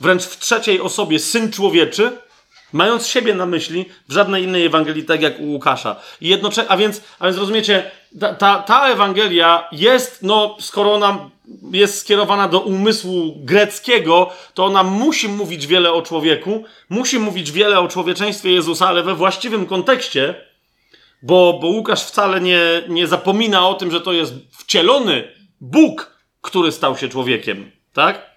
wręcz w trzeciej osobie Syn Człowieczy, Mając siebie na myśli, w żadnej innej Ewangelii, tak jak u Łukasza. I jednocześnie, a więc, a więc rozumiecie, ta, ta, ta Ewangelia jest, no, skoro ona jest skierowana do umysłu greckiego, to ona musi mówić wiele o człowieku, musi mówić wiele o człowieczeństwie Jezusa, ale we właściwym kontekście, bo, bo Łukasz wcale nie, nie zapomina o tym, że to jest wcielony Bóg, który stał się człowiekiem, tak?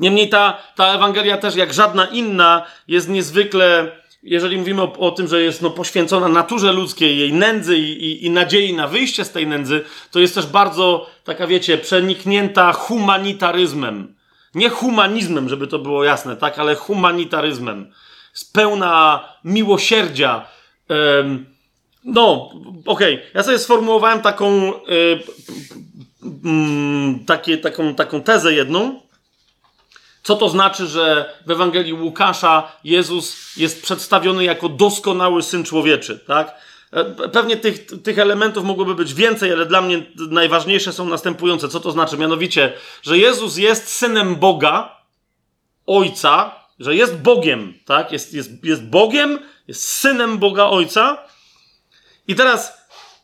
Niemniej ta, ta Ewangelia też, jak żadna inna, jest niezwykle, jeżeli mówimy o, o tym, że jest no, poświęcona naturze ludzkiej, jej nędzy i, i, i nadziei na wyjście z tej nędzy, to jest też bardzo, taka wiecie, przeniknięta humanitaryzmem. Nie humanizmem, żeby to było jasne, tak, ale humanitaryzmem. Spełna miłosierdzia. Um, no, okej, okay. ja sobie sformułowałem taką, y, takie, taką, taką tezę jedną, co to znaczy, że w Ewangelii Łukasza Jezus jest przedstawiony jako doskonały syn człowieczy, tak? E, pewnie tych, tych elementów mogłoby być więcej, ale dla mnie najważniejsze są następujące. Co to znaczy? Mianowicie, że Jezus jest synem Boga, Ojca, że jest Bogiem, tak? Jest, jest, jest Bogiem, jest synem Boga Ojca. I teraz,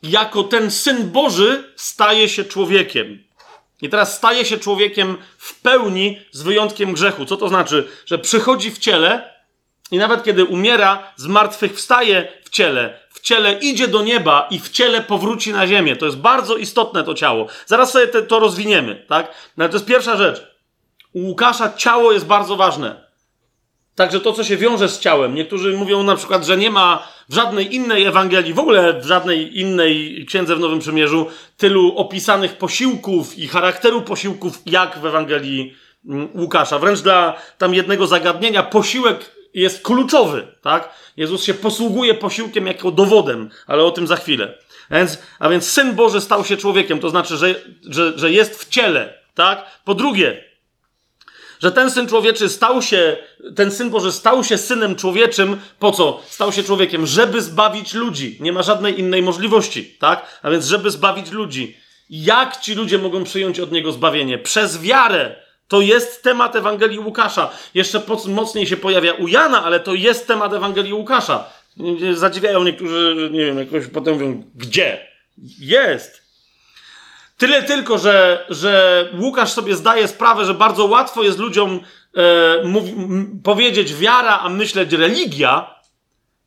jako ten syn Boży, staje się człowiekiem. I teraz staje się człowiekiem w pełni z wyjątkiem grzechu. Co to znaczy? Że przychodzi w ciele i nawet kiedy umiera, zmartwychwstaje w ciele. W ciele idzie do nieba i w ciele powróci na ziemię. To jest bardzo istotne to ciało. Zaraz sobie te, to rozwiniemy, tak? No to jest pierwsza rzecz. U Łukasza ciało jest bardzo ważne. Także to, co się wiąże z ciałem. Niektórzy mówią na przykład, że nie ma w żadnej innej Ewangelii, w ogóle w żadnej innej księdze w Nowym Przymierzu tylu opisanych posiłków i charakteru posiłków, jak w Ewangelii mm, Łukasza. Wręcz dla tam jednego zagadnienia posiłek jest kluczowy, tak? Jezus się posługuje posiłkiem jako dowodem, ale o tym za chwilę. A więc, a więc Syn Boży stał się człowiekiem, to znaczy, że, że, że jest w ciele, tak? Po drugie, że ten syn człowieczy stał się, ten syn Boży stał się synem człowieczym, po co? Stał się człowiekiem, żeby zbawić ludzi. Nie ma żadnej innej możliwości, tak? A więc, żeby zbawić ludzi. Jak ci ludzie mogą przyjąć od niego zbawienie? Przez wiarę. To jest temat Ewangelii Łukasza. Jeszcze mocniej się pojawia u Jana, ale to jest temat Ewangelii Łukasza. Zadziwiają niektórzy, nie wiem, jakoś potem mówią, gdzie? Jest. Tyle tylko, że, że Łukasz sobie zdaje sprawę, że bardzo łatwo jest ludziom e, mów, powiedzieć wiara, a myśleć religia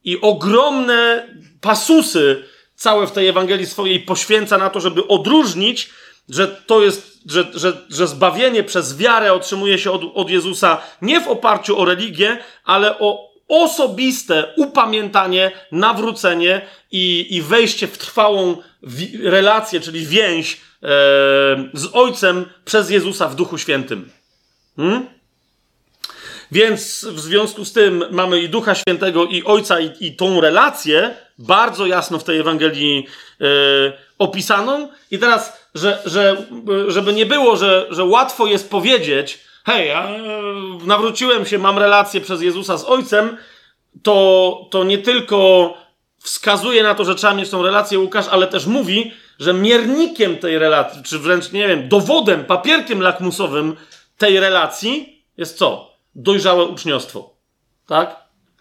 i ogromne pasusy całe w tej Ewangelii swojej poświęca na to, żeby odróżnić, że to jest, że, że, że zbawienie przez wiarę otrzymuje się od, od Jezusa nie w oparciu o religię, ale o osobiste upamiętanie, nawrócenie i, i wejście w trwałą relację, czyli więź z Ojcem przez Jezusa w Duchu Świętym. Hmm? Więc w związku z tym mamy i Ducha Świętego, i Ojca, i, i tą relację bardzo jasno w tej Ewangelii e, opisaną. I teraz, że, że, żeby nie było, że, że łatwo jest powiedzieć, hej, ja nawróciłem się, mam relację przez Jezusa z Ojcem, to, to nie tylko wskazuje na to, że trzeba mieć tą relację Łukasz, ale też mówi, że miernikiem tej relacji, czy wręcz, nie wiem, dowodem, papierkiem lakmusowym tej relacji jest co? Dojrzałe uczniostwo. Tak?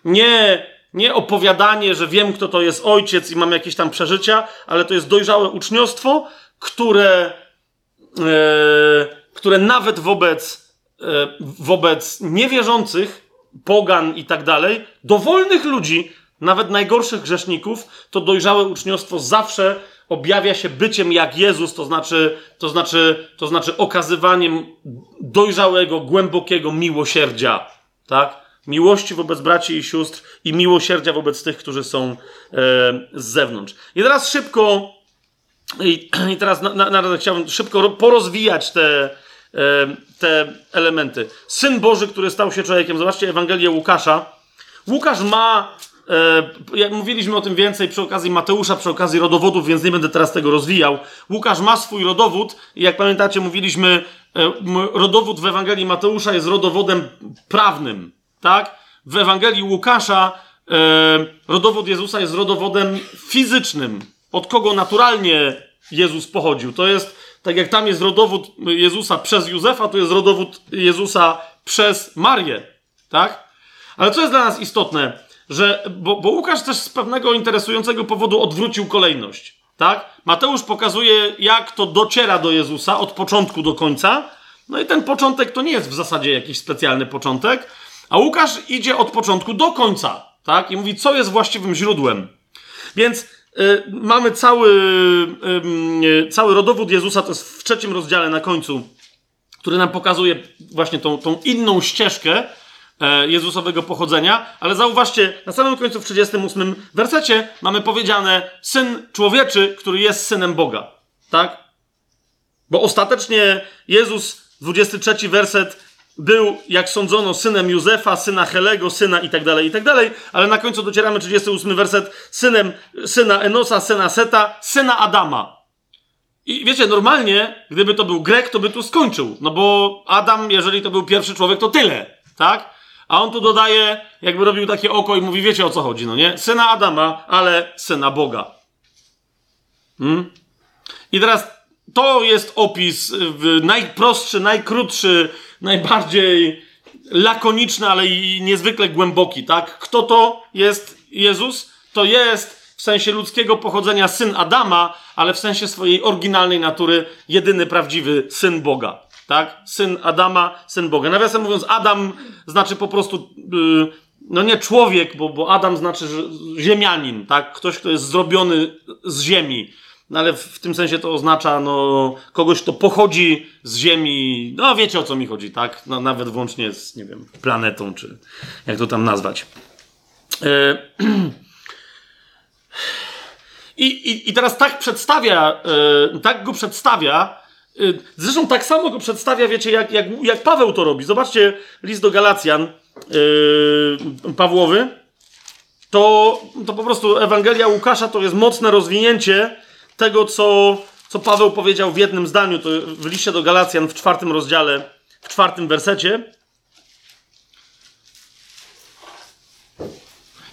Nie, nie opowiadanie, że wiem, kto to jest ojciec i mam jakieś tam przeżycia, ale to jest dojrzałe uczniostwo, które, e, które nawet wobec, e, wobec niewierzących, pogan i tak dalej, dowolnych ludzi, nawet najgorszych grzeszników, to dojrzałe uczniostwo zawsze objawia się byciem jak Jezus, to znaczy, to znaczy, to znaczy okazywaniem dojrzałego, głębokiego miłosierdzia, tak? Miłości wobec braci i sióstr i miłosierdzia wobec tych, którzy są e, z zewnątrz. I teraz szybko, i, i teraz na, na, na, chciałbym szybko porozwijać te, e, te elementy. Syn Boży, który stał się człowiekiem. Zobaczcie Ewangelię Łukasza. Łukasz ma jak mówiliśmy o tym więcej przy okazji Mateusza, przy okazji rodowodów, więc nie będę teraz tego rozwijał. Łukasz ma swój rodowód i jak pamiętacie, mówiliśmy, e, rodowód w Ewangelii Mateusza jest rodowodem prawnym, tak? W Ewangelii Łukasza e, rodowód Jezusa jest rodowodem fizycznym. Od kogo naturalnie Jezus pochodził. To jest, tak jak tam jest rodowód Jezusa przez Józefa, to jest rodowód Jezusa przez Marię, tak? Ale co jest dla nas istotne, że, bo, bo Łukasz też z pewnego interesującego powodu odwrócił kolejność. Tak? Mateusz pokazuje, jak to dociera do Jezusa od początku do końca. No i ten początek to nie jest w zasadzie jakiś specjalny początek, a Łukasz idzie od początku do końca, tak? I mówi, co jest właściwym źródłem. Więc y, mamy cały, y, cały rodowód Jezusa, to jest w trzecim rozdziale na końcu, który nam pokazuje właśnie tą, tą inną ścieżkę Jezusowego pochodzenia, ale zauważcie, na samym końcu w 38 wersecie mamy powiedziane Syn Człowieczy, który jest Synem Boga. Tak? Bo ostatecznie Jezus, 23 werset, był, jak sądzono, synem Józefa, syna Helego, syna i tak dalej, i tak ale na końcu docieramy 38 werset, synem, syna Enosa, syna Seta, syna Adama. I wiecie, normalnie, gdyby to był Grek, to by tu skończył. No bo Adam, jeżeli to był pierwszy człowiek, to tyle, tak? A on tu dodaje, jakby robił takie oko i mówi, wiecie o co chodzi, no nie? Syna Adama, ale syna Boga. Hmm? I teraz to jest opis najprostszy, najkrótszy, najbardziej lakoniczny, ale i niezwykle głęboki, tak? Kto to jest Jezus? To jest w sensie ludzkiego pochodzenia syn Adama, ale w sensie swojej oryginalnej natury jedyny prawdziwy syn Boga. Tak? Syn Adama, syn Boga. Nawiasem mówiąc, Adam znaczy po prostu, yy, no nie człowiek, bo, bo Adam znaczy ziemianin, tak? Ktoś, kto jest zrobiony z ziemi. No ale w, w, tym sensie to oznacza, no, kogoś, kto pochodzi z Ziemi. No, wiecie o co mi chodzi, tak? No, nawet włącznie z, nie wiem, planetą, czy jak to tam nazwać. Yy, I, i, I teraz tak przedstawia, yy, tak go przedstawia, zresztą tak samo go przedstawia, wiecie, jak, jak, jak Paweł to robi. Zobaczcie list do Galacjan yy, Pawłowy. To, to po prostu Ewangelia Łukasza to jest mocne rozwinięcie tego, co, co Paweł powiedział w jednym zdaniu, to w liście do Galacjan w czwartym rozdziale, w czwartym wersecie.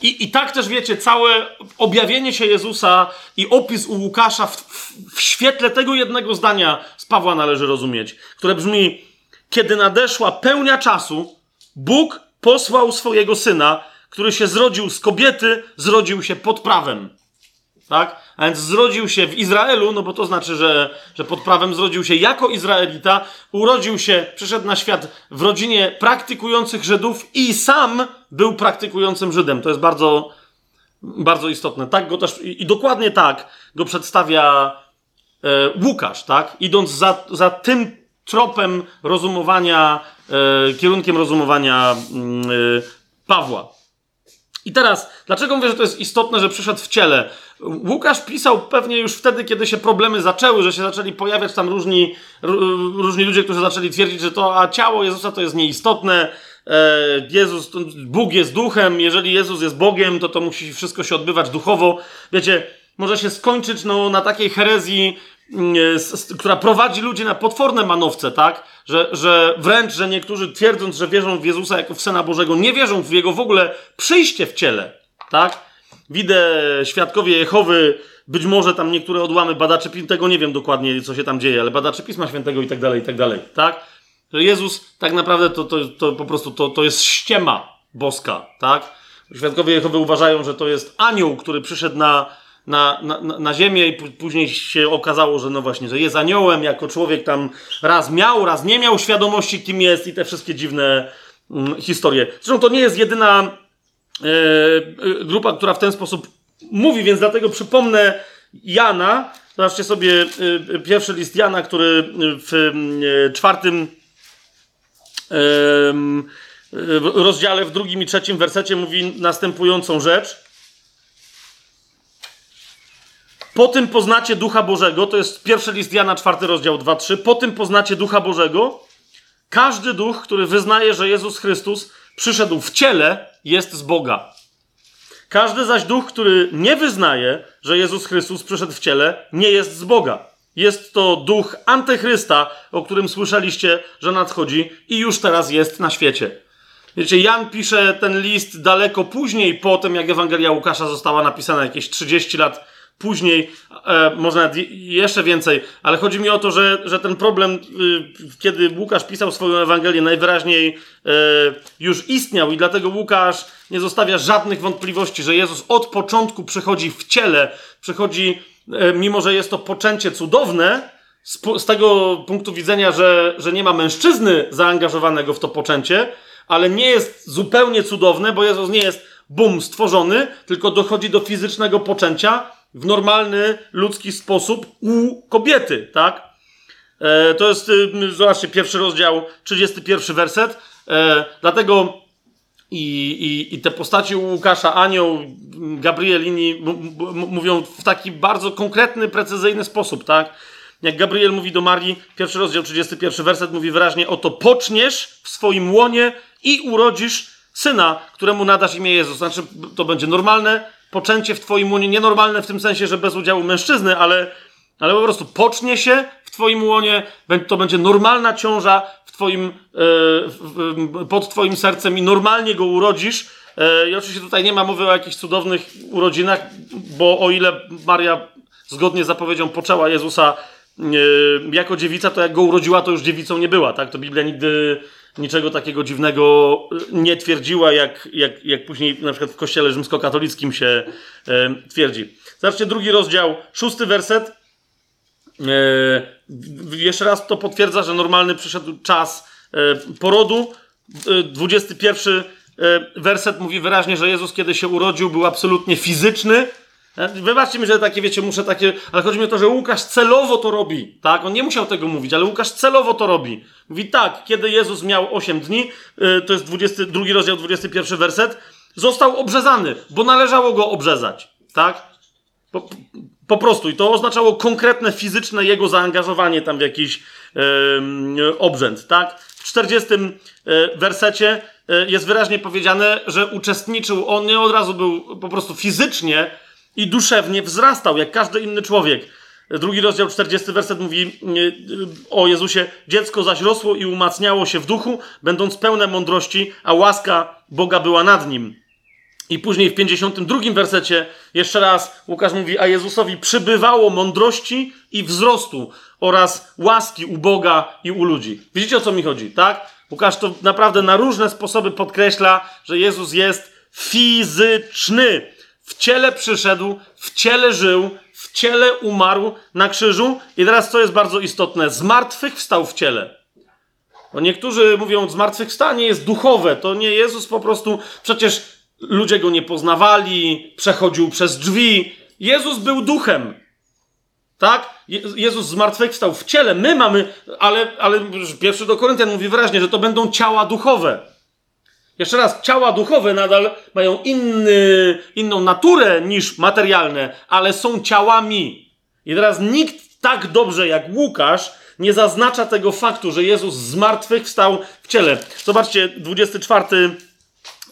I, I tak też wiecie, całe objawienie się Jezusa i opis u Łukasza w, w, w świetle tego jednego zdania Pawła należy rozumieć, które brzmi: Kiedy nadeszła pełnia czasu, Bóg posłał swojego syna, który się zrodził z kobiety, zrodził się pod prawem. Tak? A więc zrodził się w Izraelu, no bo to znaczy, że, że pod prawem zrodził się jako Izraelita, urodził się, przyszedł na świat w rodzinie praktykujących Żydów i sam był praktykującym Żydem. To jest bardzo, bardzo istotne. Tak go też, i, i dokładnie tak go przedstawia Łukasz, tak? Idąc za, za tym tropem rozumowania, e, kierunkiem rozumowania mm, e, Pawła. I teraz, dlaczego mówię, że to jest istotne, że przyszedł w ciele? Łukasz pisał pewnie już wtedy, kiedy się problemy zaczęły, że się zaczęli pojawiać tam różni, różni ludzie, którzy zaczęli twierdzić, że to a ciało Jezusa to jest nieistotne, e, Jezus, Bóg jest duchem, jeżeli Jezus jest Bogiem, to to musi wszystko się odbywać duchowo. Wiecie, może się skończyć no, na takiej herezji, która prowadzi ludzi na potworne manowce, tak? Że, że wręcz, że niektórzy twierdząc, że wierzą w Jezusa jako w Syna Bożego, nie wierzą w Jego w ogóle przyjście w ciele, tak? Widzę świadkowie Jehowy, być może tam niektóre odłamy badaczy, tego nie wiem dokładnie, co się tam dzieje, ale badaczy Pisma Świętego i tak dalej, i tak dalej, tak? Że Jezus tak naprawdę to, to, to po prostu to, to jest ściema boska, tak? Świadkowie Jehowy uważają, że to jest anioł, który przyszedł na, na, na, na ziemię i później się okazało, że no właśnie, że jest aniołem, jako człowiek tam raz miał, raz nie miał świadomości, kim jest i te wszystkie dziwne mm, historie. Zresztą to nie jest jedyna E, grupa, która w ten sposób mówi, więc dlatego przypomnę Jana. Zobaczcie sobie e, pierwszy list Jana, który w e, czwartym rozdziale, w drugim i trzecim wersecie mówi następującą rzecz. Po tym poznacie Ducha Bożego, to jest pierwszy list Jana, czwarty rozdział 2-3. Po tym poznacie Ducha Bożego. Każdy duch, który wyznaje, że Jezus Chrystus przyszedł w ciele, jest z Boga. Każdy zaś duch, który nie wyznaje, że Jezus Chrystus przyszedł w ciele, nie jest z Boga. Jest to duch antychrysta, o którym słyszeliście, że nadchodzi i już teraz jest na świecie. Wiecie, Jan pisze ten list daleko później, po tym jak Ewangelia Łukasza została napisana jakieś 30 lat później, e, może nawet jeszcze więcej, ale chodzi mi o to, że, że ten problem, y, kiedy Łukasz pisał swoją Ewangelię, najwyraźniej e, już istniał i dlatego Łukasz nie zostawia żadnych wątpliwości, że Jezus od początku przychodzi w ciele, przychodzi, e, mimo że jest to poczęcie cudowne, z, z tego punktu widzenia, że, że nie ma mężczyzny zaangażowanego w to poczęcie, ale nie jest zupełnie cudowne, bo Jezus nie jest bum, stworzony, tylko dochodzi do fizycznego poczęcia w normalny, ludzki sposób u kobiety, tak? E, to jest, y, zobaczcie, pierwszy rozdział, 31 werset. E, dlatego i, i, i te postaci u Łukasza, Anioł, Gabriel, inni mówią w taki bardzo konkretny, precyzyjny sposób, tak? Jak Gabriel mówi do Marii, pierwszy rozdział, 31 werset mówi wyraźnie, oto poczniesz w swoim łonie i urodzisz syna, któremu nadasz imię Jezus. Znaczy, to będzie normalne poczęcie w twoim łonie, nienormalne w tym sensie, że bez udziału mężczyzny, ale, ale po prostu pocznie się w twoim łonie, to będzie normalna ciąża w twoim, e, pod twoim sercem i normalnie go urodzisz. E, I oczywiście tutaj nie ma mowy o jakichś cudownych urodzinach, bo o ile Maria zgodnie z zapowiedzią poczęła Jezusa e, jako dziewica, to jak go urodziła, to już dziewicą nie była, tak? To Biblia nigdy niczego takiego dziwnego nie twierdziła, jak, jak, jak później na przykład w kościele rzymskokatolickim się e, twierdzi. Zobaczcie drugi rozdział, szósty werset. E, jeszcze raz to potwierdza, że normalny przyszedł czas e, porodu. E, 21 e, werset mówi wyraźnie, że Jezus, kiedy się urodził, był absolutnie fizyczny, E, wybaczcie mi, że takie, wiecie, muszę takie, ale chodzi mi o to, że Łukasz celowo to robi, tak? On nie musiał tego mówić, ale Łukasz celowo to robi. Mówi tak, kiedy Jezus miał 8 dni, e, to jest 22 rozdział, 21 werset, został obrzezany, bo należało go obrzezać, tak? Po, po prostu. I to oznaczało konkretne fizyczne jego zaangażowanie tam w jakiś yy, obrzęd, tak? W 40 wersecie jest wyraźnie powiedziane, że uczestniczył, on nie od razu był po prostu fizycznie i duszewnie wzrastał, jak każdy inny człowiek. Drugi rozdział, 40 werset mówi o Jezusie. Dziecko zaś rosło i umacniało się w duchu, będąc pełne mądrości, a łaska Boga była nad nim. I później w 52 wersecie jeszcze raz Łukasz mówi, a Jezusowi przybywało mądrości i wzrostu oraz łaski u Boga i u ludzi. Widzicie o co mi chodzi, tak? Łukasz to naprawdę na różne sposoby podkreśla, że Jezus jest fizyczny w ciele przyszedł, w ciele żył, w ciele umarł na krzyżu i teraz co jest bardzo istotne, zmartwychwstał w ciele. Bo niektórzy mówią, zmartwychwstanie jest duchowe, to nie Jezus po prostu, przecież ludzie go nie poznawali, przechodził przez drzwi. Jezus był duchem. Tak? Jezus zmartwychwstał w ciele. My mamy, ale, ale pierwszy do Koryntian mówi wyraźnie, że to będą ciała duchowe. Jeszcze raz, ciała duchowe nadal mają inny, inną naturę niż materialne, ale są ciałami. I teraz nikt tak dobrze jak Łukasz nie zaznacza tego faktu, że Jezus z martwych wstał w ciele. Zobaczcie, 24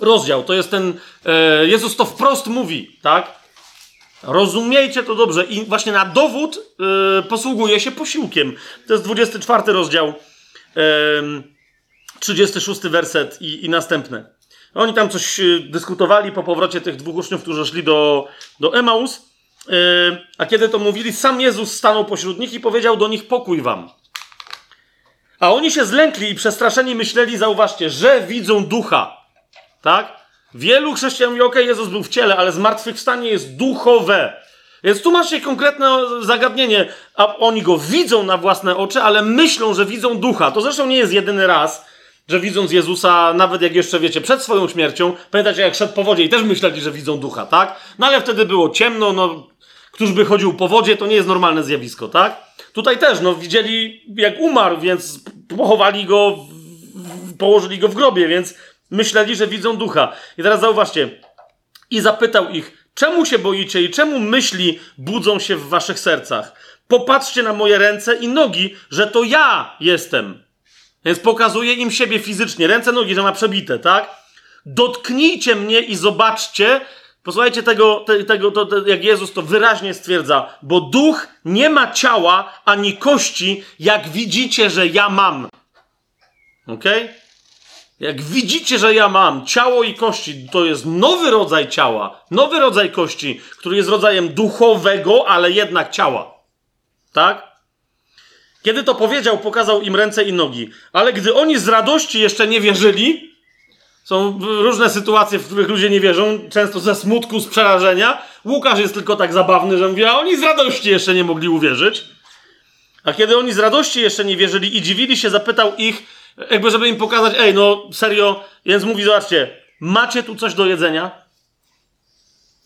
rozdział. To jest ten. E, Jezus to wprost mówi, tak? Rozumiejcie to dobrze. I właśnie na dowód e, posługuje się posiłkiem. To jest 24 rozdział. E, 36 werset i, i następne. Oni tam coś y, dyskutowali po powrocie tych dwóch uczniów, którzy szli do, do Emaus. Yy, a kiedy to mówili, sam Jezus stanął pośród nich i powiedział do nich: Pokój wam. A oni się zlękli i przestraszeni myśleli, zauważcie, że widzą ducha. Tak? Wielu chrześcijan mówi: OK, Jezus był w ciele, ale zmartwychwstanie jest duchowe. Więc tu masz się konkretne zagadnienie, a oni go widzą na własne oczy, ale myślą, że widzą ducha. To zresztą nie jest jedyny raz, że widząc Jezusa, nawet jak jeszcze wiecie, przed swoją śmiercią, pamiętacie jak szedł po wodzie i też myśleli, że widzą ducha, tak? No ale wtedy było ciemno, no, któż by chodził po wodzie, to nie jest normalne zjawisko, tak? Tutaj też, no, widzieli jak umarł, więc pochowali go, położyli go w grobie, więc myśleli, że widzą ducha. I teraz zauważcie, i zapytał ich, czemu się boicie i czemu myśli budzą się w waszych sercach? Popatrzcie na moje ręce i nogi, że to ja jestem. Więc pokazuje im siebie fizycznie, ręce, nogi, że ma przebite, tak? Dotknijcie mnie i zobaczcie. Posłuchajcie tego, te, tego to, to, jak Jezus to wyraźnie stwierdza, bo duch nie ma ciała ani kości, jak widzicie, że ja mam. Ok? Jak widzicie, że ja mam ciało i kości, to jest nowy rodzaj ciała, nowy rodzaj kości, który jest rodzajem duchowego, ale jednak ciała. Tak? Kiedy to powiedział, pokazał im ręce i nogi. Ale gdy oni z radości jeszcze nie wierzyli, są różne sytuacje, w których ludzie nie wierzą, często ze smutku, z przerażenia. Łukasz jest tylko tak zabawny, że mówi, a oni z radości jeszcze nie mogli uwierzyć. A kiedy oni z radości jeszcze nie wierzyli i dziwili się, zapytał ich, jakby żeby im pokazać, ej, no serio, więc mówi, zobaczcie, macie tu coś do jedzenia?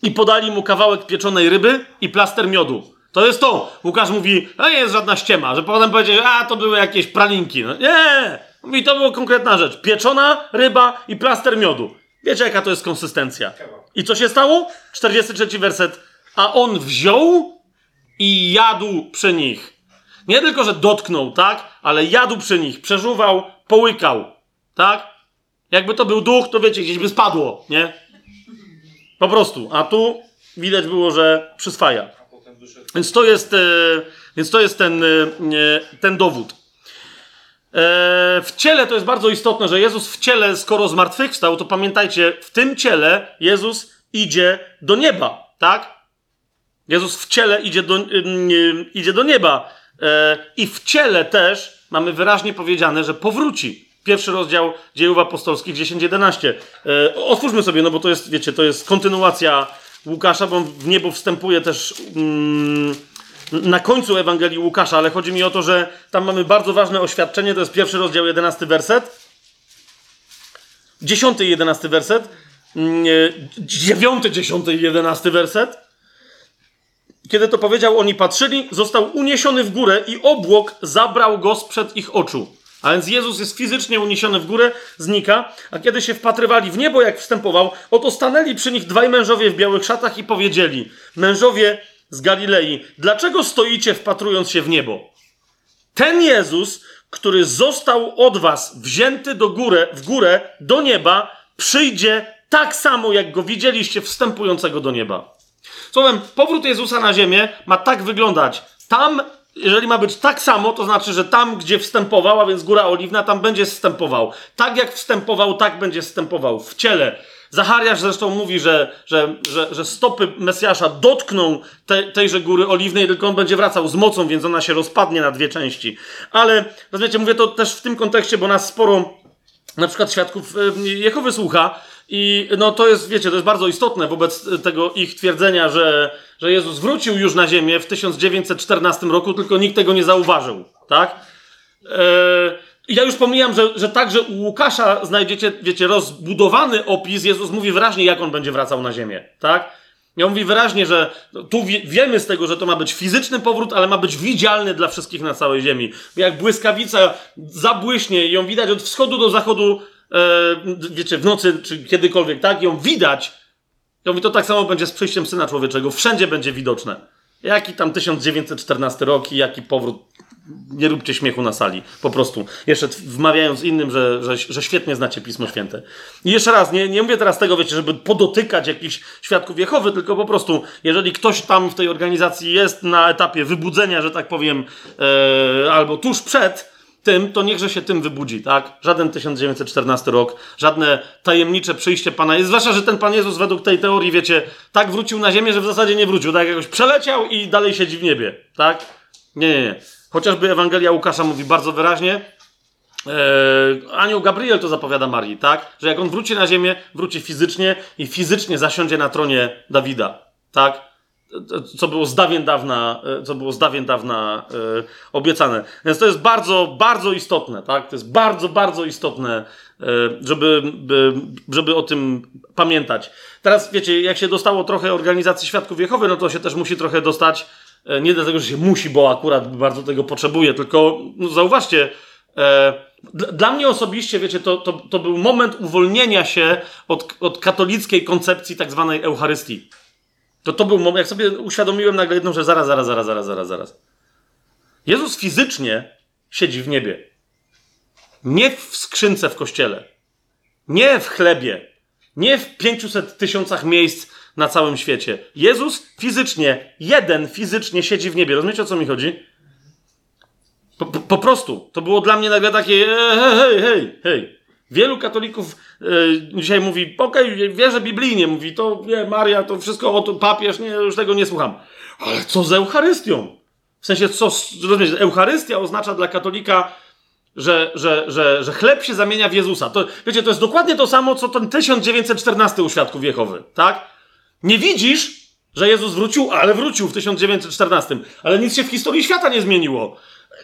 I podali mu kawałek pieczonej ryby i plaster miodu. To jest to. Łukasz mówi, no nie jest żadna ściema, że potem powiedzie, a to były jakieś pralinki. No, nie! Mówi, to była konkretna rzecz. Pieczona ryba i plaster miodu. Wiecie, jaka to jest konsystencja. I co się stało? 43 werset. A on wziął i jadł przy nich. Nie tylko, że dotknął, tak? Ale jadł przy nich, przeżuwał, połykał, tak? Jakby to był duch, to wiecie, gdzieś by spadło, nie? Po prostu. A tu widać było, że przyswaja. Więc to jest, e, więc to jest ten, e, ten dowód. E, w ciele to jest bardzo istotne, że Jezus w ciele, skoro zmartwychwstał, to pamiętajcie, w tym ciele Jezus idzie do nieba, tak? Jezus w ciele idzie do, idzie do nieba. I w ciele też mamy wyraźnie powiedziane, że powróci. Pierwszy rozdział dziejów apostolskich 10-11. Otwórzmy sobie, no bo to jest, wiecie, to jest kontynuacja Łukasza, bo w niebo wstępuje też mm, na końcu Ewangelii Łukasza, ale chodzi mi o to, że tam mamy bardzo ważne oświadczenie, to jest pierwszy rozdział, jedenasty werset. Dziesiąty i jedenasty werset. Mm, dziewiąty, dziesiąty i jedenasty werset. Kiedy to powiedział, oni patrzyli, został uniesiony w górę i obłok zabrał go sprzed ich oczu. A więc Jezus jest fizycznie uniesiony w górę, znika, a kiedy się wpatrywali w niebo, jak wstępował, oto stanęli przy nich dwaj mężowie w białych szatach i powiedzieli: Mężowie z Galilei, dlaczego stoicie wpatrując się w niebo? Ten Jezus, który został od was wzięty do górę, w górę do nieba, przyjdzie tak samo, jak go widzieliście wstępującego do nieba. Słowem, powrót Jezusa na ziemię ma tak wyglądać. Tam jeżeli ma być tak samo, to znaczy, że tam, gdzie wstępował, a więc Góra Oliwna, tam będzie wstępował. Tak jak wstępował, tak będzie wstępował w ciele. Zachariasz zresztą mówi, że, że, że, że stopy Mesjasza dotkną te, tejże Góry Oliwnej, tylko on będzie wracał z mocą, więc ona się rozpadnie na dwie części. Ale, rozumiecie, mówię to też w tym kontekście, bo nas sporo na przykład świadków Jehowy słucha i no to jest, wiecie, to jest bardzo istotne wobec tego ich twierdzenia, że że Jezus wrócił już na ziemię w 1914 roku, tylko nikt tego nie zauważył, tak? Eee, ja już pomijam, że, że także u Łukasza znajdziecie, wiecie, rozbudowany opis. Jezus mówi wyraźnie, jak on będzie wracał na ziemię, tak? Ja mówi wyraźnie, że tu wie, wiemy z tego, że to ma być fizyczny powrót, ale ma być widzialny dla wszystkich na całej ziemi. Jak błyskawica zabłyśnie i ją widać od wschodu do zachodu, e, wiecie, w nocy czy kiedykolwiek, tak? Ją widać, ja mówię, to tak samo będzie z przyjściem Syna Człowieczego. Wszędzie będzie widoczne. Jaki tam 1914 rok i jaki powrót. Nie róbcie śmiechu na sali. Po prostu. Jeszcze wmawiając innym, że, że, że świetnie znacie Pismo Święte. I jeszcze raz, nie, nie mówię teraz tego, wiecie, żeby podotykać jakichś świadków Jehowy, tylko po prostu, jeżeli ktoś tam w tej organizacji jest na etapie wybudzenia, że tak powiem, e, albo tuż przed, tym, to niechże się tym wybudzi, tak? Żaden 1914 rok, żadne tajemnicze przyjście Pana Jezusa, zwłaszcza, że ten Pan Jezus według tej teorii, wiecie, tak wrócił na ziemię, że w zasadzie nie wrócił, tak jakoś przeleciał i dalej siedzi w niebie, tak? Nie, nie, nie. Chociażby Ewangelia Łukasza mówi bardzo wyraźnie, Eee, anioł Gabriel to zapowiada Marii, tak? Że jak on wróci na ziemię, wróci fizycznie i fizycznie zasiądzie na tronie Dawida, tak? Co było z dawien dawna, e, co było z dawien dawna e, obiecane. Więc to jest bardzo, bardzo istotne, tak? To jest bardzo, bardzo istotne, e, żeby, żeby o tym pamiętać. Teraz, wiecie, jak się dostało trochę organizacji Świadków Jehowy, no to się też musi trochę dostać, nie dlatego, że się musi, bo akurat bardzo tego potrzebuje, tylko no, zauważcie, dla mnie osobiście, wiecie, to, to, to był moment uwolnienia się od, od katolickiej koncepcji tak zwanej Eucharystii. To to był moment, jak sobie uświadomiłem nagle jedną, że zaraz, zaraz, zaraz, zaraz, zaraz, zaraz. Jezus fizycznie siedzi w niebie. Nie w skrzynce w kościele. Nie w chlebie. Nie w 500 tysiącach miejsc na całym świecie. Jezus fizycznie, jeden fizycznie siedzi w niebie. Rozumiecie o co mi chodzi? Po, po, po prostu. To było dla mnie nagle takie hej, hej, hej. Wielu katolików y, dzisiaj mówi, okej, okay, wierzę biblijnie, mówi, to wie, Maria, to wszystko, o, to papież, nie, już tego nie słucham. Ale co z Eucharystią? W sensie, co, rozumiesz, Eucharystia oznacza dla katolika, że, że, że, że chleb się zamienia w Jezusa. To, wiecie, to jest dokładnie to samo, co ten 1914 u Świadków Jehowy, tak? Nie widzisz, że Jezus wrócił, ale wrócił w 1914. Ale nic się w historii świata nie zmieniło.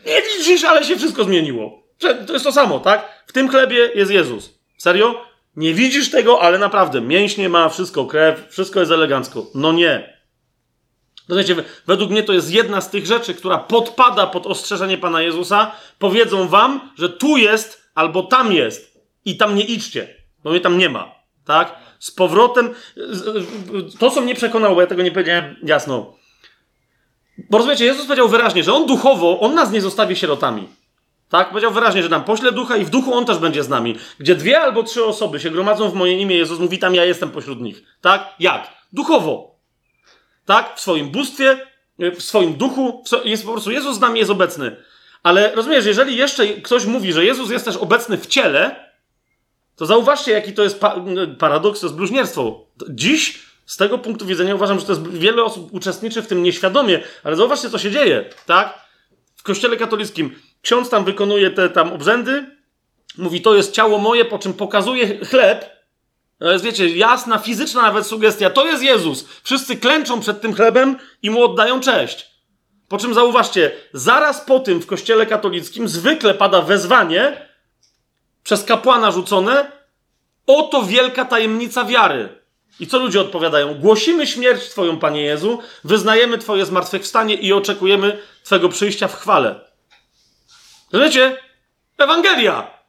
Nie widzisz, ale się wszystko zmieniło. To jest to samo, tak? W tym chlebie jest Jezus. Serio? Nie widzisz tego, ale naprawdę mięśnie ma, wszystko, krew, wszystko jest elegancko. No nie. Rozumiecie, według mnie to jest jedna z tych rzeczy, która podpada pod ostrzeżenie Pana Jezusa. Powiedzą wam, że tu jest albo tam jest i tam nie idźcie, bo mnie tam nie ma. Tak? Z powrotem. To, co mnie przekonało, bo ja tego nie powiedziałem jasno. Bo rozumiecie, Jezus powiedział wyraźnie, że On duchowo, On nas nie zostawi sierotami. Tak? Powiedział wyraźnie, że nam pośle ducha i w duchu On też będzie z nami. Gdzie dwie albo trzy osoby się gromadzą w moje imię, Jezus mówi tam, ja jestem pośród nich. Tak? Jak? Duchowo. Tak? W swoim bóstwie, w swoim duchu. Jest po prostu, Jezus z nami jest obecny. Ale rozumiesz, jeżeli jeszcze ktoś mówi, że Jezus jest też obecny w ciele, to zauważcie, jaki to jest pa paradoks, to jest bluźnierstwo. Dziś z tego punktu widzenia uważam, że to jest wiele osób uczestniczy w tym nieświadomie, ale zauważcie, co się dzieje, tak? W kościele katolickim ksiądz tam wykonuje te tam obrzędy, mówi, to jest ciało moje, po czym pokazuje chleb. To jest, wiecie, jasna, fizyczna nawet sugestia. To jest Jezus. Wszyscy klęczą przed tym chlebem i mu oddają cześć. Po czym zauważcie, zaraz po tym w kościele katolickim zwykle pada wezwanie przez kapłana rzucone, oto wielka tajemnica wiary. I co ludzie odpowiadają? Głosimy śmierć Twoją, Panie Jezu, wyznajemy Twoje zmartwychwstanie i oczekujemy Twojego przyjścia w chwale. Rozumiecie? Ewangelia!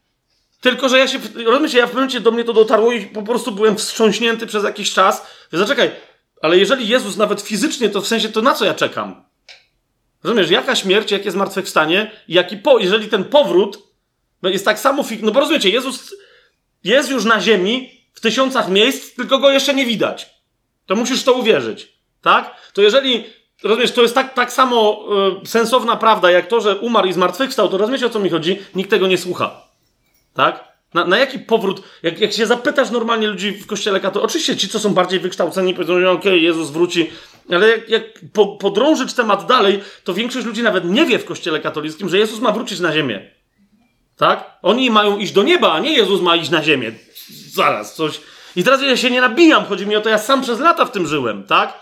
Tylko, że ja się, rozumiecie, ja w momencie do mnie to dotarło i po prostu byłem wstrząśnięty przez jakiś czas. Zaczekaj, ale jeżeli Jezus nawet fizycznie, to w sensie, to na co ja czekam? Rozumiesz, jaka śmierć, jakie zmartwychwstanie, jaki po, jeżeli ten powrót jest tak samo, no bo rozumiecie, Jezus jest już na ziemi, w tysiącach miejsc, tylko go jeszcze nie widać. To musisz to uwierzyć. Tak? To jeżeli, rozumiesz, to jest tak, tak samo y, sensowna prawda, jak to, że umarł i zmartwychwstał, to rozumiecie, o co mi chodzi? Nikt tego nie słucha. Tak? Na, na jaki powrót, jak, jak się zapytasz normalnie ludzi w kościele katolickim, oczywiście ci, co są bardziej wykształceni, powiedzą, okej, okay, Jezus wróci, ale jak, jak po, podrążyć temat dalej, to większość ludzi nawet nie wie w kościele katolickim, że Jezus ma wrócić na ziemię. Tak? Oni mają iść do nieba, a nie Jezus ma iść na ziemię zaraz, coś. I teraz ja się nie nabijam, chodzi mi o to, ja sam przez lata w tym żyłem, tak?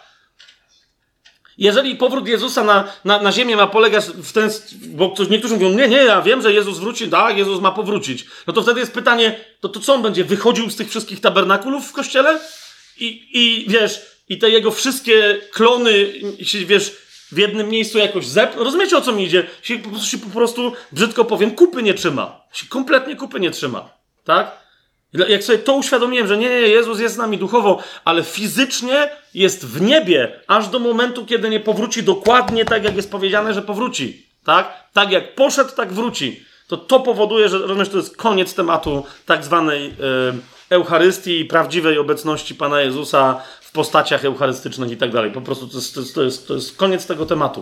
Jeżeli powrót Jezusa na, na, na ziemię ma polegać w ten. Bo ktoś, niektórzy mówią, nie, nie, ja wiem, że Jezus wróci, tak, Jezus ma powrócić. No to wtedy jest pytanie, to, to co on będzie wychodził z tych wszystkich tabernakulów w kościele? I, i wiesz, i te jego wszystkie klony, wiesz, w jednym miejscu jakoś zep. Rozumiecie o co mi idzie? Się po, prostu, się po prostu, brzydko powiem, kupy nie trzyma. Się kompletnie kupy nie trzyma. Tak? Jak sobie to uświadomiłem, że nie, Jezus jest z nami duchowo, ale fizycznie jest w niebie, aż do momentu, kiedy nie powróci dokładnie tak, jak jest powiedziane, że powróci. Tak? Tak jak poszedł, tak wróci. To to powoduje, że rozumiesz, to jest koniec tematu tak zwanej e, Eucharystii i prawdziwej obecności Pana Jezusa w postaciach eucharystycznych i tak dalej. Po prostu to jest, to jest, to jest, to jest koniec tego tematu.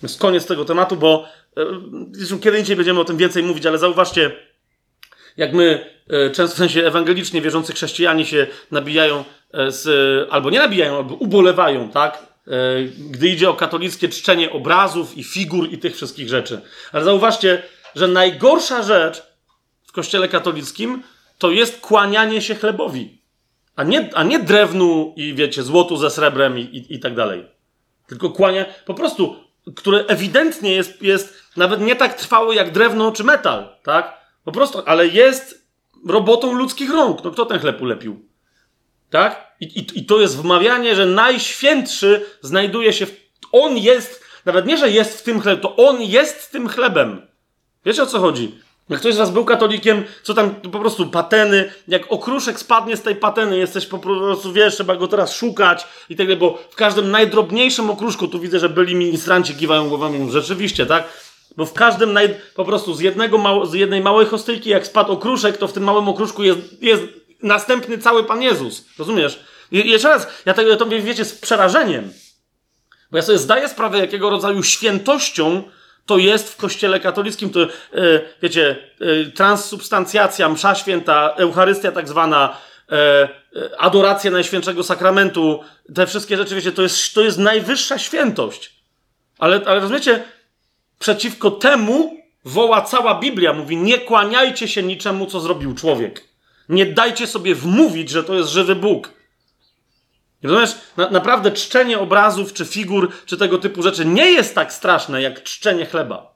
To jest koniec tego tematu, bo e, kiedy indziej będziemy o tym więcej mówić, ale zauważcie, jak my, e, często w sensie ewangelicznie wierzący chrześcijanie się nabijają e, z, albo nie nabijają, albo ubolewają, tak? E, gdy idzie o katolickie czczenie obrazów i figur i tych wszystkich rzeczy. Ale zauważcie, że najgorsza rzecz w kościele katolickim to jest kłanianie się chlebowi. A nie, a nie drewnu i wiecie, złotu ze srebrem i, i, i tak dalej. Tylko kłania, po prostu, które ewidentnie jest, jest nawet nie tak trwałe jak drewno czy metal, tak? Po prostu, ale jest robotą ludzkich rąk. No kto ten chleb ulepił? Tak? I, i, I, to jest wmawianie, że najświętszy znajduje się w... On jest, nawet nie, że jest w tym chlebie, to on jest tym chlebem. Wiecie o co chodzi? Jak ktoś z was był katolikiem, co tam po prostu pateny, jak okruszek spadnie z tej pateny, jesteś po prostu, wiesz, trzeba go teraz szukać i tak dalej, bo w każdym najdrobniejszym okruszku, tu widzę, że byli ministranci, kiwają głowami, rzeczywiście, tak? Bo w każdym, naj... po prostu z, jednego mało... z jednej małej hostyjki, jak spadł okruszek, to w tym małym okruszku jest, jest następny cały Pan Jezus. Rozumiesz? I jeszcze raz, ja tego to wiecie z przerażeniem. Bo ja sobie zdaję sprawę, jakiego rodzaju świętością To jest w kościele katolickim, to, e, wiecie, e, transsubstancjacja, msza święta, Eucharystia tak zwana, e, adoracja Najświętszego Sakramentu, te wszystkie rzeczy, wiecie, to jest, to jest najwyższa świętość. Ale, ale rozumiecie, przeciwko temu woła cała Biblia, mówi, nie kłaniajcie się niczemu, co zrobił człowiek. Nie dajcie sobie wmówić, że to jest żywy Bóg. Rozumiesz? Na, naprawdę czczenie obrazów, czy figur, czy tego typu rzeczy nie jest tak straszne, jak czczenie chleba.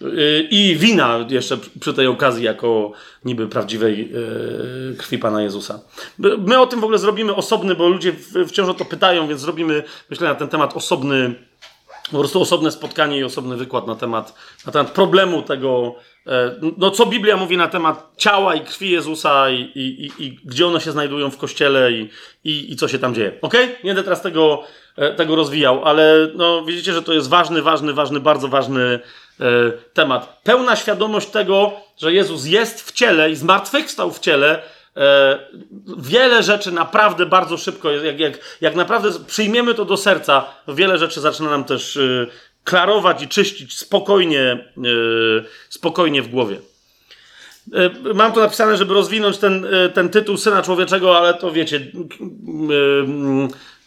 Yy, I wina jeszcze przy tej okazji, jako niby prawdziwej yy, krwi Pana Jezusa. My o tym w ogóle zrobimy osobny, bo ludzie wciąż o to pytają, więc zrobimy, myślę, na ten temat osobny, po prostu osobne spotkanie i osobny wykład na temat, na temat problemu tego, E, no, co Biblia mówi na temat ciała i krwi Jezusa i, i, i, i gdzie one się znajdują w kościele i, i, i co się tam dzieje. Ok? Nie będę teraz tego, e, tego rozwijał, ale no, widzicie, że to jest ważny, ważny, ważny, bardzo ważny e, temat. Pełna świadomość tego, że Jezus jest w ciele i zmartwychwstał w ciele, wiele rzeczy naprawdę bardzo szybko, jak, jak, jak naprawdę przyjmiemy to do serca, wiele rzeczy zaczyna nam też e, klarować i czyścić spokojnie, yy, spokojnie w głowie. Mam tu napisane, żeby rozwinąć ten, ten tytuł Syna Człowieczego, ale to wiecie,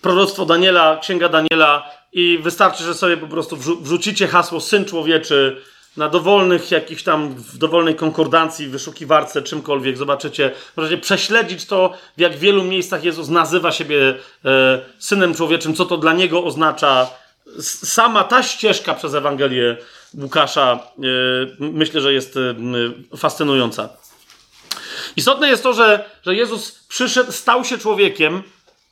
proroctwo Daniela, Księga Daniela i wystarczy, że sobie po prostu wrzucicie hasło Syn Człowieczy na dowolnych jakichś tam, w dowolnej konkordancji, wyszukiwarce, czymkolwiek, zobaczycie, możecie prześledzić to, w jak wielu miejscach Jezus nazywa siebie Synem Człowieczym, co to dla Niego oznacza, sama ta ścieżka przez Ewangelię Łukasza yy, myślę, że jest yy, fascynująca. Istotne jest to, że, że Jezus przyszedł, stał się człowiekiem,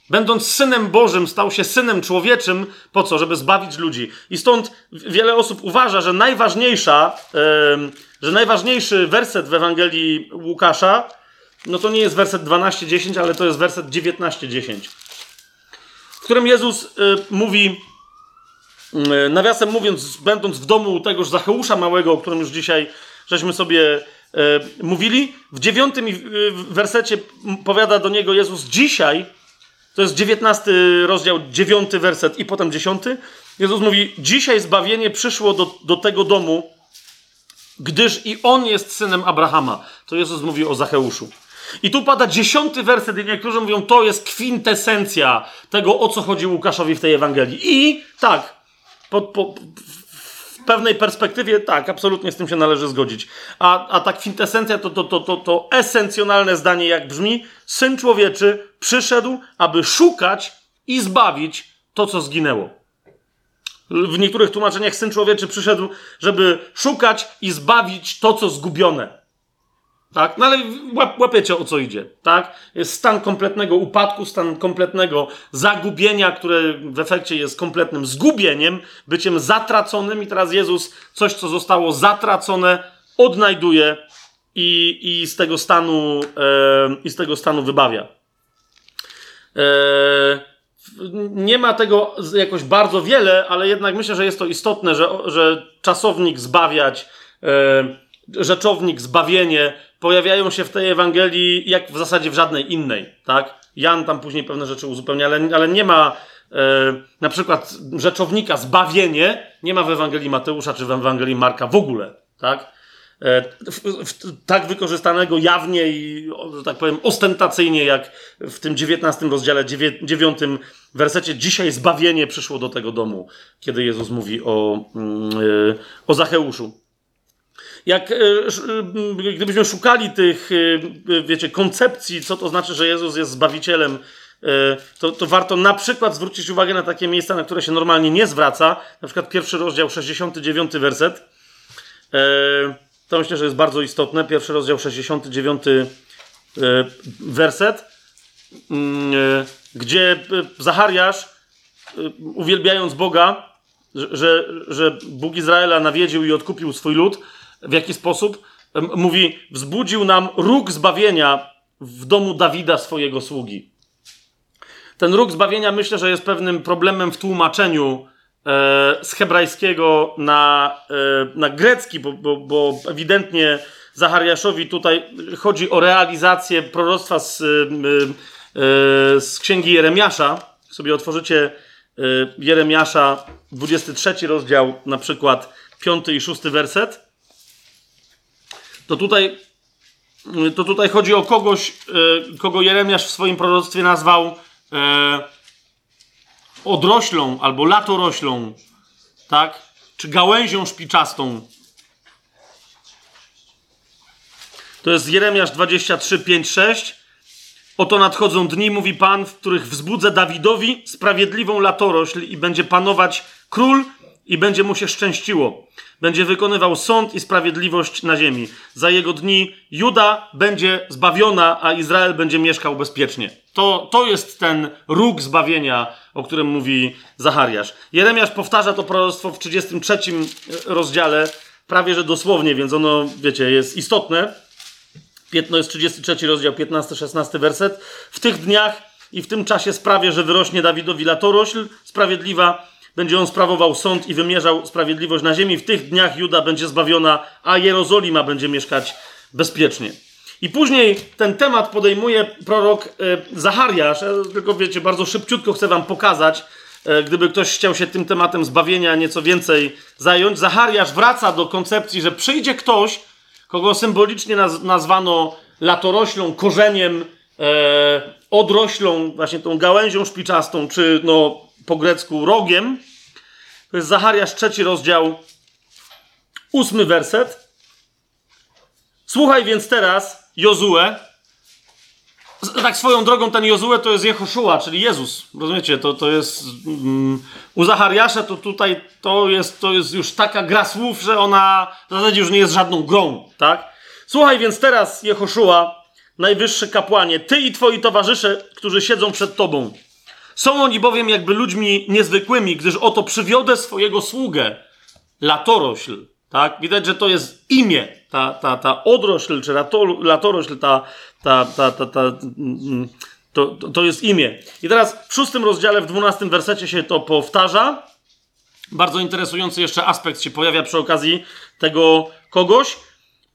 będąc synem Bożym, stał się synem człowieczym. Po co? Żeby zbawić ludzi. I stąd wiele osób uważa, że najważniejsza, yy, że najważniejszy werset w Ewangelii Łukasza, no to nie jest werset 12:10, ale to jest werset 19:10, w którym Jezus mówi E, nawiasem mówiąc, będąc w domu tegoż Zacheusza Małego, o którym już dzisiaj żeśmy sobie e, mówili, w dziewiątym wersecie powiada do niego Jezus dzisiaj, to jest dziewiętnasty rozdział, dziewiąty werset i potem dziesiąty. Jezus mówi, dzisiaj zbawienie przyszło do, do tego domu, gdyż i on jest synem Abrahama. To Jezus mówi o Zacheuszu. I tu pada dziesiąty werset i niektórzy mówią, to jest kwintesencja tego, o co chodzi Łukaszowi w tej Ewangelii. I tak, po, po, pewnej perspektywie tak, absolutnie z tym się należy zgodzić. A, a ta kwintesencja to, to, to, to, to esencjonalne zdanie, jak brzmi: Syn człowieczy przyszedł, aby szukać i zbawić to, co zginęło. W niektórych tłumaczeniach syn człowieczy przyszedł, żeby szukać i zbawić to, co zgubione. Tak? No ale łapiecie o co idzie, tak? Jest stan kompletnego upadku, stan kompletnego zagubienia, które w efekcie jest kompletnym zgubieniem, byciem zatraconym i teraz Jezus coś, co zostało zatracone, odnajduje i, i z tego stanu e, i z tego stanu wybawia. E, nie ma tego jakoś bardzo wiele, ale jednak myślę, że jest to istotne, że, że czasownik zbawiać, e, rzeczownik zbawienie pojawiają się w tej Ewangelii jak w zasadzie w żadnej innej, tak? Jan tam później pewne rzeczy uzupełnia, ale, ale nie ma e, na przykład rzeczownika zbawienie, nie ma w Ewangelii Mateusza czy w Ewangelii Marka w ogóle, tak? E, w, w, tak wykorzystanego jawnie i, że tak powiem, ostentacyjnie, jak w tym dziewiętnastym rozdziale, dziewiątym wersecie. Dzisiaj zbawienie przyszło do tego domu, kiedy Jezus mówi o, e, o Zacheuszu jak e, e, gdybyśmy szukali tych, e, wiecie, koncepcji, co to znaczy, że Jezus jest Zbawicielem, to, to warto na przykład zwrócić uwagę na takie miejsca, na które się normalnie nie zwraca. Na przykład pierwszy rozdział, 69 werset. To myślę, że jest bardzo istotne. Pierwszy rozdział, 69 werset, mm, gdzie Zachariasz, uwielbiając Boga, że, że Bóg Izraela nawiedził i odkupił swój lud, w jaki sposób? Mówi, wzbudził nam róg zbawienia w domu Dawida, swojego sługi. Ten róg zbawienia myślę, że jest pewnym problemem w tłumaczeniu e, z hebrajskiego na, e, na grecki, bo, bo, bo ewidentnie Zachariaszowi tutaj chodzi o realizację proroctwa z, e, e z księgi Jeremiasza. Sobie otworzycie e, Jeremiasza, 23 rozdział, na przykład piąty i szósty werset, to tutaj, to tutaj chodzi o kogoś, e, kogo Jeremiasz w swoim proroctwie nazwał e, odroślą albo latoroślą, tak? Czy gałęzią szpiczastą. To jest Jeremiasz 23, 5, 6. Oto nadchodzą dni, mówi Pan, w których wzbudzę Dawidowi sprawiedliwą latorośl i będzie panować król i będzie mu się szczęściło. Będzie wykonywał sąd i sprawiedliwość na ziemi. Za jego dni Juda będzie zbawiona, a Izrael będzie mieszkał bezpiecznie. To, to jest ten róg zbawienia, o którym mówi Zachariasz. Jeremiasz powtarza to proroctwo w 33 rozdziale, prawie że dosłownie, więc ono, wiecie, jest istotne. To jest 33 rozdział, 15-16 werset. W tych dniach i w tym czasie sprawię, że wyrośnie Dawidowi latorośl sprawiedliwa, będzie on sprawował sąd i wymierzał sprawiedliwość na ziemi. W tych dniach Juda będzie zbawiona, a Jerozolima będzie mieszkać bezpiecznie. I później ten temat podejmuje prorok e, Zachariasz. Ja tylko wiecie, bardzo szybciutko chcę wam pokazać, e, gdyby ktoś chciał się tym tematem zbawienia nieco więcej zająć. Zachariasz wraca do koncepcji, że przyjdzie ktoś, kogo symbolicznie naz nazwano latoroślą, korzeniem, e, odroślą, właśnie tą gałęzią szpiczastą, czy no, po grecku rogiem. To jest Zachariasz trzeci rozdział, ósmy werset. Słuchaj więc teraz, Jozue. Tak swoją drogą ten Jozue to jest Jehoszua, czyli Jezus. Rozumiecie? To, to jest... Um, u Zachariasza to tutaj to jest, to jest już taka gra słów, że ona w zasadzie już nie jest żadną grą, tak? Słuchaj więc teraz, Jehoszua, najwyższy kapłanie, ty i twoi towarzysze, którzy siedzą przed tobą. Są oni bowiem jakby ludźmi niezwykłymi, gdyż oto przywiodę swojego sługę, latorośl, tak? Widać, że to jest imię, ta, ta, ta odrośl, czy latorośl, ta, ta, ta, ta, ta mm, to, to, to jest imię. I teraz w szóstym rozdziale, w dwunastym wersecie się to powtarza. Bardzo interesujący jeszcze aspekt się pojawia przy okazji tego kogoś.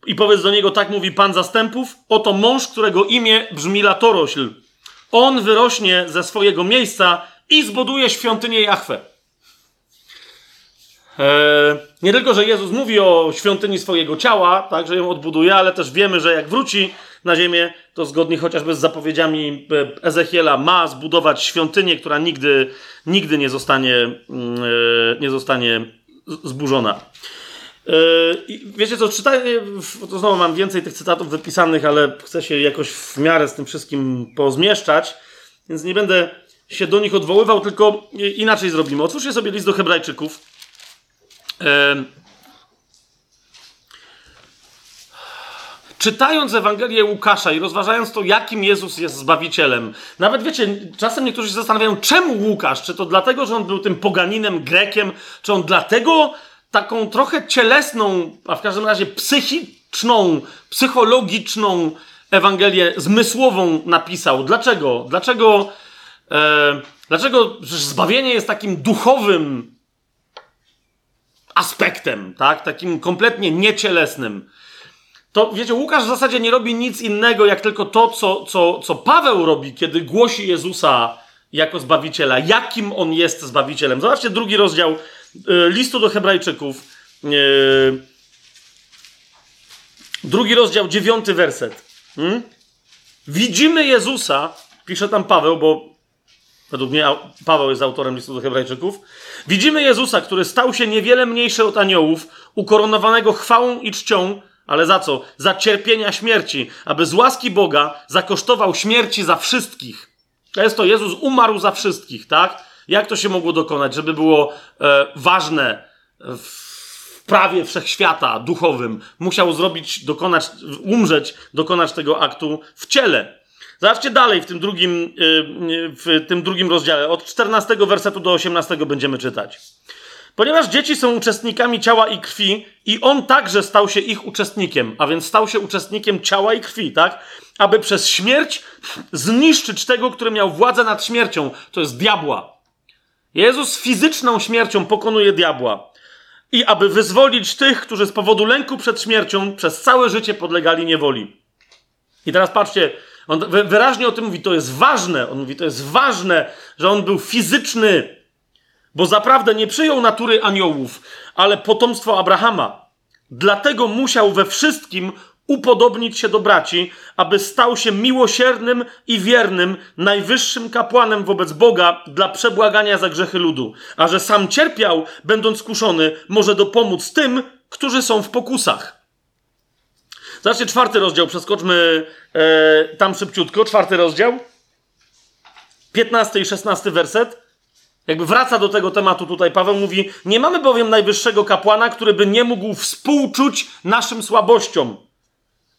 I powiedz do niego, tak mówi Pan zastępów, oto mąż, którego imię brzmi latorośl. On wyrośnie ze swojego miejsca i zbuduje świątynię Jachwę. Eee, nie tylko, że Jezus mówi o świątyni swojego ciała, tak, że ją odbuduje, ale też wiemy, że jak wróci na ziemię, to zgodnie chociażby z zapowiedziami e, Ezechiela ma zbudować świątynię, która nigdy, nigdy nie zostanie, mm, e, nie zostanie zburzona. Yy, wiecie co, czytanie, to znowu mam więcej tych cytatów wypisanych, ale chcę się jakoś w miarę z tym wszystkim pozmieszczać, więc nie będę się do nich odwoływał, tylko inaczej zrobimy. Otwórzcie sobie list do Hebrajczyków. Yy, czytając Ewangelię Łukasza i rozważając to, jakim Jezus jest Zbawicielem, nawet wiecie, czasem niektórzy się zastanawiają, czemu Łukasz? Czy to dlatego, że on był tym poganinem, Grekiem? Czy on dlatego taką trochę cielesną, a w każdym razie psychiczną, psychologiczną Ewangelię zmysłową napisał. Dlaczego? Dlaczego, e, dlaczego zbawienie jest takim duchowym aspektem, tak? Takim kompletnie niecielesnym. To wiecie, Łukasz w zasadzie nie robi nic innego, jak tylko to, co, co, co Paweł robi, kiedy głosi Jezusa jako zbawiciela. Jakim on jest zbawicielem? Zobaczcie drugi rozdział listu do Hebrajczyków, e, drugi rozdział, dziewiąty werset. Hmm? Widzimy Jezusa, pisze tam Paweł, bo według mnie Paweł jest autorem listu do Hebrajczyków. Widzimy Jezusa, który stał się niewiele mniejszy od aniołów, ukoronowanego chwałą i czcią, ale za co? Za cierpienia śmierci, aby z łaski Boga zakosztował śmierci za wszystkich. To jest to, Jezus umarł za wszystkich, tak? Jak to się mogło dokonać, żeby było e, ważne w prawie wszechświata duchowym? Musiał zrobić, dokonać, umrzeć, dokonać tego aktu w ciele. Zobaczcie dalej w tym drugim, e, w tym drugim rozdziale. Od 14 wersetu do 18 będziemy czytać. Ponieważ dzieci są uczestnikami ciała i krwi, i on także stał się ich uczestnikiem, a więc stał się uczestnikiem ciała i krwi, tak? Aby przez śmierć zniszczyć tego, który miał władzę nad śmiercią, to jest diabła. Jezus fizyczną śmiercią pokonuje diabła. I aby wyzwolić tych, którzy z powodu lęku przed śmiercią przez całe życie podlegali niewoli. I teraz patrzcie, on wyraźnie o tym mówi, to jest ważne. On mówi, to jest ważne, że on był fizyczny, bo zaprawdę nie przyjął natury aniołów, ale potomstwo Abrahama. Dlatego musiał we wszystkim upodobnić się do braci, aby stał się miłosiernym i wiernym, najwyższym kapłanem wobec Boga dla przebłagania za grzechy ludu. A że sam cierpiał, będąc kuszony, może dopomóc tym, którzy są w pokusach. Zobaczcie, czwarty rozdział, przeskoczmy e, tam szybciutko, czwarty rozdział, 15 i 16 werset. Jakby wraca do tego tematu tutaj Paweł mówi: Nie mamy bowiem najwyższego kapłana, który by nie mógł współczuć naszym słabościom,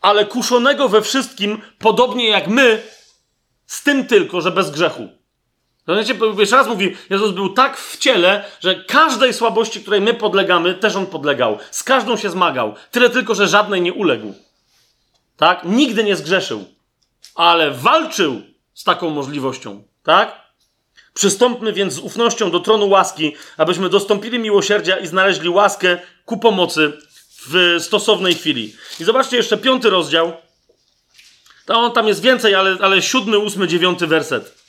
ale kuszonego we wszystkim, podobnie jak my, z tym tylko, że bez grzechu. Rozumiecie? Jeszcze raz mówi, Jezus był tak w ciele, że każdej słabości, której my podlegamy, też on podlegał. Z każdą się zmagał. Tyle tylko, że żadnej nie uległ. Tak? Nigdy nie zgrzeszył. Ale walczył z taką możliwością. Tak? Przystąpmy więc z ufnością do tronu łaski, abyśmy dostąpili miłosierdzia i znaleźli łaskę ku pomocy w stosownej chwili. I zobaczcie jeszcze piąty rozdział. Tam, tam jest więcej, ale, ale siódmy, ósmy, dziewiąty werset.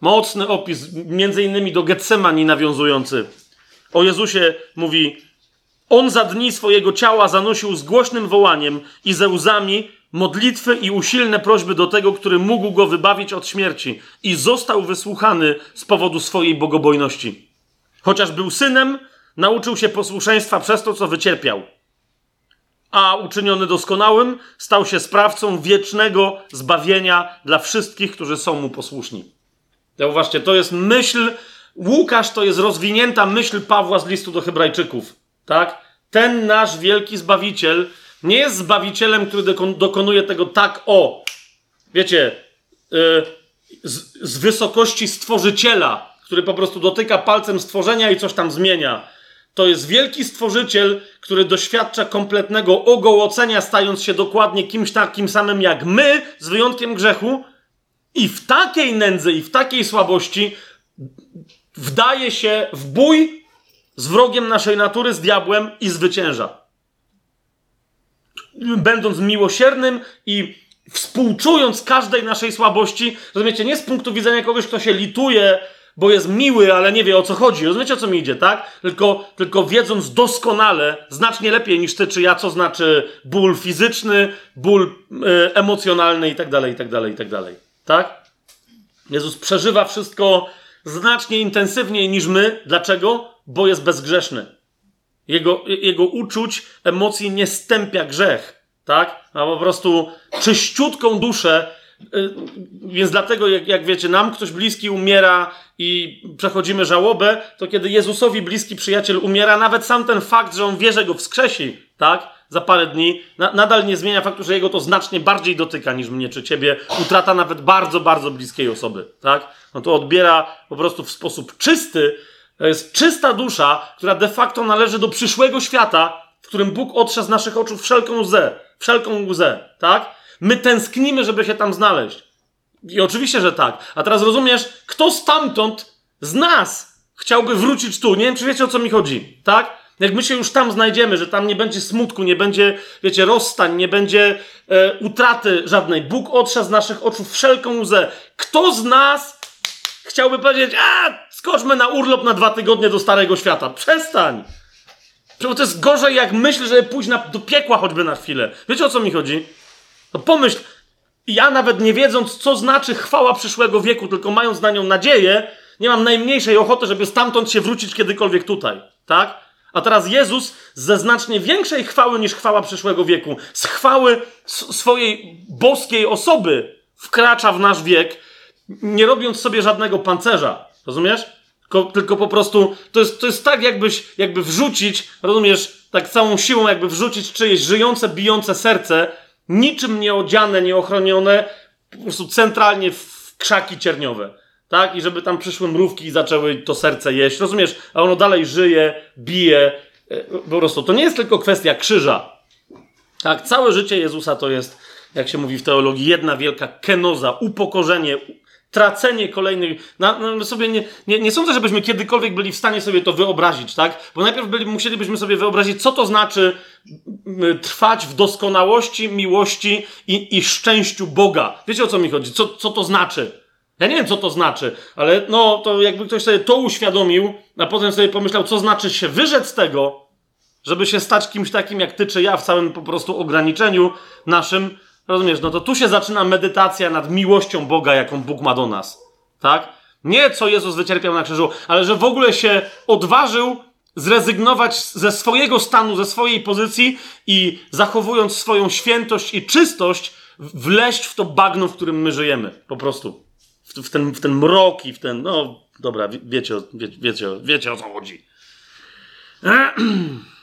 Mocny opis, między innymi do Getsemani nawiązujący. O Jezusie mówi: On za dni swojego ciała zanosił z głośnym wołaniem i ze łzami modlitwy i usilne prośby do tego, który mógł go wybawić od śmierci, i został wysłuchany z powodu swojej bogobojności. Chociaż był synem, nauczył się posłuszeństwa przez to, co wycierpiał. A uczyniony doskonałym, stał się sprawcą wiecznego zbawienia dla wszystkich, którzy są mu posłuszni. Zauważcie, to jest myśl, Łukasz to jest rozwinięta myśl Pawła z listu do Hebrajczyków. Tak? Ten nasz wielki zbawiciel nie jest zbawicielem, który dokonuje tego tak o. Wiecie, yy, z, z wysokości stworzyciela, który po prostu dotyka palcem stworzenia i coś tam zmienia. To jest wielki stworzyciel, który doświadcza kompletnego ogołocenia, stając się dokładnie kimś takim samym jak my, z wyjątkiem grzechu, i w takiej nędzy i w takiej słabości wdaje się w bój z wrogiem naszej natury, z diabłem i zwycięża. Będąc miłosiernym i współczując każdej naszej słabości, rozumiecie, nie z punktu widzenia kogoś, kto się lituje, bo jest miły, ale nie wie o co chodzi. Rozumiecie, o co mi idzie, tak? Tylko, tylko wiedząc doskonale, znacznie lepiej niż ty czy ja, co znaczy ból fizyczny, ból y, emocjonalny i tak dalej, i tak dalej, i tak dalej. Tak? Jezus przeżywa wszystko znacznie intensywniej niż my. Dlaczego? Bo jest bezgrzeszny. Jego, jego uczuć, emocji nie stępia grzech. Tak? Ma po prostu czyściutką duszę. Więc dlatego, jak, jak wiecie, nam ktoś bliski umiera i przechodzimy żałobę, to kiedy Jezusowi bliski przyjaciel umiera, nawet sam ten fakt, że on wie, że go wskrzesi, tak? za parę dni, na, nadal nie zmienia faktu, że jego to znacznie bardziej dotyka niż mnie czy ciebie. Utrata nawet bardzo, bardzo bliskiej osoby, tak? No to odbiera po prostu w sposób czysty. To jest czysta dusza, która de facto należy do przyszłego świata, w którym Bóg otrze z naszych oczu wszelką łzę, wszelką łzę, tak? My tęsknimy, żeby się tam znaleźć. I oczywiście, że tak. A teraz rozumiesz, kto stamtąd z nas chciałby wrócić tu? Nie wiem, czy wiecie o co mi chodzi, tak? Jak my się już tam znajdziemy, że tam nie będzie smutku, nie będzie, wiecie, rozstań, nie będzie e, utraty żadnej. Bóg otrze z naszych oczu wszelką łzę. Kto z nas chciałby powiedzieć, a skoczmy na urlop na dwa tygodnie do Starego Świata? Przestań! Przecież to jest gorzej, jak myśl, żeby pójść na, do piekła choćby na chwilę. Wiecie, o co mi chodzi? No pomyśl, ja nawet nie wiedząc, co znaczy chwała przyszłego wieku, tylko mając na nią nadzieję, nie mam najmniejszej ochoty, żeby stamtąd się wrócić kiedykolwiek tutaj. Tak? A teraz Jezus ze znacznie większej chwały niż chwała przyszłego wieku, z chwały swojej boskiej osoby wkracza w nasz wiek, nie robiąc sobie żadnego pancerza. Rozumiesz? Tylko, tylko po prostu to jest, to jest tak, jakbyś jakby wrzucić, rozumiesz, tak całą siłą, jakby wrzucić czyjeś żyjące, bijące serce, niczym nieodziane, nieochronione, po prostu centralnie w krzaki cierniowe tak? I żeby tam przyszły mrówki i zaczęły to serce jeść. Rozumiesz? A ono dalej żyje, bije. E, po prostu to nie jest tylko kwestia krzyża. Tak? Całe życie Jezusa to jest, jak się mówi w teologii, jedna wielka kenoza, upokorzenie, tracenie kolejnych. Na, na sobie nie, nie, nie sądzę, żebyśmy kiedykolwiek byli w stanie sobie to wyobrazić, tak? Bo najpierw byli, musielibyśmy sobie wyobrazić, co to znaczy trwać w doskonałości, miłości i, i szczęściu Boga. Wiecie o co mi chodzi? Co, co to znaczy? Ja nie wiem, co to znaczy, ale no, to jakby ktoś sobie to uświadomił, a potem sobie pomyślał, co znaczy się wyrzec tego, żeby się stać kimś takim jak ty czy ja w całym po prostu ograniczeniu naszym, rozumiesz, no to tu się zaczyna medytacja nad miłością Boga, jaką Bóg ma do nas, tak? Nie co Jezus wycierpiał na krzyżu, ale że w ogóle się odważył zrezygnować ze swojego stanu, ze swojej pozycji i zachowując swoją świętość i czystość, wleść w to bagno, w którym my żyjemy. Po prostu. W, w ten, w ten mrok i w ten. No, dobra, wiecie, wie, wiecie, wiecie o co chodzi.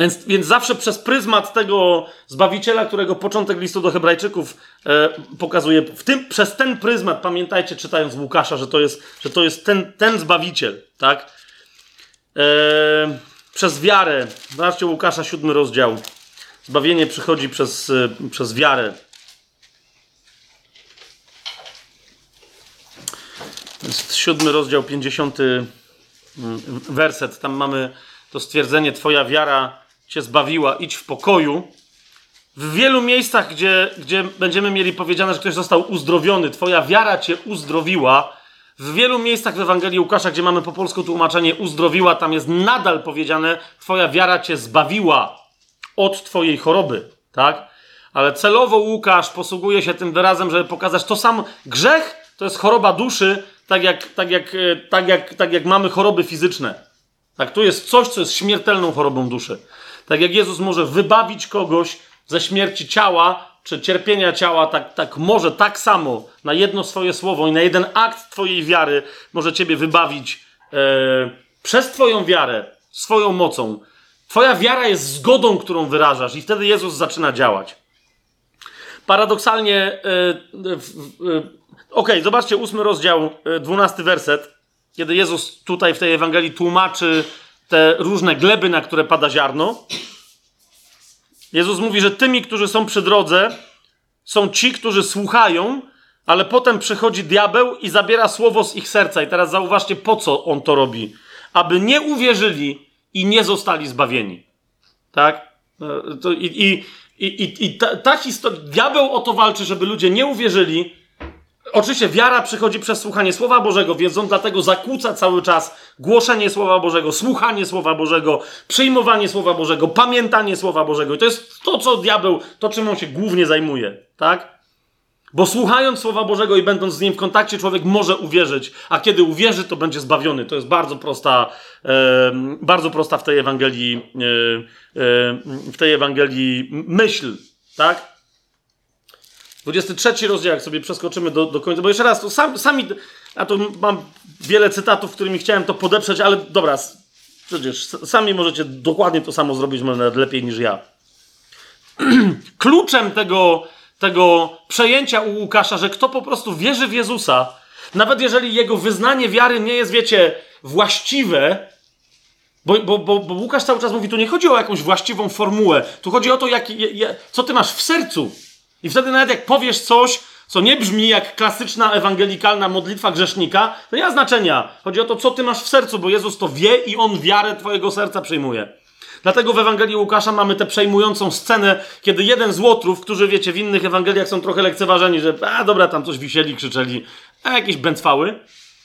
Więc, więc zawsze przez pryzmat tego Zbawiciela, którego początek listu do Hebrajczyków e, pokazuje, w tym, przez ten pryzmat, pamiętajcie, czytając Łukasza, że to jest, że to jest ten, ten Zbawiciel, tak? E, przez wiarę. Zobaczcie Łukasza, siódmy rozdział. Zbawienie przychodzi przez, e, przez wiarę. Jest siódmy rozdział, pięćdziesiąty mm, werset. Tam mamy to stwierdzenie: Twoja wiara cię zbawiła, idź w pokoju. W wielu miejscach, gdzie, gdzie będziemy mieli powiedziane, że ktoś został uzdrowiony, Twoja wiara cię uzdrowiła, w wielu miejscach w Ewangelii Łukasza, gdzie mamy po polsku tłumaczenie uzdrowiła, tam jest nadal powiedziane, Twoja wiara cię zbawiła od Twojej choroby, tak? Ale celowo Łukasz posługuje się tym wyrazem, żeby pokazać to sam grzech to jest choroba duszy, tak jak, tak jak, e, tak jak, tak jak mamy choroby fizyczne. Tak, tu jest coś, co jest śmiertelną chorobą duszy. Tak jak Jezus może wybawić kogoś ze śmierci ciała, czy cierpienia ciała, tak, tak może tak samo na jedno swoje słowo i na jeden akt Twojej wiary może Ciebie wybawić e, przez Twoją wiarę, swoją mocą. Twoja wiara jest zgodą, którą wyrażasz, i wtedy Jezus zaczyna działać. Paradoksalnie, e, e, okej, okay, zobaczcie ósmy rozdział, e, dwunasty werset, kiedy Jezus tutaj w tej Ewangelii tłumaczy te różne gleby, na które pada ziarno. Jezus mówi, że tymi, którzy są przy drodze, są ci, którzy słuchają, ale potem przychodzi diabeł i zabiera słowo z ich serca. I teraz zauważcie, po co on to robi. Aby nie uwierzyli i nie zostali zbawieni. Tak? E, I i, i, i ta, ta historia, diabeł o to walczy, żeby ludzie nie uwierzyli, Oczywiście wiara przychodzi przez słuchanie Słowa Bożego, więc on dlatego zakłóca cały czas głoszenie Słowa Bożego, słuchanie Słowa Bożego, przyjmowanie Słowa Bożego, pamiętanie Słowa Bożego. I to jest to, co diabeł, to czym on się głównie zajmuje, tak? Bo słuchając Słowa Bożego i będąc z nim w kontakcie, człowiek może uwierzyć, a kiedy uwierzy, to będzie zbawiony. To jest bardzo prosta, e, bardzo prosta w tej Ewangelii, e, e, w tej Ewangelii myśl, tak? 23 rozdział, jak sobie przeskoczymy do, do końca, bo jeszcze raz, to sam, sami, a to mam wiele cytatów, którymi chciałem to podeprzeć, ale dobra, przecież sami możecie dokładnie to samo zrobić, może nawet lepiej niż ja. Kluczem tego, tego przejęcia u Łukasza, że kto po prostu wierzy w Jezusa, nawet jeżeli jego wyznanie wiary nie jest, wiecie, właściwe, bo, bo, bo, bo Łukasz cały czas mówi, tu nie chodzi o jakąś właściwą formułę, tu chodzi o to, jak, co ty masz w sercu. I wtedy nawet jak powiesz coś, co nie brzmi jak klasyczna ewangelikalna modlitwa grzesznika, to nie ma znaczenia. Chodzi o to, co ty masz w sercu, bo Jezus to wie i On wiarę twojego serca przyjmuje. Dlatego w Ewangelii Łukasza mamy tę przejmującą scenę, kiedy jeden z łotrów, którzy wiecie, w innych Ewangeliach są trochę lekceważeni, że a dobra, tam coś wisieli, krzyczeli, a jakieś bęcwały.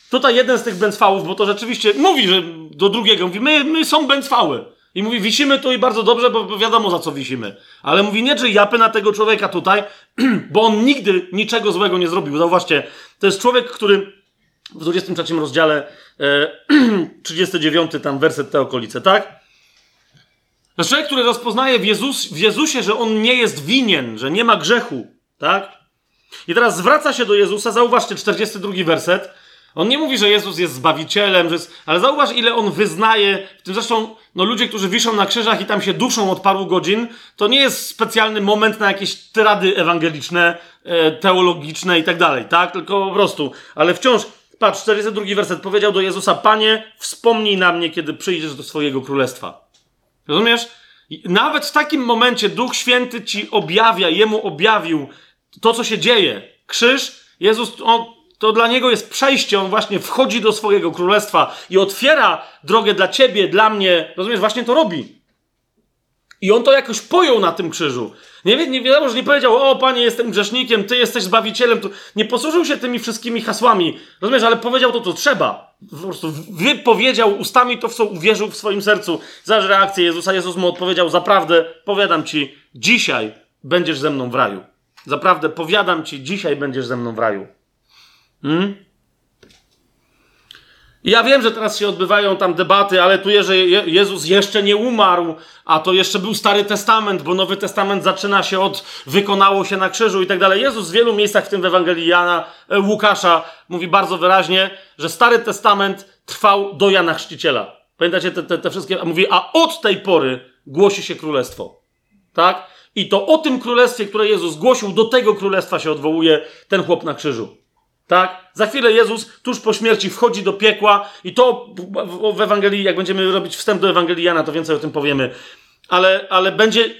Tutaj jeden z tych bęcwałów, bo to rzeczywiście mówi, że do drugiego mówi, my, my są bęcwały. I mówi, wisimy tu i bardzo dobrze, bo wiadomo za co wisimy. Ale mówi, nie czy japy na tego człowieka tutaj, bo on nigdy niczego złego nie zrobił. Zauważcie, to jest człowiek, który w 23 rozdziale, e, 39 tam werset te okolice, tak? To jest człowiek, który rozpoznaje w, Jezus, w Jezusie, że on nie jest winien, że nie ma grzechu, tak? I teraz zwraca się do Jezusa, zauważcie, 42 werset. On nie mówi, że Jezus jest zbawicielem, że jest... ale zauważ, ile on wyznaje. W tym zresztą no, ludzie, którzy wiszą na krzyżach i tam się duszą od paru godzin, to nie jest specjalny moment na jakieś tyrady ewangeliczne, e, teologiczne i tak dalej, tak? Tylko po prostu. Ale wciąż, patrz, 42 werset powiedział do Jezusa: Panie, wspomnij na mnie, kiedy przyjdziesz do swojego królestwa. Rozumiesz? Nawet w takim momencie Duch Święty ci objawia, jemu objawił to, co się dzieje. Krzyż, Jezus, on, to dla niego jest przejście, on właśnie wchodzi do swojego królestwa i otwiera drogę dla ciebie, dla mnie. Rozumiesz, właśnie to robi. I on to jakoś pojął na tym krzyżu. Nie, nie wiadomo, że nie powiedział, o panie, jestem grzesznikiem, ty jesteś zbawicielem. Nie posłużył się tymi wszystkimi hasłami. Rozumiesz, ale powiedział to, co trzeba. Po prostu wypowiedział ustami to, w co uwierzył w swoim sercu. Zaż reakcję Jezusa. Jezus mu odpowiedział, zaprawdę, powiadam ci, dzisiaj będziesz ze mną w raju. Zaprawdę, powiadam ci, dzisiaj będziesz ze mną w raju. Hmm? ja wiem, że teraz się odbywają tam debaty, ale tu że Jezus jeszcze nie umarł, a to jeszcze był Stary Testament, bo Nowy Testament zaczyna się od wykonało się na krzyżu i tak dalej. Jezus w wielu miejscach, w tym w Ewangelii Jana, e, Łukasza, mówi bardzo wyraźnie, że Stary Testament trwał do Jana Chrzciciela. Pamiętacie te, te, te wszystkie? A mówi, a od tej pory głosi się królestwo. Tak? I to o tym królestwie, które Jezus głosił, do tego królestwa się odwołuje ten chłop na krzyżu. Tak? Za chwilę Jezus tuż po śmierci wchodzi do piekła i to w Ewangelii, jak będziemy robić wstęp do Ewangelii Jana, to więcej o tym powiemy. Ale, ale będzie,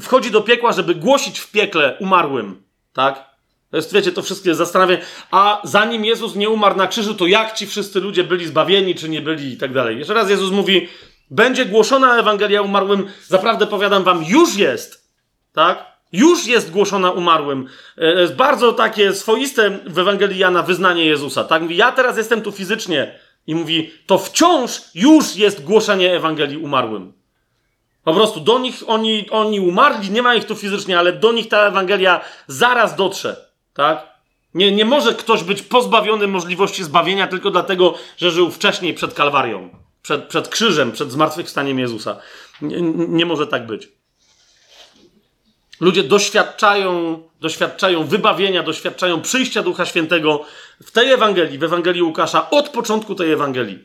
wchodzi do piekła, żeby głosić w piekle umarłym. Tak? To jest, wiecie, to wszystkie zastanawia. A zanim Jezus nie umarł na krzyżu, to jak ci wszyscy ludzie byli zbawieni, czy nie byli i tak dalej. Jeszcze raz Jezus mówi, będzie głoszona Ewangelia umarłym, zaprawdę powiadam wam, już jest. Tak? Już jest głoszona umarłym. E, jest bardzo takie swoiste w Ewangelii Jana wyznanie Jezusa. Tak mówi, ja teraz jestem tu fizycznie. I mówi, to wciąż już jest głoszenie Ewangelii umarłym. Po prostu do nich oni, oni umarli, nie ma ich tu fizycznie, ale do nich ta Ewangelia zaraz dotrze. Tak? Nie, nie może ktoś być pozbawiony możliwości zbawienia tylko dlatego, że żył wcześniej przed Kalwarią, przed, przed krzyżem, przed zmartwychwstaniem Jezusa. Nie, nie może tak być. Ludzie doświadczają, doświadczają wybawienia, doświadczają przyjścia Ducha Świętego w tej Ewangelii, w Ewangelii Łukasza, od początku tej Ewangelii.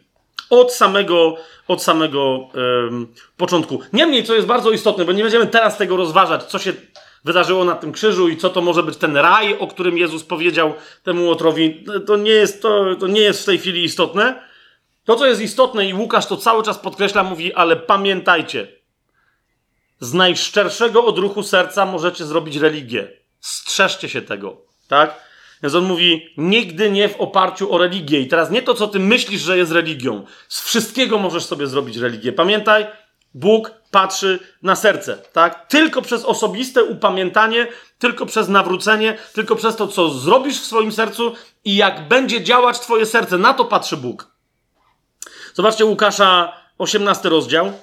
Od samego, od samego um, początku. Niemniej, co jest bardzo istotne, bo nie będziemy teraz tego rozważać, co się wydarzyło na tym krzyżu i co to może być ten raj, o którym Jezus powiedział temu Łotrowi, to nie jest, to, to nie jest w tej chwili istotne. To, co jest istotne i Łukasz to cały czas podkreśla, mówi, ale pamiętajcie, z najszczerszego odruchu serca możecie zrobić religię. Strzeżcie się tego, tak? Więc on mówi, nigdy nie w oparciu o religię. I teraz nie to, co ty myślisz, że jest religią. Z wszystkiego możesz sobie zrobić religię. Pamiętaj, Bóg patrzy na serce, tak? Tylko przez osobiste upamiętanie, tylko przez nawrócenie, tylko przez to, co zrobisz w swoim sercu i jak będzie działać twoje serce. Na to patrzy Bóg. Zobaczcie Łukasza, 18 rozdział.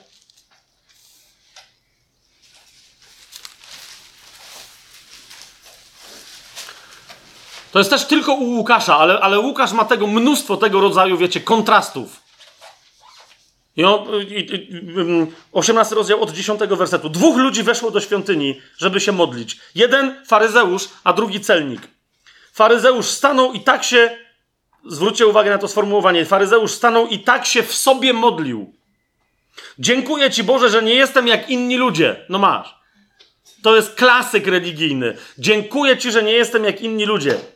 To jest też tylko u Łukasza, ale, ale Łukasz ma tego mnóstwo tego rodzaju, wiecie, kontrastów. I, on, i, i 18 rozdział od 10 wersetu. Dwóch ludzi weszło do świątyni, żeby się modlić. Jeden faryzeusz, a drugi celnik. Faryzeusz stanął i tak się, zwróćcie uwagę na to sformułowanie, faryzeusz stanął i tak się w sobie modlił. Dziękuję Ci Boże, że nie jestem jak inni ludzie. No masz. To jest klasyk religijny. Dziękuję Ci, że nie jestem jak inni ludzie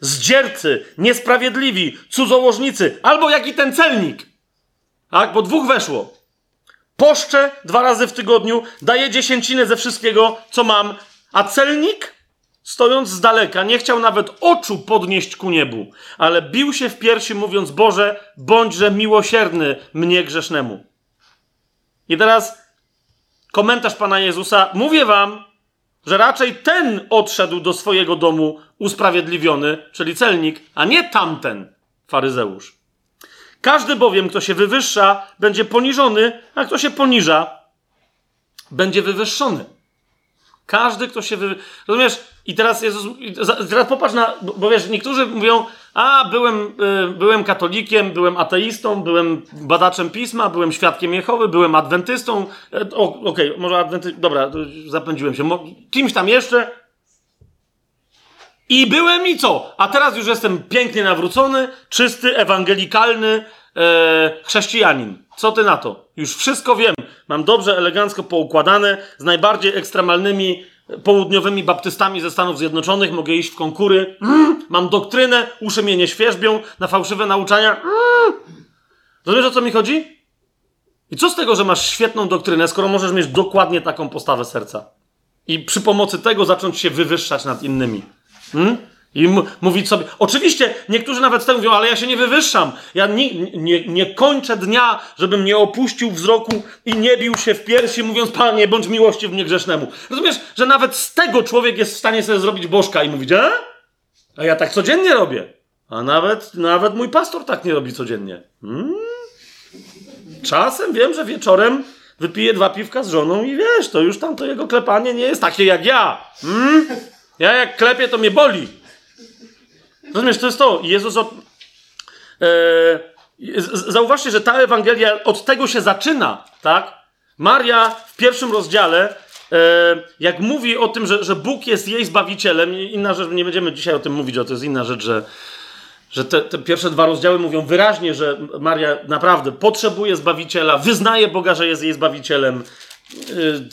zdziercy, niesprawiedliwi, cudzołożnicy, albo jak i ten celnik. Tak, bo dwóch weszło. Poszczę dwa razy w tygodniu, daję dziesięcinę ze wszystkiego, co mam, a celnik, stojąc z daleka, nie chciał nawet oczu podnieść ku niebu, ale bił się w piersi, mówiąc: Boże, bądźże miłosierny mnie grzesznemu. I teraz komentarz Pana Jezusa: Mówię wam, że raczej ten odszedł do swojego domu usprawiedliwiony, czyli celnik, a nie tamten faryzeusz. Każdy bowiem, kto się wywyższa, będzie poniżony, a kto się poniża, będzie wywyższony. Każdy, kto się wy... Rozumiesz? I teraz Jezus... Teraz popatrz na... Bo wiesz, niektórzy mówią, a, byłem, y, byłem katolikiem, byłem ateistą, byłem badaczem pisma, byłem świadkiem Jehowy, byłem adwentystą. E, okej, okay, może adwentystą... Dobra, zapędziłem się. Kimś tam jeszcze. I byłem i co? A teraz już jestem pięknie nawrócony, czysty, ewangelikalny e, chrześcijanin. Co ty na to? Już wszystko wiem. Mam dobrze, elegancko poukładane, z najbardziej ekstremalnymi południowymi baptystami ze Stanów Zjednoczonych, mogę iść w konkury. Mm, mam doktrynę, uszy mnie nie świerzbią na fałszywe nauczania. Mm. Rozumiesz, o co mi chodzi? I co z tego, że masz świetną doktrynę, skoro możesz mieć dokładnie taką postawę serca? I przy pomocy tego zacząć się wywyższać nad innymi. Hmm? I mówić sobie. Oczywiście niektórzy nawet z tego mówią, ale ja się nie wywyższam. Ja nie, nie, nie kończę dnia, żebym nie opuścił wzroku i nie bił się w piersi, mówiąc, Panie, bądź miłości w mnie grzesznemu. Rozumiesz, że nawet z tego człowiek jest w stanie sobie zrobić bożka i mówić, a? A ja tak codziennie robię. A nawet, nawet mój pastor tak nie robi codziennie. Hmm? Czasem wiem, że wieczorem wypije dwa piwka z żoną i wiesz, to już tam to jego klepanie nie jest takie jak ja. Hmm? Ja jak klepię, to mnie boli. Rozumiesz, to jest to. Jezus. Od... E... Zauważcie, że ta Ewangelia od tego się zaczyna, tak? Maria w pierwszym rozdziale, e... jak mówi o tym, że, że Bóg jest jej zbawicielem, inna rzecz, nie będziemy dzisiaj o tym mówić, o to jest inna rzecz, że, że te, te, pierwsze dwa rozdziały mówią wyraźnie, że Maria naprawdę potrzebuje zbawiciela, wyznaje Boga, że jest jej zbawicielem.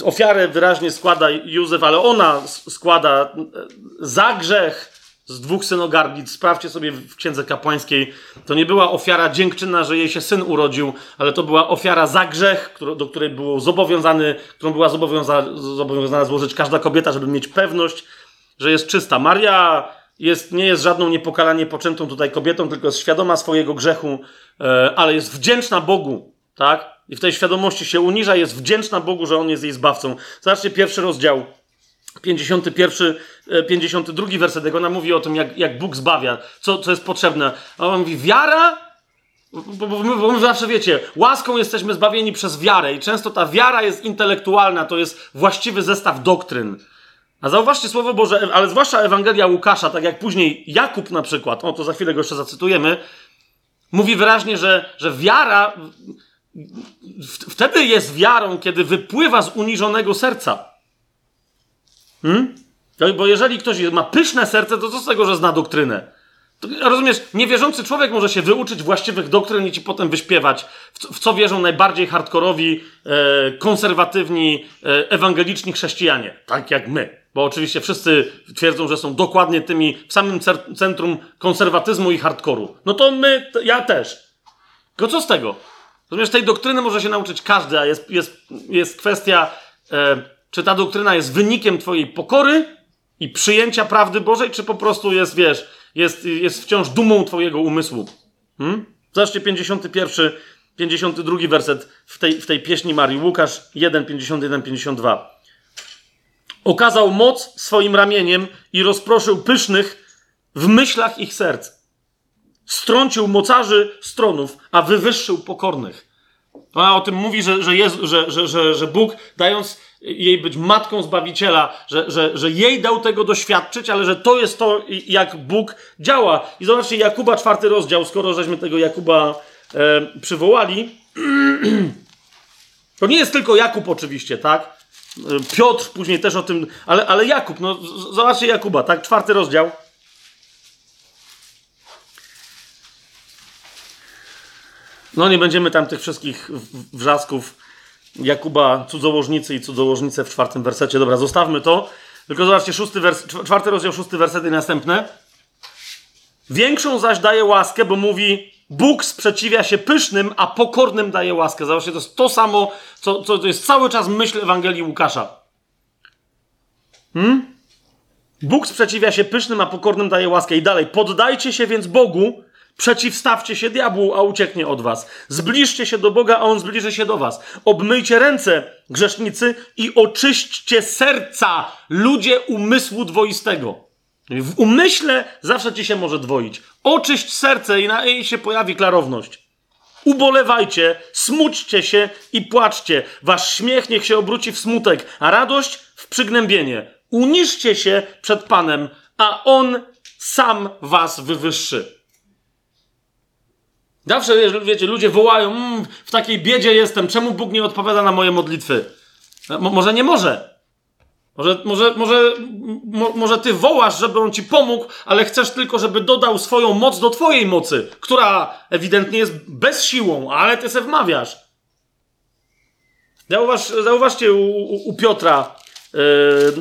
E, ofiarę wyraźnie składa Józef, ale ona składa za grzech z dwóch synogarnic. Sprawdźcie sobie w księdze kapłańskiej. To nie była ofiara dziękczyna, że jej się syn urodził, ale to była ofiara za grzech, do której było zobowiązany, którą była zobowiązana, zobowiązana złożyć każda kobieta, żeby mieć pewność, że jest czysta. Maria jest, nie jest żadną niepokalanie poczętą tutaj kobietą, tylko jest świadoma swojego grzechu, e, ale jest wdzięczna Bogu, tak? I w tej świadomości się uniża, jest wdzięczna Bogu, że On jest jej zbawcą. Zobaczcie pierwszy rozdział 51, 52 e, werset, jak ona mówi o tym, jak, jak Bóg zbawia, co, co jest potrzebne. A on mówi, wiara, bo, bo, bo my zawsze wiecie, łaską jesteśmy zbawieni przez wiarę i często ta wiara jest intelektualna, to jest właściwy zestaw doktryn. A zauważcie Słowo Boże, ale zwłaszcza Ewangelia Łukasza, tak jak później Jakub na przykład, o to za chwilę go jeszcze zacytujemy, mówi wyraźnie, że, że wiara wtedy jest wiarą, kiedy wypływa z uniżonego serca. Hmm? Bo jeżeli ktoś ma pyszne serce, to co z tego, że zna doktrynę? To, rozumiesz, niewierzący człowiek może się wyuczyć właściwych doktryn i ci potem wyśpiewać, w co, w co wierzą najbardziej hardkorowi, e, konserwatywni, e, ewangeliczni chrześcijanie, tak jak my. Bo oczywiście wszyscy twierdzą, że są dokładnie tymi w samym centrum konserwatyzmu i hardkoru. No to my, to ja też. Tylko co z tego? Rozumiesz, tej doktryny może się nauczyć każdy, a jest, jest, jest kwestia. E, czy ta doktryna jest wynikiem Twojej pokory i przyjęcia prawdy Bożej, czy po prostu jest, wiesz, jest, jest wciąż dumą Twojego umysłu? Hmm? Zobaczcie 51, 52 werset w tej, w tej pieśni Marii. Łukasz 1, 51, 52. Okazał moc swoim ramieniem i rozproszył pysznych w myślach ich serc. Strącił mocarzy stronów, a wywyższył pokornych. Ona o tym mówi, że, że, Jezu, że, że, że, że Bóg, dając jej być matką Zbawiciela, że, że, że jej dał tego doświadczyć, ale że to jest to, jak Bóg działa. I zobaczcie, Jakuba, czwarty rozdział, skoro żeśmy tego Jakuba e, przywołali. To nie jest tylko Jakub oczywiście, tak? E, Piotr później też o tym, ale, ale Jakub, no zobaczcie Jakuba, tak? Czwarty rozdział. No nie będziemy tam tych wszystkich wrzasków Jakuba cudzołożnicy i cudzołożnice w czwartym wersecie. Dobra, zostawmy to. Tylko zobaczcie, szósty wers, czwarty rozdział, szósty werset i następne. Większą zaś daje łaskę, bo mówi, Bóg sprzeciwia się pysznym, a pokornym daje łaskę. Zobaczcie, to jest to samo, co, co to jest cały czas myśl Ewangelii Łukasza. Hmm? Bóg sprzeciwia się pysznym, a pokornym daje łaskę. I dalej, poddajcie się więc Bogu, Przeciwstawcie się diabłu, a ucieknie od was. Zbliżcie się do Boga, a on zbliży się do was. Obmyjcie ręce, grzesznicy, i oczyśćcie serca, ludzie umysłu dwoistego. W umyśle zawsze ci się może dwoić. Oczyść serce i na jej się pojawi klarowność. Ubolewajcie, smućcie się i płaczcie. Wasz śmiech niech się obróci w smutek, a radość w przygnębienie. Uniszcie się przed Panem, a On sam was wywyższy. Zawsze, wiecie, ludzie wołają, mmm, w takiej biedzie jestem, czemu Bóg nie odpowiada na moje modlitwy? Mo może nie może. Może, może, może, mo może ty wołasz, żeby on ci pomógł, ale chcesz tylko, żeby dodał swoją moc do twojej mocy, która ewidentnie jest bezsiłą, ale ty se wmawiasz. Zauważ, zauważcie u, u, u Piotra yy,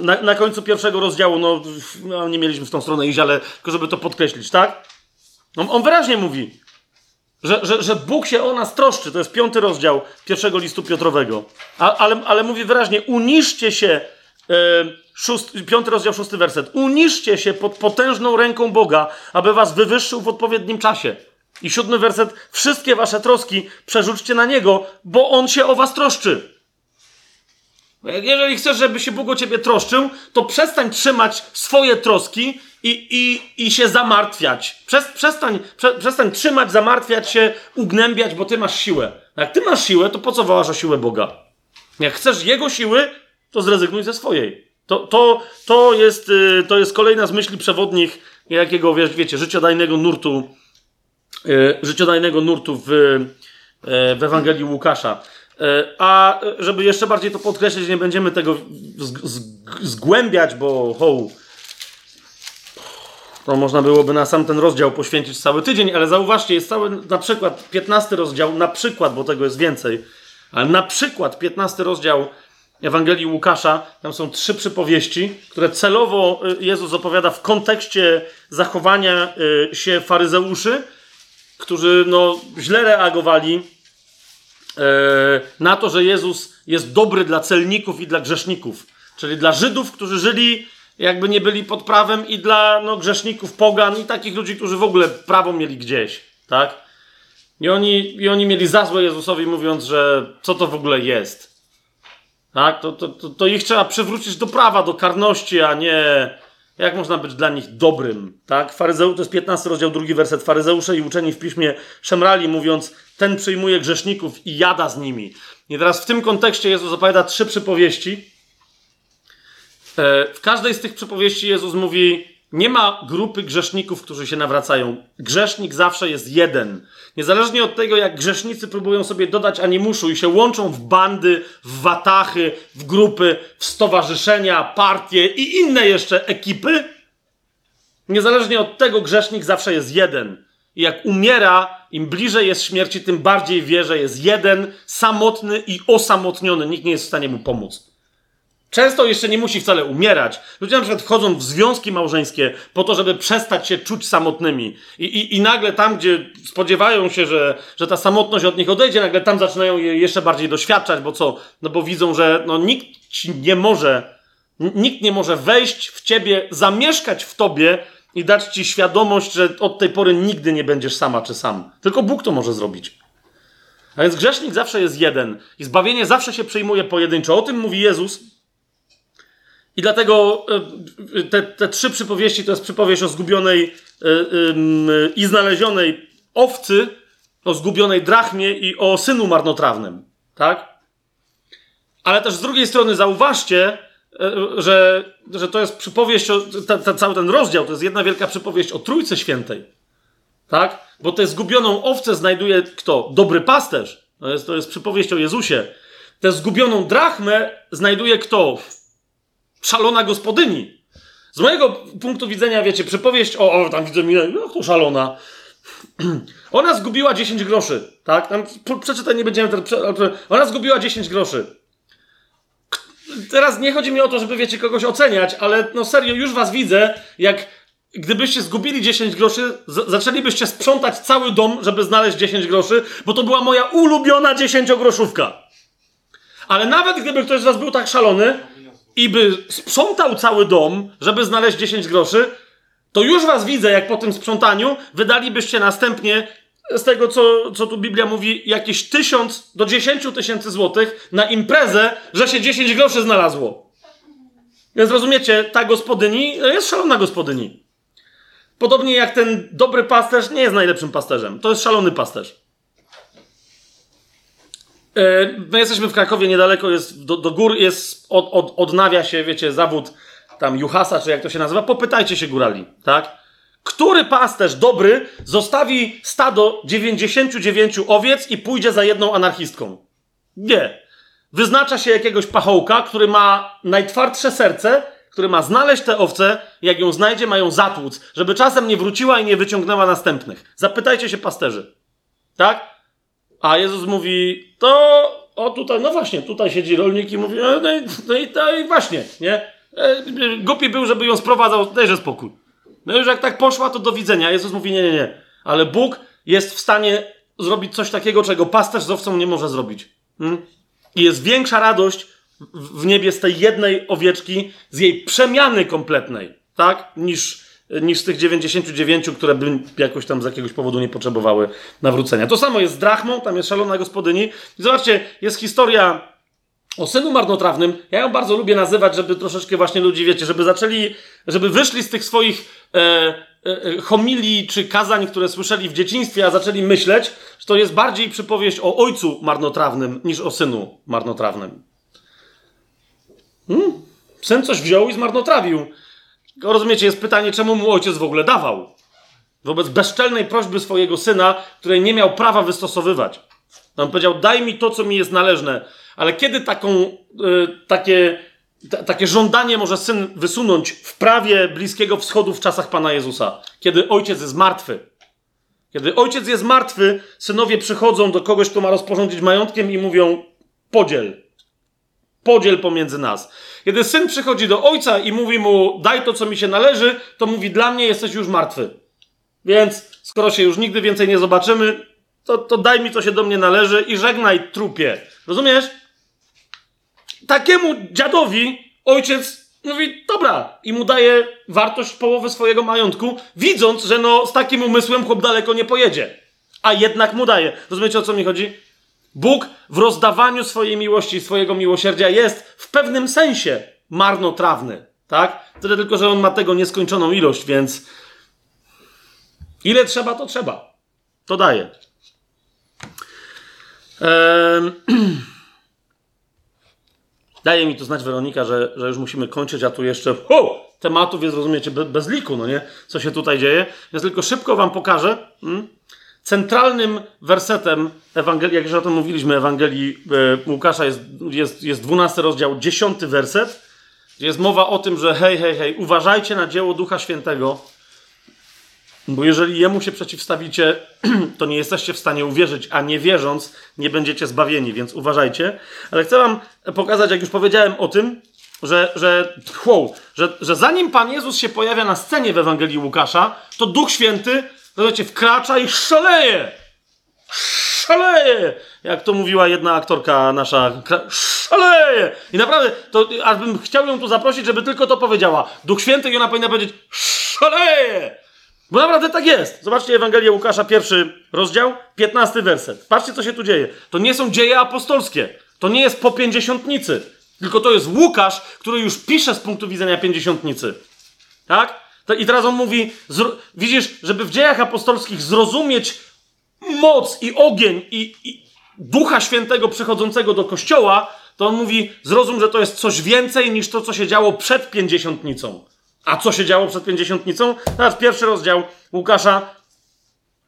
na, na, końcu pierwszego rozdziału, no, no, nie mieliśmy w tą stronę iść, ale tylko żeby to podkreślić, tak? On, on wyraźnie mówi, że, że, że Bóg się o nas troszczy. To jest piąty rozdział pierwszego listu Piotrowego. A, ale, ale mówi wyraźnie, uniszcie się, yy, szósty, piąty rozdział, szósty werset. Uniszcie się pod potężną ręką Boga, aby was wywyższył w odpowiednim czasie. I siódmy werset. Wszystkie wasze troski przerzućcie na Niego, bo On się o was troszczy. Jeżeli chcesz, żeby się Bóg o ciebie troszczył, to przestań trzymać swoje troski i, i, i się zamartwiać. przestań, prze, przestań trzymać, zamartwiać się, ugnębiać, bo ty masz siłę. Jak ty masz siłę, to po co wołasz o siłę Boga? Jak chcesz Jego siły, to zrezygnuj ze swojej. To, to, to, jest, y, to jest kolejna z myśli przewodnich jakiego, wiecie, życiodajnego nurtu, y, życiodajnego nurtu w, y, w Ewangelii Łukasza. A żeby jeszcze bardziej to podkreślić, nie będziemy tego zgłębiać, bo ho, to można byłoby na sam ten rozdział poświęcić cały tydzień, ale zauważcie, jest cały na przykład 15 rozdział, na przykład, bo tego jest więcej, ale na przykład 15 rozdział Ewangelii Łukasza, tam są trzy przypowieści, które celowo y, Jezus opowiada w kontekście zachowania y, się faryzeuszy, którzy no, źle reagowali y, na to, że Jezus jest dobry dla celników i dla grzeszników, czyli dla Żydów, którzy żyli jakby nie byli pod prawem i dla no, grzeszników, pogan i takich ludzi, którzy w ogóle prawo mieli gdzieś, tak? I oni, I oni mieli za złe Jezusowi, mówiąc, że co to w ogóle jest. Tak? To, to, to, to ich trzeba przywrócić do prawa, do karności, a nie jak można być dla nich dobrym. Tak? Faryzeu, to jest 15 rozdział, drugi werset. Faryzeusze i uczeni w piśmie szemrali, mówiąc, ten przyjmuje grzeszników i jada z nimi. I teraz w tym kontekście Jezus opowiada trzy przypowieści. E, w każdej z tych przypowieści Jezus mówi, nie ma grupy grzeszników, którzy się nawracają. Grzesznik zawsze jest jeden. Niezależnie od tego, jak grzesznicy próbują sobie dodać animuszu i się łączą w bandy, w watachy, w grupy, w stowarzyszenia, partie i inne jeszcze ekipy, niezależnie od tego, grzesznik zawsze jest jeden. I jak umiera, im bliżej jest śmierci, tym bardziej wie, że jest jeden, samotny i osamotniony. Nikt nie jest w stanie mu pomóc. Często jeszcze nie musi wcale umierać. Ludzie na przykład wchodzą w związki małżeńskie po to, żeby przestać się czuć samotnymi. I, i, i nagle tam, gdzie spodziewają się, że, że ta samotność od nich odejdzie, nagle tam zaczynają je jeszcze bardziej doświadczać, bo co? No bo widzą, że no, nikt nie może, nikt nie może wejść w ciebie, zamieszkać w tobie i dać ci świadomość, że od tej pory nigdy nie będziesz sama czy sam. Tylko Bóg to może zrobić. A więc grzesznik zawsze jest jeden i zbawienie zawsze się przyjmuje pojedynczo. O tym mówi Jezus i dlatego e, te, te trzy przypowieści to jest przypowieść o zgubionej e, i znalezionej owcy, o zgubionej drachmie i o synu marnotrawnym. Tak? Ale też z drugiej strony zauważcie, e, że, że to jest przypowieść, o, ta, ta, cały ten rozdział to jest jedna wielka przypowieść o Trójcy Świętej. Tak? Bo tę zgubioną owcę znajduje kto? Dobry pasterz. To jest, to jest przypowieść o Jezusie. Tę zgubioną drachmę znajduje kto? Szalona gospodyni. Z mojego punktu widzenia, wiecie, przypowieść o, o tam widzę minę, no to szalona. Ona zgubiła 10 groszy, tak? Tam przeczytaj, nie będziemy teraz. Ona zgubiła 10 groszy. Teraz nie chodzi mi o to, żeby, wiecie, kogoś oceniać, ale no serio, już was widzę, jak gdybyście zgubili 10 groszy, zaczęlibyście sprzątać cały dom, żeby znaleźć 10 groszy, bo to była moja ulubiona 10-groszówka. Ale nawet gdyby ktoś z was był tak szalony, i by sprzątał cały dom, żeby znaleźć 10 groszy, to już was widzę, jak po tym sprzątaniu wydalibyście następnie z tego, co, co tu Biblia mówi, jakieś tysiąc do 10 tysięcy złotych na imprezę, że się 10 groszy znalazło. Więc rozumiecie, ta gospodyni jest szalona gospodyni. Podobnie jak ten dobry pasterz nie jest najlepszym pasterzem. To jest szalony pasterz. E, my jesteśmy w Krakowie, niedaleko jest, do, do gór jest, od, od, odnawia się, wiecie, zawód tam Juhasa, czy jak to się nazywa. Popytajcie się górali, tak? Który pasterz dobry zostawi stado 99 owiec i pójdzie za jedną anarchistką? Nie. Wyznacza się jakiegoś pachołka, który ma najtwardsze serce, który ma znaleźć te owce, jak ją znajdzie, mają zatłuc, żeby czasem nie wróciła i nie wyciągnęła następnych. Zapytajcie się pasterzy. Tak? A Jezus mówi, to o tutaj, no właśnie, tutaj siedzi rolnik i mówi, no, no, i, no, i, no i właśnie, nie? E, głupi był, żeby ją sprowadzał, dajże spokój. No już jak tak poszła, to do widzenia. Jezus mówi, nie, nie, nie. Ale Bóg jest w stanie zrobić coś takiego, czego pasterz z owcą nie może zrobić. Hmm? I jest większa radość w niebie z tej jednej owieczki, z jej przemiany kompletnej, tak? Niż, niż z tych 99, które by jakoś tam z jakiegoś powodu nie potrzebowały nawrócenia. To samo jest z drachmą, tam jest szalona gospodyni. I zobaczcie, jest historia o synu marnotrawnym. Ja ją bardzo lubię nazywać, żeby troszeczkę właśnie ludzi, wiecie, żeby zaczęli, żeby wyszli z tych swoich e, e, homilii czy kazań, które słyszeli w dzieciństwie, a zaczęli myśleć, że to jest bardziej przypowieść o ojcu marnotrawnym niż o synu marnotrawnym. Hmm? Syn coś wziął i zmarnotrawił. Rozumiecie, jest pytanie, czemu mu ojciec w ogóle dawał? Wobec bezczelnej prośby swojego syna, której nie miał prawa wystosowywać. On powiedział: Daj mi to, co mi jest należne. Ale kiedy taką, y, takie, t- takie żądanie może syn wysunąć w prawie Bliskiego Wschodu w czasach Pana Jezusa? Kiedy ojciec jest martwy. Kiedy ojciec jest martwy, synowie przychodzą do kogoś, kto ma rozporządzić majątkiem i mówią: Podziel. Podziel pomiędzy nas. Kiedy syn przychodzi do ojca i mówi mu: Daj to, co mi się należy, to mówi: Dla mnie jesteś już martwy. Więc skoro się już nigdy więcej nie zobaczymy, to, to daj mi, co się do mnie należy i żegnaj trupie. Rozumiesz? Takiemu dziadowi ojciec mówi, dobra, i mu daje wartość połowy swojego majątku, widząc, że no z takim umysłem chłop daleko nie pojedzie. A jednak mu daje. Rozumiecie, o co mi chodzi? Bóg w rozdawaniu swojej miłości, swojego miłosierdzia jest w pewnym sensie marnotrawny, tak? Tyle tylko, że on ma tego nieskończoną ilość, więc ile trzeba, to trzeba. To daje. Daje mi to znać Weronika, że, że już musimy kończyć, a tu jeszcze ho, tematów jest, rozumiecie, bez liku, no nie? Co się tutaj dzieje. Więc tylko szybko wam pokażę. Hmm? Centralnym wersetem Ewangelii, jak już o tym mówiliśmy, Ewangelii e, Łukasza jest, jest, jest 12 rozdział, 10 werset, gdzie jest mowa o tym, że hej, hej, hej, uważajcie na dzieło Ducha Świętego, bo jeżeli jemu się przeciwstawicie, to nie jesteście w stanie uwierzyć, a nie wierząc, nie będziecie zbawieni, więc uważajcie. Ale chcę Wam pokazać, jak już powiedziałem o tym, że, że, wow, że, że zanim Pan Jezus się pojawia na scenie w Ewangelii Łukasza, to Duch Święty, rozumiecie, wkracza i szaleje. Szaleje! Jak to mówiła jedna aktorka nasza, szaleje! I naprawdę, to aż bym chciał ją tu zaprosić, żeby tylko to powiedziała. Duch Święty i ona powinna powiedzieć szaleje! Bo naprawdę tak jest. Zobaczcie Ewangelię Łukasza, pierwszy rozdział, piętnasty werset. Patrzcie, co się tu dzieje. To nie są dzieje apostolskie. To nie jest po pięćdziesiątnicy. Tylko to jest Łukasz, który już pisze z punktu widzenia pięćdziesiątnicy. Tak? I teraz on mówi, widzisz, żeby w dziejach apostolskich zrozumieć moc i ogień i, i Ducha Świętego przychodzącego do Kościoła, to on mówi, zrozum, że to jest coś więcej niż to, co się działo przed pięćdziesiątnicą. A co się działo przed pięćdziesiątnicą? Teraz pierwszy rozdział Łukasza,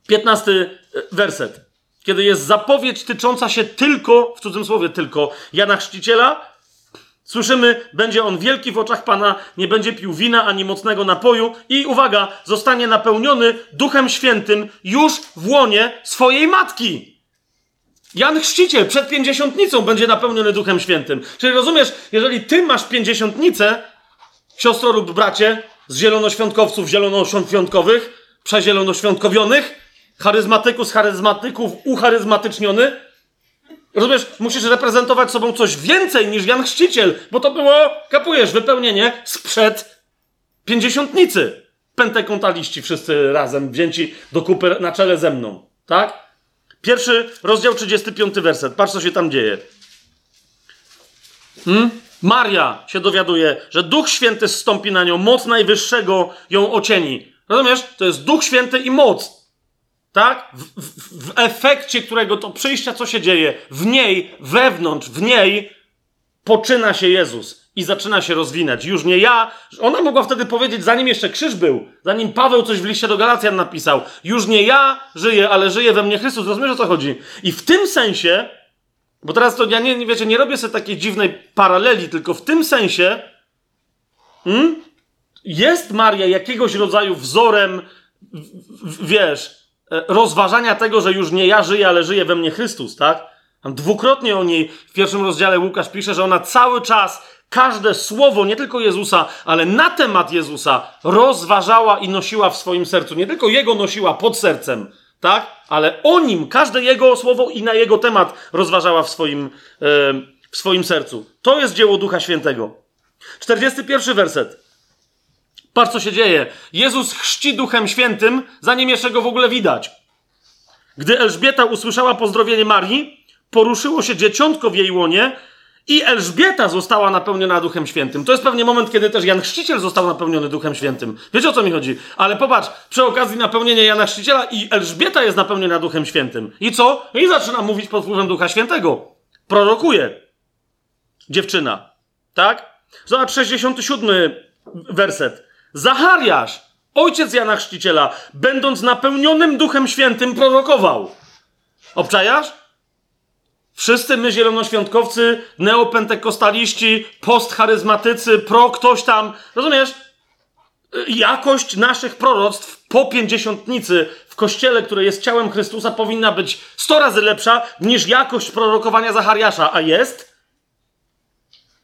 piętnasty e, werset. Kiedy jest zapowiedź tycząca się tylko, w cudzysłowie tylko, Jana Chrzciciela, słyszymy, będzie on wielki w oczach Pana, nie będzie pił wina ani mocnego napoju i, uwaga, zostanie napełniony Duchem Świętym już w łonie swojej matki. Jan Chrzciciel przed pięćdziesiątnicą będzie napełniony Duchem Świętym. Czyli rozumiesz, jeżeli ty masz pięćdziesiątnicę, siostro lub bracie, z zielonoświątkowców zielonoświątkowych, przezielonoświątkowionych, charyzmatykus, charyzmatyków, ucharyzmatyczniony. Rozumiesz, musisz reprezentować sobą coś więcej niż Jan Chrzciciel, bo to było, kapujesz, wypełnienie sprzed pięćdziesiątnicy. Pentekontaliści wszyscy razem, wzięci do kupy na czele ze mną. Tak? Pierwszy rozdział, 35 werset. Patrz, co się tam dzieje. Hmm? Maria się dowiaduje, że Duch Święty zstąpi na nią, moc Najwyższego ją ocieni. Rozumiesz? To jest Duch Święty i moc. Tak? W, w, w, efekcie którego to przyjścia, co się dzieje? W niej, wewnątrz, w niej poczyna się Jezus i zaczyna się rozwinąć. Już nie ja. Ona mogła wtedy powiedzieć, zanim jeszcze krzyż był, zanim Paweł coś w liście do Galacjan napisał, już nie ja żyję, ale żyje we mnie Chrystus. Rozumiesz o co chodzi? I w tym sensie bo teraz to ja nie, wiecie, nie robię sobie takiej dziwnej paraleli, tylko w tym sensie hmm, jest Maria jakiegoś rodzaju wzorem, w, wiesz, e, rozważania tego, że już nie ja żyję, ale żyje we mnie Chrystus, tak? Tam dwukrotnie o niej w pierwszym rozdziale Łukasz pisze, że ona cały czas każde słowo, nie tylko Jezusa, ale na temat Jezusa rozważała i nosiła w swoim sercu. Nie tylko jego nosiła pod sercem, tak? Ale o nim, każde jego słowo i na jego temat rozważała w swoim, e, w swoim sercu. To jest dzieło Ducha Świętego. 41 werset. Patrz, co się dzieje. Jezus chrzci Duchem Świętym, zanim jeszcze go w ogóle widać. Gdy Elżbieta usłyszała pozdrowienie Marii, poruszyło się dzieciątko w jej łonie i Elżbieta została napełniona Duchem Świętym. To jest pewnie moment, kiedy też Jan Chrzciciel został napełniony Duchem Świętym. Wiecie o co mi chodzi? Ale popatrz, przy okazji napełnienia Jana Chrzciciela i Elżbieta jest napełniona Duchem Świętym. I co? I zaczyna mówić pod wpływem Ducha Świętego. Prorokuje. Dziewczyna. Tak? Zobacz 67 werset. Zachariasz, ojciec Jana Chrzciciela, będąc napełnionym Duchem Świętym, prorokował. Obczajasz? Wszyscy my, zielonoświątkowcy, neopentekostaliści, postcharyzmatycy, pro ktoś tam, rozumiesz? Jakość naszych proroctw po pięćdziesiątnicy w kościele, które jest ciałem Chrystusa, powinna być sto razy lepsza niż jakość prorokowania Zachariasza, a jest?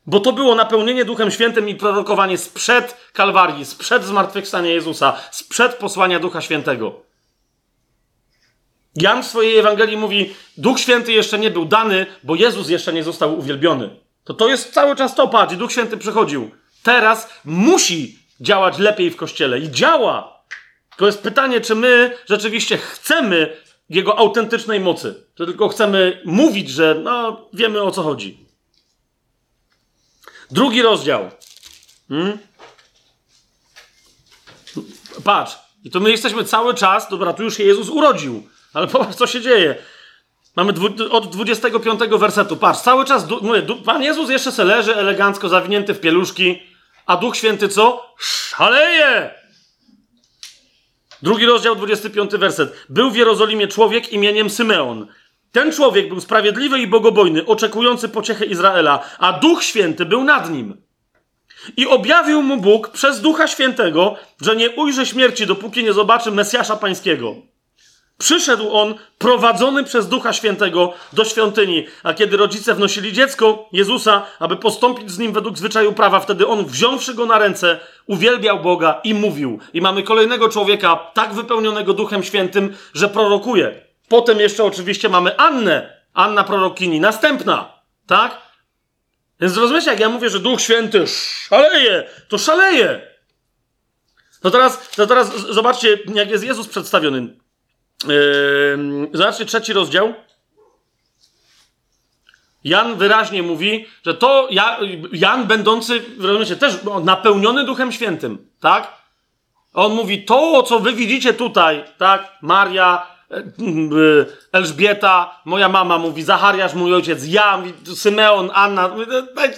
Bo to było napełnienie Duchem Świętym i prorokowanie sprzed Kalwarii, sprzed zmartwychwstania Jezusa, sprzed posłania Ducha Świętego. Jan w swojej Ewangelii mówi, Duch Święty jeszcze nie był dany, bo Jezus jeszcze nie został uwielbiony. To to jest cały czas to, patrz, Duch Święty przychodził. Teraz musi działać lepiej w Kościele i działa. To jest pytanie, czy my rzeczywiście chcemy Jego autentycznej mocy, czy tylko chcemy mówić, że no, wiemy o co chodzi. Drugi rozdział. Hmm? Patrz, i to my jesteśmy cały czas, dobra, tu już się Jezus urodził. Ale popatrz, co się dzieje. Mamy dwu, od 25 wersetu. Patrz, cały czas, mówię, Pan Jezus jeszcze se leży elegancko zawinięty w pieluszki, a Duch Święty co? Szaleje! Drugi rozdział, 25 werset. Był w Jerozolimie człowiek imieniem Symeon. Ten człowiek był sprawiedliwy i bogobojny, oczekujący pociechy Izraela, a Duch Święty był nad nim. I objawił mu Bóg przez Ducha Świętego, że nie ujrzy śmierci, dopóki nie zobaczy Mesjasza Pańskiego. Przyszedł on prowadzony przez Ducha Świętego do świątyni, a kiedy rodzice wnosili dziecko Jezusa, aby postąpić z nim według zwyczaju prawa, wtedy on, wziąwszy go na ręce, uwielbiał Boga i mówił. I mamy kolejnego człowieka tak wypełnionego Duchem Świętym, że prorokuje. Potem jeszcze oczywiście mamy Annę, Anna prorokini, następna, tak? Więc rozumiecie, jak ja mówię, że Duch Święty szaleje, to szaleje. No teraz, to teraz zobaczcie, jak jest Jezus przedstawiony. Yy, zobaczcie trzeci rozdział. Jan wyraźnie mówi, że to Jan, będący, rozumiecie, też napełniony Duchem Świętym, tak? On mówi, to, co wy widzicie tutaj, tak? Maria, Elżbieta, moja mama mówi, Zachariasz, mój ojciec, ja, Symeon, Anna.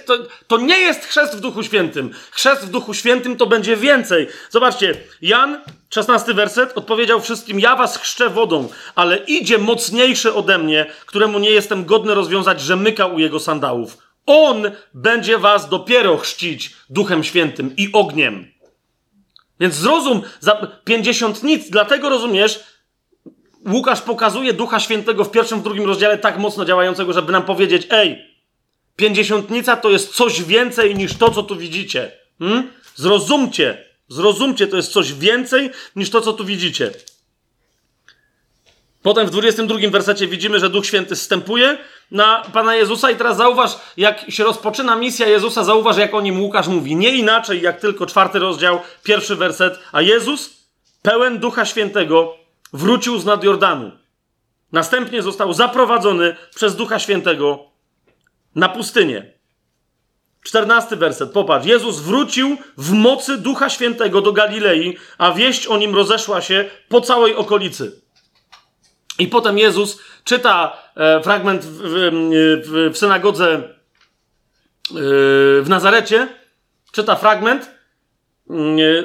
To, to nie jest chrzest w Duchu Świętym. Chrzest w Duchu Świętym to będzie więcej. Zobaczcie, Jan, 16 werset, odpowiedział wszystkim, ja was chrzczę wodą, ale idzie mocniejszy ode mnie, któremu nie jestem godny rozwiązać rzemyka u jego sandałów. On będzie was dopiero chrzcić Duchem Świętym i ogniem. Więc zrozum, za 50 nic, dlatego rozumiesz, Łukasz pokazuje Ducha Świętego w pierwszym, w drugim rozdziale tak mocno działającego, żeby nam powiedzieć: Ej, pięćdziesiątnica to jest coś więcej niż to, co tu widzicie. Hmm? Zrozumcie, zrozumcie, to jest coś więcej niż to, co tu widzicie. Potem w 22 wersecie widzimy, że Duch Święty wstępuje na Pana Jezusa i teraz zauważ, jak się rozpoczyna misja Jezusa, zauważ, jak o nim Łukasz mówi. Nie inaczej, jak tylko czwarty rozdział, pierwszy werset. A Jezus, pełen Ducha Świętego, wrócił z nad Jordanu. Następnie został zaprowadzony przez Ducha Świętego na pustynię. Czternasty werset, popatrz. Jezus wrócił w mocy Ducha Świętego do Galilei, a wieść o nim rozeszła się po całej okolicy. I potem Jezus czyta e, fragment w, w, w synagodze e, w Nazarecie, czyta fragment e,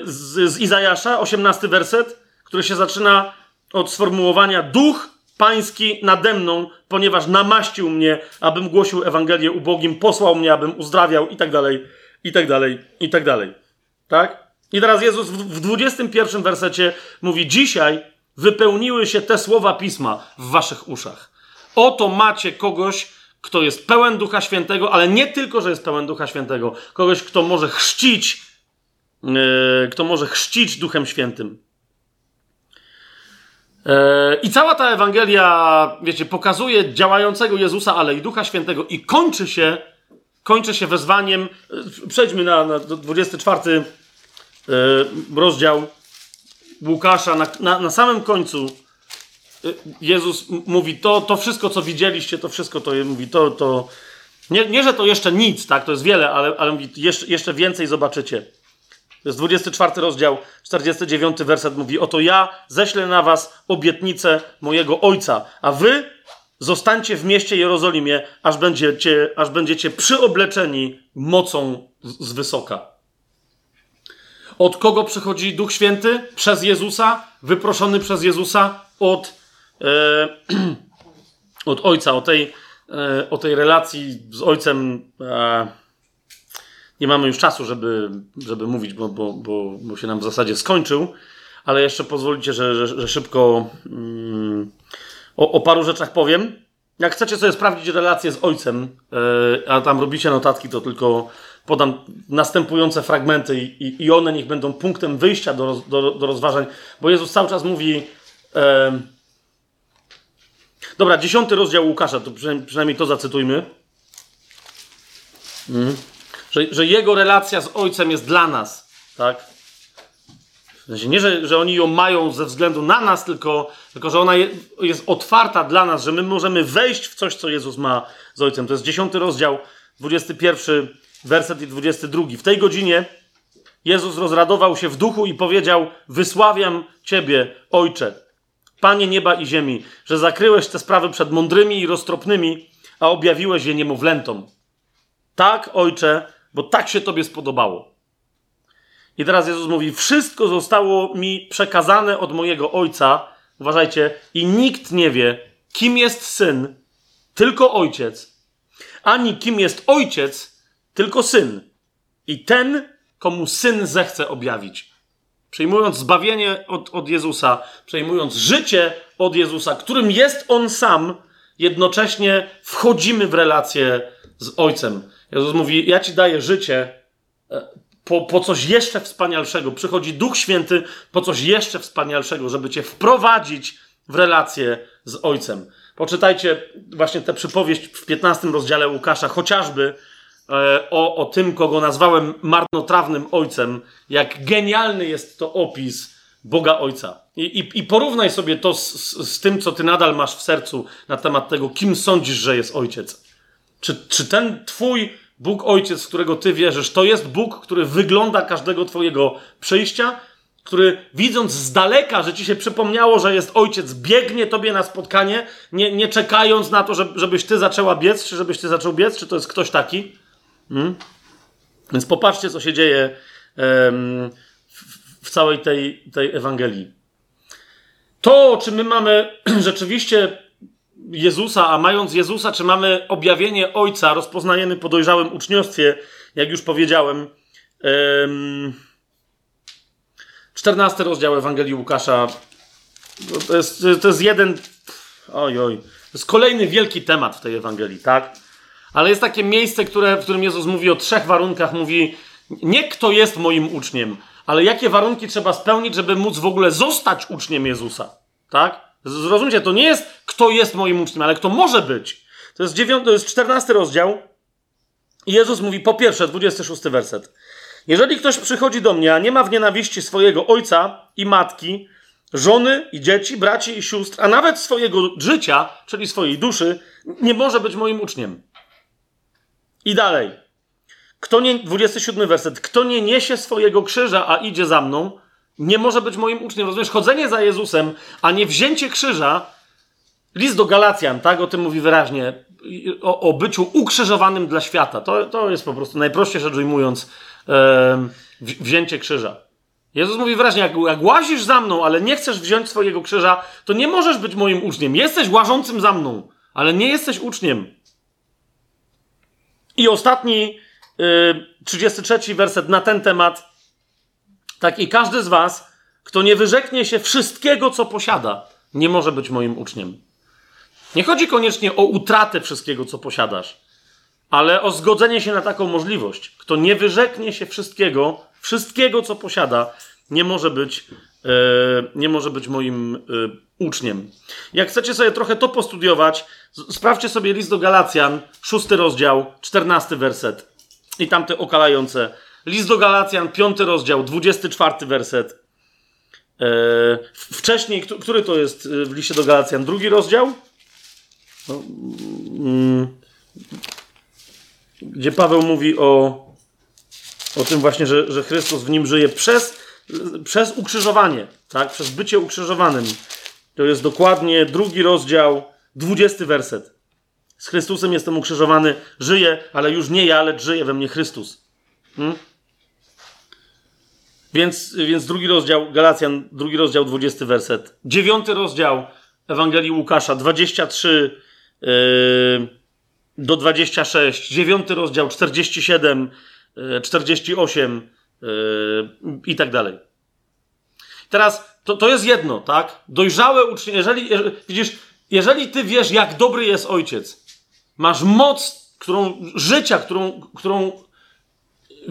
z, z Izajasza, 18 werset, który się zaczyna od sformułowania Duch Pański nade mną, ponieważ namaścił mnie, abym głosił Ewangelię ubogim, posłał mnie, abym uzdrawiał i tak dalej, i tak dalej, i tak dalej. Tak? I teraz Jezus w 21 wersecie mówi: Dzisiaj wypełniły się te słowa pisma w waszych uszach. Oto macie kogoś, kto jest pełen Ducha Świętego, ale nie tylko, że jest pełen Ducha Świętego, kogoś, kto może chrzcić, yy, kto może chrzcić Duchem Świętym. E, I cała ta Ewangelia, wiecie, pokazuje działającego Jezusa, ale i Ducha Świętego i kończy się kończy się wezwaniem. Przejdźmy na, na 24 yy, rozdział Łukasza. Na, na, na samym końcu Jezus mówi: to, to wszystko, co widzieliście, to wszystko to mówi, to, to nie, nie, że to jeszcze nic, tak, to jest wiele, ale, ale mówi, jeszcze, jeszcze więcej zobaczycie. To jest 24 rozdział, 49 werset mówi: Oto ja ześlę na was obietnicę mojego ojca, a wy zostańcie w mieście Jerozolimie, aż będziecie, aż będziecie przyobleczeni mocą z wysoka. Od kogo przychodzi Duch Święty? Przez Jezusa, wyproszony przez Jezusa od, e, od Ojca, o tej E, o tej relacji z ojcem e, nie mamy już czasu, żeby, żeby mówić, bo, bo, bo, bo się nam w zasadzie skończył, ale jeszcze pozwolicie, że, że, że szybko mm, o, o, paru rzeczach powiem. Jak chcecie sobie sprawdzić relację z ojcem, e, a tam robicie notatki, to tylko podam następujące fragmenty i, i one niech będą punktem wyjścia do, do, do rozważań, bo Jezus cały czas mówi. Dobra, dziesiąty rozdział Łukasza, to przynajmniej, przynajmniej to zacytujmy. Mhm. Że, że jego relacja z ojcem jest dla nas, tak? W sensie nie, że, że oni ją mają ze względu na nas, tylko, tylko że ona je, jest otwarta dla nas, że my możemy wejść w coś, co Jezus ma z ojcem. To jest dziesiąty rozdział, 21 werset i 22. W tej godzinie Jezus rozradował się w duchu i powiedział: Wysławiam Ciebie, Ojcze Panie nieba i ziemi, że zakryłeś te sprawy przed mądrymi i roztropnymi, a objawiłeś je niemowlętom. Tak, ojcze, bo tak się tobie spodobało. I teraz Jezus mówi: Wszystko zostało mi przekazane od mojego ojca. Uważajcie, i nikt nie wie, kim jest syn, tylko ojciec, ani kim jest ojciec, tylko syn. I ten, komu syn zechce objawić przejmując zbawienie od, od Jezusa, przejmując życie od Jezusa, którym jest On sam, jednocześnie wchodzimy w relację z Ojcem. Jezus mówi: Ja ci daję życie e, po, po coś jeszcze wspanialszego. Przychodzi Duch Święty po coś jeszcze wspanialszego, żeby cię wprowadzić w relację z Ojcem. Poczytajcie właśnie tę przypowieść w 15 rozdziale Łukasza, chociażby E, o, o tym, kogo nazwałem marnotrawnym ojcem, jak genialny jest to opis Boga Ojca. I, i, i porównaj sobie to z, z, z, tym, co ty nadal masz w sercu na temat tego, kim sądzisz, że jest ojciec. Czy, czy ten twój Bóg Ojciec, w którego ty wierzysz, to jest Bóg, który wygląda każdego twojego przyjścia, który widząc z daleka, że ci się przypomniało, że jest ojciec, biegnie tobie na spotkanie, nie, nie czekając na to, żebyś ty zaczęła biec, czy żebyś ty zaczął biec, czy to jest ktoś taki? Hmm? Więc popatrzcie, co się dzieje w, w, całej tej, tej Ewangelii. To, czy my mamy rzeczywiście Jezusa, a mając Jezusa, czy mamy objawienie Ojca, rozpoznajemy po dojrzałym uczniostwie, jak już powiedziałem. Um, 14 rozdział Ewangelii Łukasza. To jest, to jest jeden. Oj, oj. To jest kolejny wielki temat w tej Ewangelii, tak? Ale jest takie miejsce, które, w którym Jezus mówi o trzech warunkach. Mówi nie kto jest moim uczniem, ale jakie warunki trzeba spełnić, żeby móc w ogóle zostać uczniem Jezusa. Tak? Zrozumcie, to nie jest kto jest moim uczniem, ale kto może być. To jest, dziewiąty, to jest 14 rozdział. I Jezus mówi po pierwsze, 26 werset. Jeżeli ktoś przychodzi do mnie, a nie ma w nienawiści swojego ojca i matki, żony i dzieci, braci i sióstr, a nawet swojego życia, czyli swojej duszy, nie może być moim uczniem. I dalej. Kto nie, 27 werset. Kto nie niesie swojego krzyża, a idzie za mną, nie może być moim uczniem. Rozumiesz? Chodzenie za Jezusem, a nie wzięcie krzyża. List do Galacjan, tak? O tym mówi wyraźnie. O, o byciu ukrzyżowanym dla świata. To, to jest po prostu najprościej rzecz ujmując e, wzięcie krzyża. Jezus mówi wyraźnie, jak, jak łazisz za mną, ale nie chcesz wziąć swojego krzyża, to nie możesz być moim uczniem. Jesteś łażącym za mną, ale nie jesteś uczniem. I ostatni, yy, 33 werset na ten temat. Tak, i każdy z Was, kto nie wyrzeknie się wszystkiego, co posiada, nie może być moim uczniem. Nie chodzi koniecznie o utratę wszystkiego, co posiadasz, ale o zgodzenie się na taką możliwość. Kto nie wyrzeknie się wszystkiego, wszystkiego, co posiada, nie może być, yy, nie może być moim yy, uczniem. Jak chcecie sobie trochę to postudiować, sprawdźcie sobie list do Galacjan, szósty rozdział, czternasty werset i tamte okalające. List do Galacjan, piąty rozdział, dwudziesty czwarty werset. Eee, wcześniej, który to jest e, w liście do Galacjan? Drugi rozdział? No, mm, gdzie Paweł mówi o, o tym właśnie, że, że Chrystus w nim żyje przez, przez ukrzyżowanie, tak? przez bycie ukrzyżowanym. To jest dokładnie drugi rozdział, dwudziesty werset. Z Chrystusem jestem ukrzyżowany, żyję, ale już nie ja, lecz żyje we mnie Chrystus. Hmm? Więc, więc drugi rozdział, Galacjan, drugi rozdział, dwudziesty werset. Dziewiąty rozdział Ewangelii Łukasza, 23 yy, do 26. Dziewiąty rozdział, 47, yy, 48 yy, i tak dalej. Teraz to, to jest jedno, tak? Dojrzałe uczenie, jeżeli, jeżeli, widzisz, jeżeli ty wiesz, jak dobry jest ojciec, masz moc, którą, życia, którą, którą,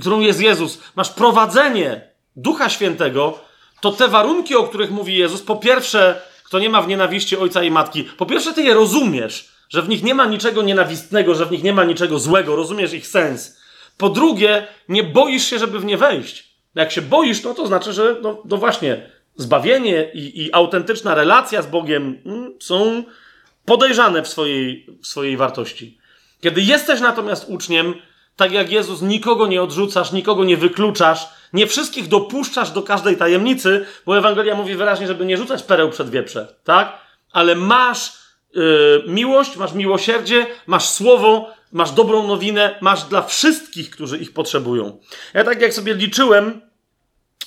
którą jest Jezus, masz prowadzenie Ducha Świętego, to te warunki, o których mówi Jezus, po pierwsze, kto nie ma w nienawiści ojca i matki, po pierwsze, ty je rozumiesz, że w nich nie ma niczego nienawistnego, że w nich nie ma niczego złego, rozumiesz ich sens. Po drugie, nie boisz się, żeby w nie wejść. Jak się boisz, no to znaczy, że no, no właśnie, zbawienie i, i autentyczna relacja z Bogiem mm, są podejrzane w swojej, w swojej wartości. Kiedy jesteś natomiast uczniem, tak jak Jezus, nikogo nie odrzucasz, nikogo nie wykluczasz, nie wszystkich dopuszczasz do każdej tajemnicy, bo Ewangelia mówi wyraźnie, żeby nie rzucać pereł przed wieprze, tak? Ale masz yy, miłość, masz miłosierdzie, masz słowo, masz dobrą nowinę, masz dla wszystkich, którzy ich potrzebują. Ja tak jak sobie liczyłem,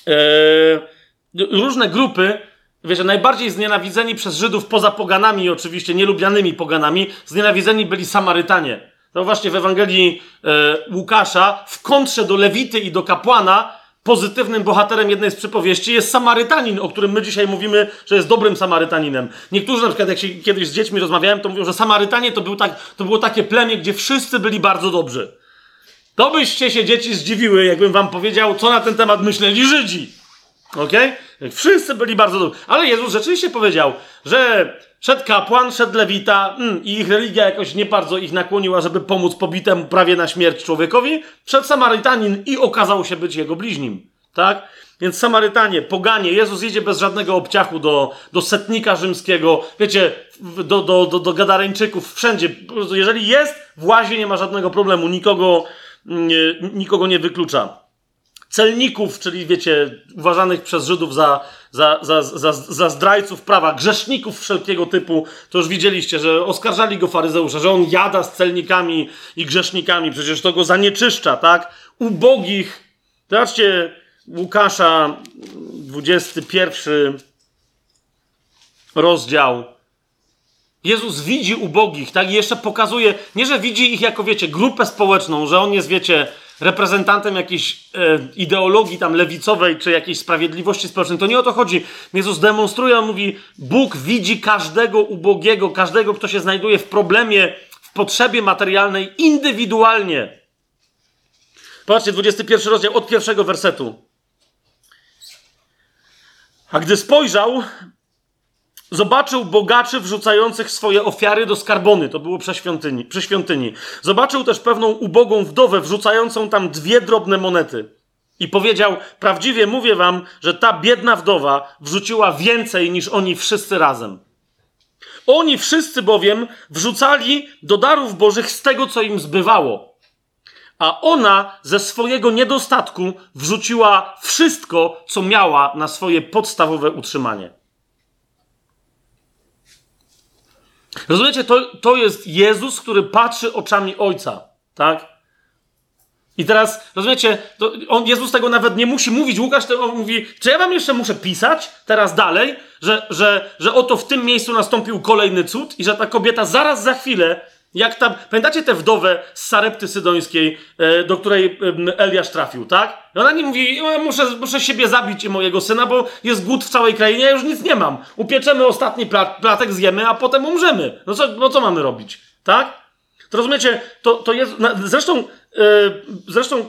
yy, różne grupy, wiecie, najbardziej znienawidzeni przez Żydów poza poganami, oczywiście nielubianymi poganami, znienawidzeni byli Samarytanie. To właśnie w Ewangelii e, Łukasza, w kontrze do Lewity i do kapłana, pozytywnym bohaterem jednej z przypowieści jest Samarytanin, o którym my dzisiaj mówimy, że jest dobrym Samarytaninem. Niektórzy na przykład, jak się kiedyś z dziećmi rozmawiałem, to mówią, że Samarytanie to, był tak, to było takie plemię, gdzie wszyscy byli bardzo dobrzy. To byście się dzieci zdziwiły, jakbym wam powiedział, co na ten temat myśleli Żydzi. Okej? Okay? Wszyscy byli bardzo dobrzy. Ale Jezus rzeczywiście powiedział, że szedł kapłan, szedł lewita mm, i ich religia jakoś nie bardzo ich nakłoniła, żeby pomóc pobitemu prawie na śmierć człowiekowi. Szedł Samarytanin i okazał się być jego bliźnim. Tak? Więc Samarytanie, poganie, Jezus jedzie bez żadnego obciachu do, do setnika rzymskiego, wiecie, do, do, do, do Gadareńczyków, wszędzie. Jeżeli jest w łazie, nie ma żadnego problemu, nikogo, nie, nikogo nie wyklucza celników, czyli wiecie, uważanych przez Żydów za, za, za, za, za zdrajców prawa, grzeszników wszelkiego typu, to już widzieliście, że oskarżali go faryzeusze, że on jada z celnikami i grzesznikami, przecież to go zanieczyszcza, tak? Ubogich. Zobaczcie Łukasza, 21 rozdział. Jezus widzi ubogich, tak? I jeszcze pokazuje, nie że widzi ich jako, wiecie, grupę społeczną, że on jest, wiecie, reprezentantem jakiejś e, ideologii tam lewicowej, czy jakiejś sprawiedliwości społecznej. To nie o to chodzi. Jezus demonstruje, on mówi, Bóg widzi każdego ubogiego, każdego, kto się znajduje w problemie, w potrzebie materialnej, indywidualnie. Patrzcie, 21 rozdział od pierwszego wersetu. A gdy spojrzał, Zobaczył bogaczy wrzucających swoje ofiary do skarbony, to było przy świątyni, przy świątyni. Zobaczył też pewną ubogą wdowę wrzucającą tam dwie drobne monety. I powiedział: Prawdziwie mówię wam, że ta biedna wdowa wrzuciła więcej niż oni wszyscy razem. Oni wszyscy bowiem wrzucali do darów bożych z tego, co im zbywało. A ona ze swojego niedostatku wrzuciła wszystko, co miała na swoje podstawowe utrzymanie. Rozumiecie, to, to jest Jezus, który patrzy oczami Ojca, tak? I teraz, rozumiecie, on, Jezus tego nawet nie musi mówić. Łukasz tego mówi, czy ja wam jeszcze muszę pisać teraz dalej, że, że, że oto w tym miejscu nastąpił kolejny cud i że ta kobieta zaraz za chwilę jak tam, pamiętacie tę wdowę z Sarepty Sydońskiej, e, do której Eliasz trafił, tak? I ona nie mówi, muszę, muszę siebie zabić i mojego syna, bo jest głód w całej krainie, ja już nic nie mam. Upieczemy ostatni plat, platek, zjemy, a potem umrzemy. No co, no co mamy robić, tak? To rozumiecie, to, to jest, zresztą, e, zresztą e,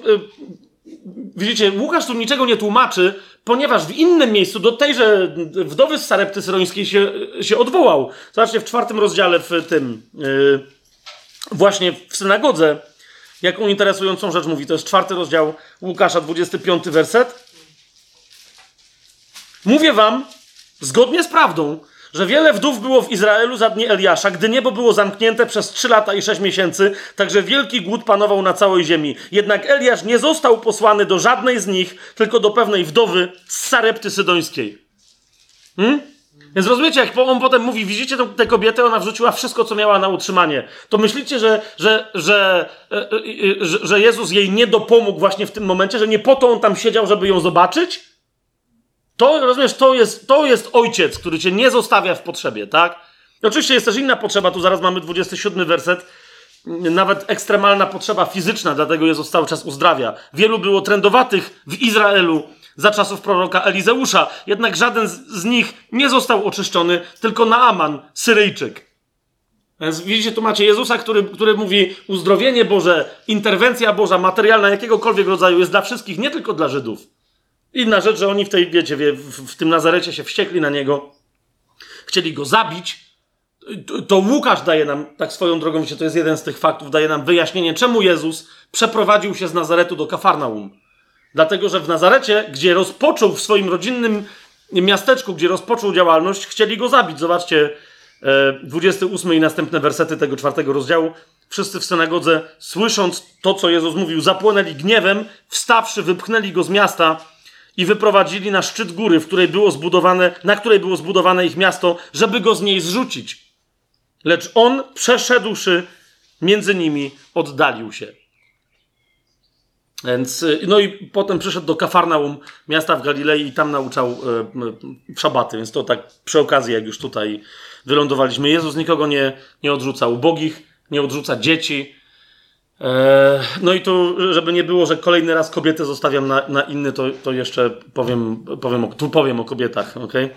widzicie, Łukasz tu niczego nie tłumaczy, ponieważ w innym miejscu do tejże wdowy z Sarepty Syrońskiej się, się odwołał. Zobaczcie, w czwartym rozdziale w tym, yy, właśnie w synagodze, jaką interesującą rzecz mówi. To jest czwarty rozdział Łukasza, 25 werset. Mówię wam, zgodnie z prawdą, że wiele wdów było w Izraelu za dni Eliasza, gdy niebo było zamknięte przez trzy lata i sześć miesięcy, także wielki głód panował na całej ziemi. Jednak Eliasz nie został posłany do żadnej z nich, tylko do pewnej wdowy z Sarepty Sydońskiej. Hmm? Więc rozumiecie, jak on potem mówi, widzicie tę kobietę, ona wrzuciła wszystko, co miała na utrzymanie. To myślicie, że, że, e, e, że, że Jezus jej nie dopomógł właśnie w tym momencie, że nie po to on tam siedział, żeby ją zobaczyć? To, rozumiesz, to jest, to jest ojciec, który cię nie zostawia w potrzebie, tak? I oczywiście jest też inna potrzeba, tu zaraz mamy 27 werset, nawet ekstremalna potrzeba fizyczna, dlatego Jezus cały czas uzdrawia. Wielu było trędowatych w Izraelu za czasów proroka Elizeusza, jednak żaden z, nich nie został oczyszczony, tylko Naaman, Syryjczyk. Więc widzicie, tu macie Jezusa, który, który mówi uzdrowienie Boże, interwencja Boża, materialna jakiegokolwiek rodzaju jest dla wszystkich, nie tylko dla Żydów. Inna rzecz, że oni w tej, wiecie, w, w tym Nazarecie się wściekli na niego, chcieli go zabić. To, to Łukasz daje nam, tak swoją drogą, wiecie, to jest jeden z tych faktów, daje nam wyjaśnienie, czemu Jezus przeprowadził się z Nazaretu do Kafarnaum. Dlatego, że w Nazarecie, gdzie rozpoczął w swoim rodzinnym miasteczku, gdzie rozpoczął działalność, chcieli go zabić. Zobaczcie, 28 e, i następne wersety tego czwartego rozdziału. Wszyscy w synagodze, słysząc to, co Jezus mówił, zapłonęli gniewem, wstawszy, wypchnęli go z miasta i wyprowadzili na szczyt góry, w której było zbudowane, na której było zbudowane ich miasto, żeby go z niej zrzucić. Lecz on, przeszedłszy między nimi, oddalił się. Więc, y, no i potem przyszedł do Kafarnaum, miasta w Galilei i tam nauczał e, w szabaty. Więc to tak przy okazji, jak już tutaj wylądowaliśmy. Jezus nikogo nie, nie odrzuca ubogich, nie odrzuca dzieci, E, no i tu, żeby nie było, że kolejny raz kobietę zostawiam na, na inny, to, to jeszcze powiem, powiem o, tu powiem o kobietach, ok? E,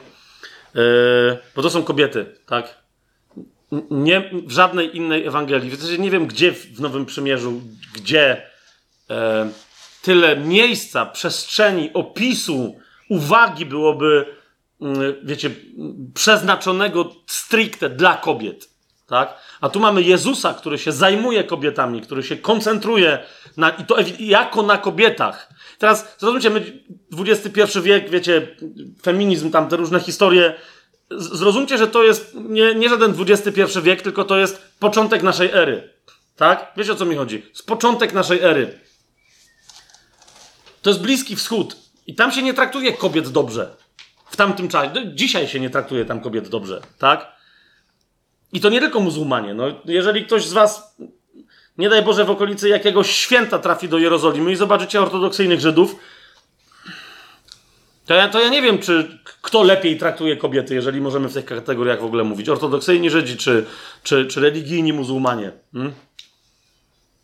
bo to są kobiety, tak? Nie, w żadnej innej Ewangelii, w nie wiem gdzie w Nowym Przymierzu, gdzie e, tyle miejsca, przestrzeni, opisu, uwagi byłoby, mm, wiecie, przeznaczonego stricte dla kobiet, tak? A tu mamy Jezusa, który się zajmuje kobietami, który się koncentruje na, i to jako na kobietach. Teraz zrozumcie, my XXI wiek, wiecie, feminizm, tam te różne historie. Zrozumcie, że to jest nie, nie żaden XXI wiek, tylko to jest początek naszej ery. Tak? Wiecie o co mi chodzi? Z początek naszej ery. To jest Bliski Wschód. I tam się nie traktuje kobiet dobrze. W tamtym czasie. Dzisiaj się nie traktuje tam kobiet dobrze. Tak? I to nie tylko muzułmanie. No, jeżeli ktoś z was, nie daj Boże, w okolicy jakiegoś święta trafi do Jerozolimy i zobaczycie ortodoksyjnych Żydów, to ja, to ja nie wiem, czy kto lepiej traktuje kobiety, jeżeli możemy w tych kategoriach w ogóle mówić. Ortodoksyjni Żydzi czy, czy, czy religijni muzułmanie. Hmm?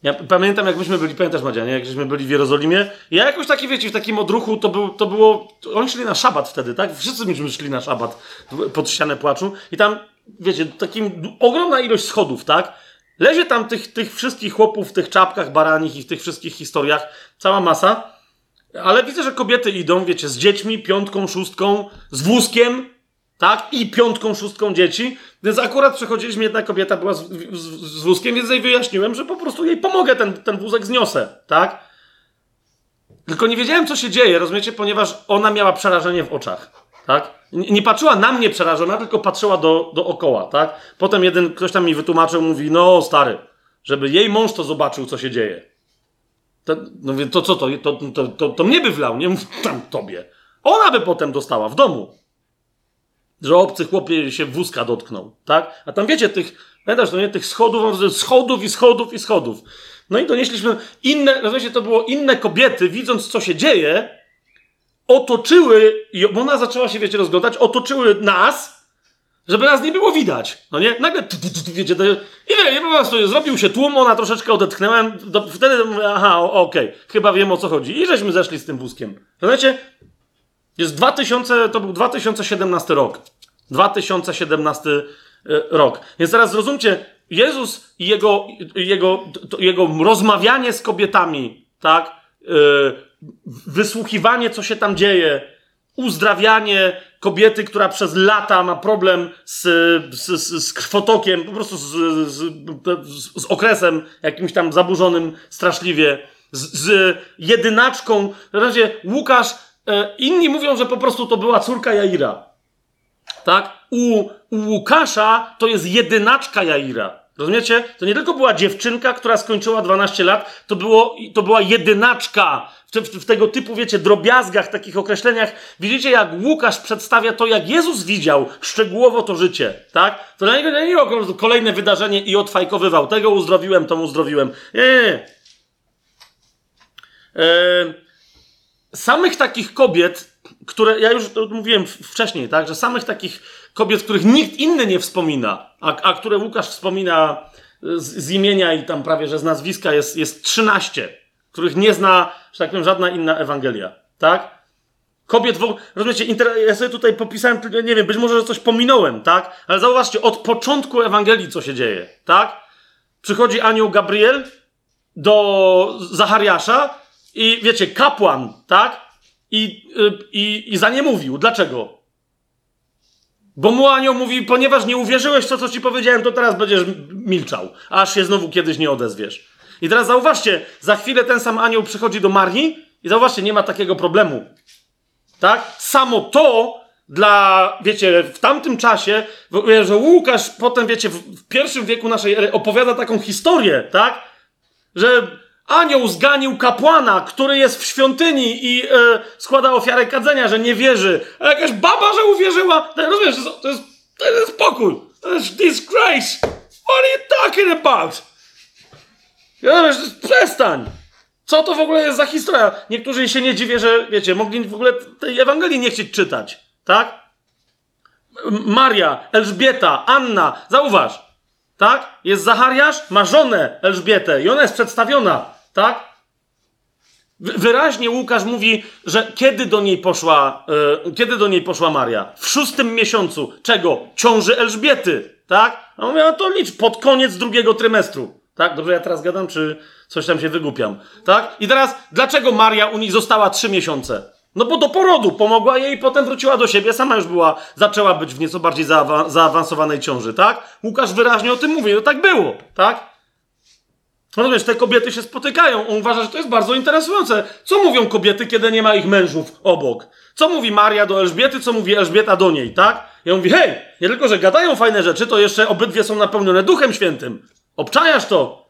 Ja pamiętam, jak myśmy byli, pamiętasz Madzia, nie? Jak żeśmy byli w Jerozolimie. Ja jakoś taki, wiecie, w takim odruchu, to, był, to było, oni szli na szabat wtedy, tak? Wszyscy myśmy szli na szabat pod ścianę płaczu i tam wiecie, takim ogromna ilość schodów, tak? Lezie tam tych, tych wszystkich chłopów w tych czapkach baranich i w tych wszystkich historiach, cała masa. Ale widzę, że kobiety idą, wiecie, z dziećmi, piątką, szóstką, z wózkiem, tak? I piątką, szóstką dzieci. Więc akurat przechodziliśmy, jedna kobieta była z, z, z wózkiem, więc jej wyjaśniłem, że po prostu jej pomogę, ten, ten wózek zniosę, tak? Tylko nie wiedziałem, co się dzieje, rozumiecie? Ponieważ ona miała przerażenie w oczach, tak? Nie patrzyła na mnie przerażona, tylko patrzyła do, dookoła, tak? Potem jeden, ktoś tam mi wytłumaczył, mówi, no stary, żeby jej mąż to zobaczył, co się dzieje. To, no wie, to co to, to, to, to, to mnie by wlał, nie tam tobie. Ona by potem dostała w domu. Że obcy chłopie się wózka dotknął, tak? A tam wiecie, tych, pamiętasz, to nie, tych schodów, schodów i schodów i schodów. No i donieśliśmy inne, rozumiecie, to było inne kobiety, widząc co się dzieje, otoczyły, i ona zaczęła się, wiecie, rozglądać, otoczyły nas, żeby nas nie było widać. No nie? Nagle, tu, tu, tu, wiecie, i wie, po prostu zrobił się tłum, ona troszeczkę odetchnęła, do, wtedy mówię, aha, okej, okay, chyba wiem o co chodzi. I żeśmy zeszli z tym wózkiem. Rozumiecie? Jest 2000, to był 2017 rok. 2017 e, rok. Więc teraz zrozumcie, Jezus i jego, jego, jego rozmawianie z kobietami, tak? wysłuchiwanie, co się tam dzieje, uzdrawianie kobiety, która przez lata ma problem z, z, z krwotokiem, po prostu z, z, z, okresem jakimś tam zaburzonym straszliwie, z, z jedynaczką. W razie Łukasz, e, inni mówią, że po prostu to była córka Jaira. Tak? U, u Łukasza to jest jedynaczka Jaira. Rozumiecie? To nie tylko była dziewczynka, która skończyła 12 lat, to, było, to była jedynaczka. W, w, w, tego typu, wiecie, drobiazgach, takich określeniach. Widzicie, jak Łukasz przedstawia to, jak Jezus widział szczegółowo to życie, tak? To dla niego nie było kolejne wydarzenie i odfajkowywał. Tego uzdrowiłem, to uzdrowiłem. Nie, nie, nie. Samych takich kobiet, które, ja już mówiłem wcześniej, tak, że samych takich kobiet, których nikt inny nie wspomina, a, a które Łukasz wspomina z, z, imienia i tam prawie, że z nazwiska jest, jest 13, których nie zna, że tak powiem, żadna inna Ewangelia, tak? Kobiet w ogóle, rozumiecie, ja sobie tutaj popisałem, nie wiem, być może, że coś pominąłem, tak? Ale zauważcie, od początku Ewangelii co się dzieje, tak? Przychodzi anioł Gabriel do Zachariasza i wiecie, kapłan, tak? I, y, i, i za nie mówił. Dlaczego? Bo mu anioł mówi, ponieważ nie uwierzyłeś w to, co ci powiedziałem, to teraz będziesz milczał, aż się znowu kiedyś nie odezwiesz. I teraz zauważcie, za chwilę ten sam anioł przychodzi do Marii i zauważcie, nie ma takiego problemu. Tak? Samo to dla, wiecie, w tamtym czasie, że Łukasz potem, wiecie, w pierwszym wieku naszej ery opowiada taką historię, tak? Że Anioł zganił kapłana, który jest w świątyni i e, składa ofiarę kadzenia, że nie wierzy. A jakaś baba, że uwierzyła. To, rozumiesz, to jest, to jest spokój. To jest disgrace. What are you talking about? Rozumiesz, przestań. Co to w ogóle jest za historia? Niektórzy się nie dziwię, że, wiecie, mogli w ogóle tej Ewangelii nie chcieć czytać. Tak? Maria, Elżbieta, Anna. Zauważ. Tak? Jest Zachariasz, ma żonę Elżbietę i ona jest przedstawiona tak? Wyraźnie Łukasz mówi, że kiedy do niej poszła, yy, kiedy do niej poszła Maria? W szóstym miesiącu. Czego? Ciąży Elżbiety, tak? A on miał to licz pod koniec drugiego trymestru. Tak? Dobrze, ja teraz gadam, czy coś tam się wygłupiam? Tak? I teraz, dlaczego Maria u nich została trzy miesiące? No bo do porodu pomogła jej, potem wróciła do siebie, sama już była, zaczęła być w nieco bardziej zaawa zaawansowanej ciąży, tak? Łukasz wyraźnie o tym mówi, no tak było, tak? Rozumiesz, te kobiety się spotykają. On uważa, że to jest bardzo interesujące. Co mówią kobiety, kiedy nie ma ich mężów obok? Co mówi Maria do Elżbiety, co mówi Elżbieta do niej, tak? I on mówi, hej, nie tylko, że gadają fajne rzeczy, to jeszcze obydwie są napełnione Duchem Świętym. Obczajasz to.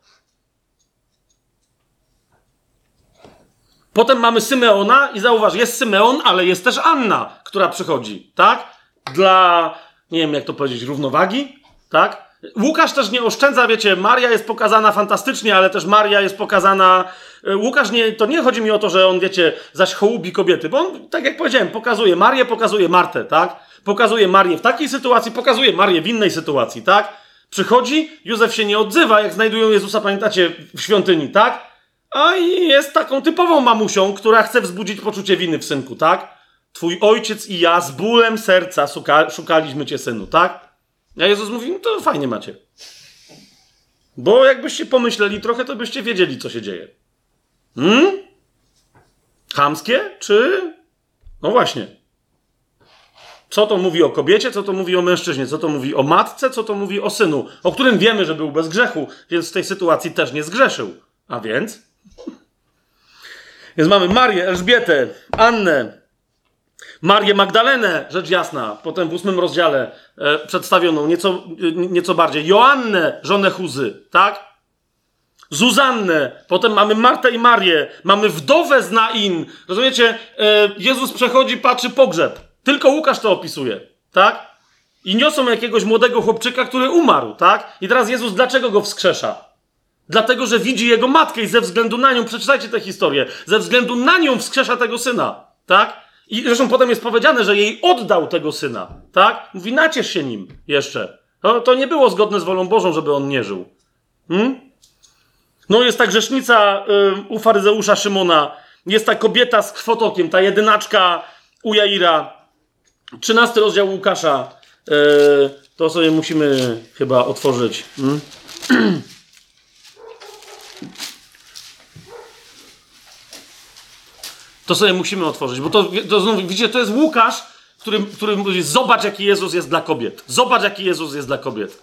Potem mamy Symeona i zauważ, jest Symeon, ale jest też Anna, która przychodzi, tak? Dla, nie wiem jak to powiedzieć, równowagi, tak? Łukasz też nie oszczędza, wiecie, Maria jest pokazana fantastycznie, ale też Maria jest pokazana. E, Łukasz nie, to nie chodzi mi o to, że on, wiecie, zaś hołubi kobiety, bo on, tak jak powiedziałem, pokazuje Marię, pokazuje Martę, tak? Pokazuje Marię w takiej sytuacji, pokazuje Marię w innej sytuacji, tak? Przychodzi, Józef się nie odzywa, jak znajdują Jezusa, pamiętacie, w świątyni, tak? A jest taką typową mamusią, która chce wzbudzić poczucie winy w synku, tak? Twój ojciec i ja z bólem serca szuka, szukaliśmy cię, synu, tak? A Jezus mówi, no to fajnie macie. Bo jakbyście pomyśleli trochę, to byście wiedzieli, co się dzieje. Hmm? Chamskie? Czy... No właśnie. Co to mówi o kobiecie, co to mówi o mężczyźnie, co to mówi o matce, co to mówi o synu, o którym wiemy, że był bez grzechu, więc w tej sytuacji też nie zgrzeszył. A więc? Więc mamy Marię, Elżbietę, Annę, Marię Magdalenę, rzecz jasna, potem w ósmym rozdziale e, przedstawioną nieco, e, nieco bardziej. Joannę, żonę Huzy, tak? Zuzannę, potem mamy Martę i Marię, mamy wdowę z Nain. Rozumiecie? E, Jezus przechodzi, patrzy pogrzeb. Tylko Łukasz to opisuje, tak? I niosą jakiegoś młodego chłopczyka, który umarł, tak? I teraz Jezus dlaczego go wskrzesza? Dlatego, że widzi jego matkę i ze względu na nią, przeczytajcie tę historię, ze względu na nią wskrzesza tego syna, tak? I zresztą potem jest powiedziane, że jej oddał tego syna, tak? Mówi, naciesz się nim jeszcze. To, to nie było zgodne z wolą Bożą, żeby on nie żył. Hmm? No jest ta grzesznica y, u faryzeusza Szymona, jest ta kobieta z krwotokiem, ta jedynaczka u Jaira. 13 rozdział Łukasza. Y, to sobie musimy chyba otworzyć. Hmm? To sobie musimy otworzyć, bo to, to widzicie, to jest Łukasz, który, który mówi, zobacz jaki Jezus jest dla kobiet. Zobacz jaki Jezus jest dla kobiet.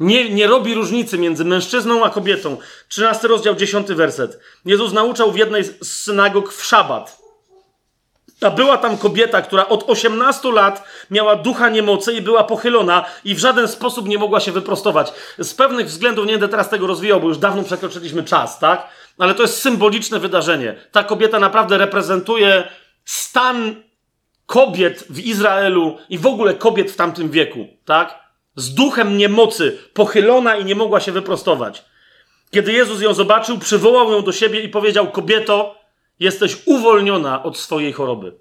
Nie, nie robi różnicy między mężczyzną a kobietą. 13 rozdział, 10 werset. Jezus nauczał w jednej z synagog w szabat. A była tam kobieta, która od 18 lat miała ducha niemocy i była pochylona i w żaden sposób nie mogła się wyprostować. Z pewnych względów nie będę teraz tego rozwijał, bo już dawno przekroczyliśmy czas, tak? Ale to jest symboliczne wydarzenie. Ta kobieta naprawdę reprezentuje stan kobiet w Izraelu i w ogóle kobiet w tamtym wieku, tak? Z duchem niemocy, pochylona i nie mogła się wyprostować. Kiedy Jezus ją zobaczył, przywołał ją do siebie i powiedział: Kobieto, jesteś uwolniona od swojej choroby.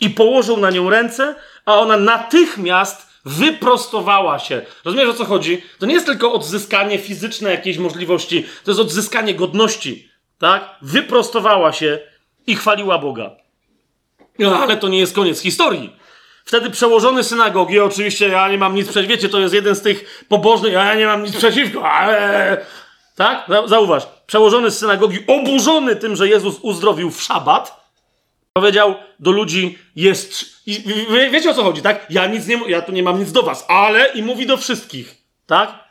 I położył na nią ręce, a ona natychmiast wyprostowała się. Rozumiesz o co chodzi? To nie jest tylko odzyskanie fizyczne jakiejś możliwości, to jest odzyskanie godności. Tak? Wyprostowała się i chwaliła Boga. No, ale to nie jest koniec historii. Wtedy przełożony synagogi, oczywiście ja nie mam nic przeciwko, wiecie, to jest jeden z tych pobożnych, ja nie mam nic przeciwko, ale... Tak? Zauważ, przełożony z synagogi, oburzony tym, że Jezus uzdrowił w szabat, powiedział do ludzi, jest... I, wie, wiecie o co chodzi, tak? Ja nic nie... Ja tu nie mam nic do was, ale... I mówi do wszystkich, tak?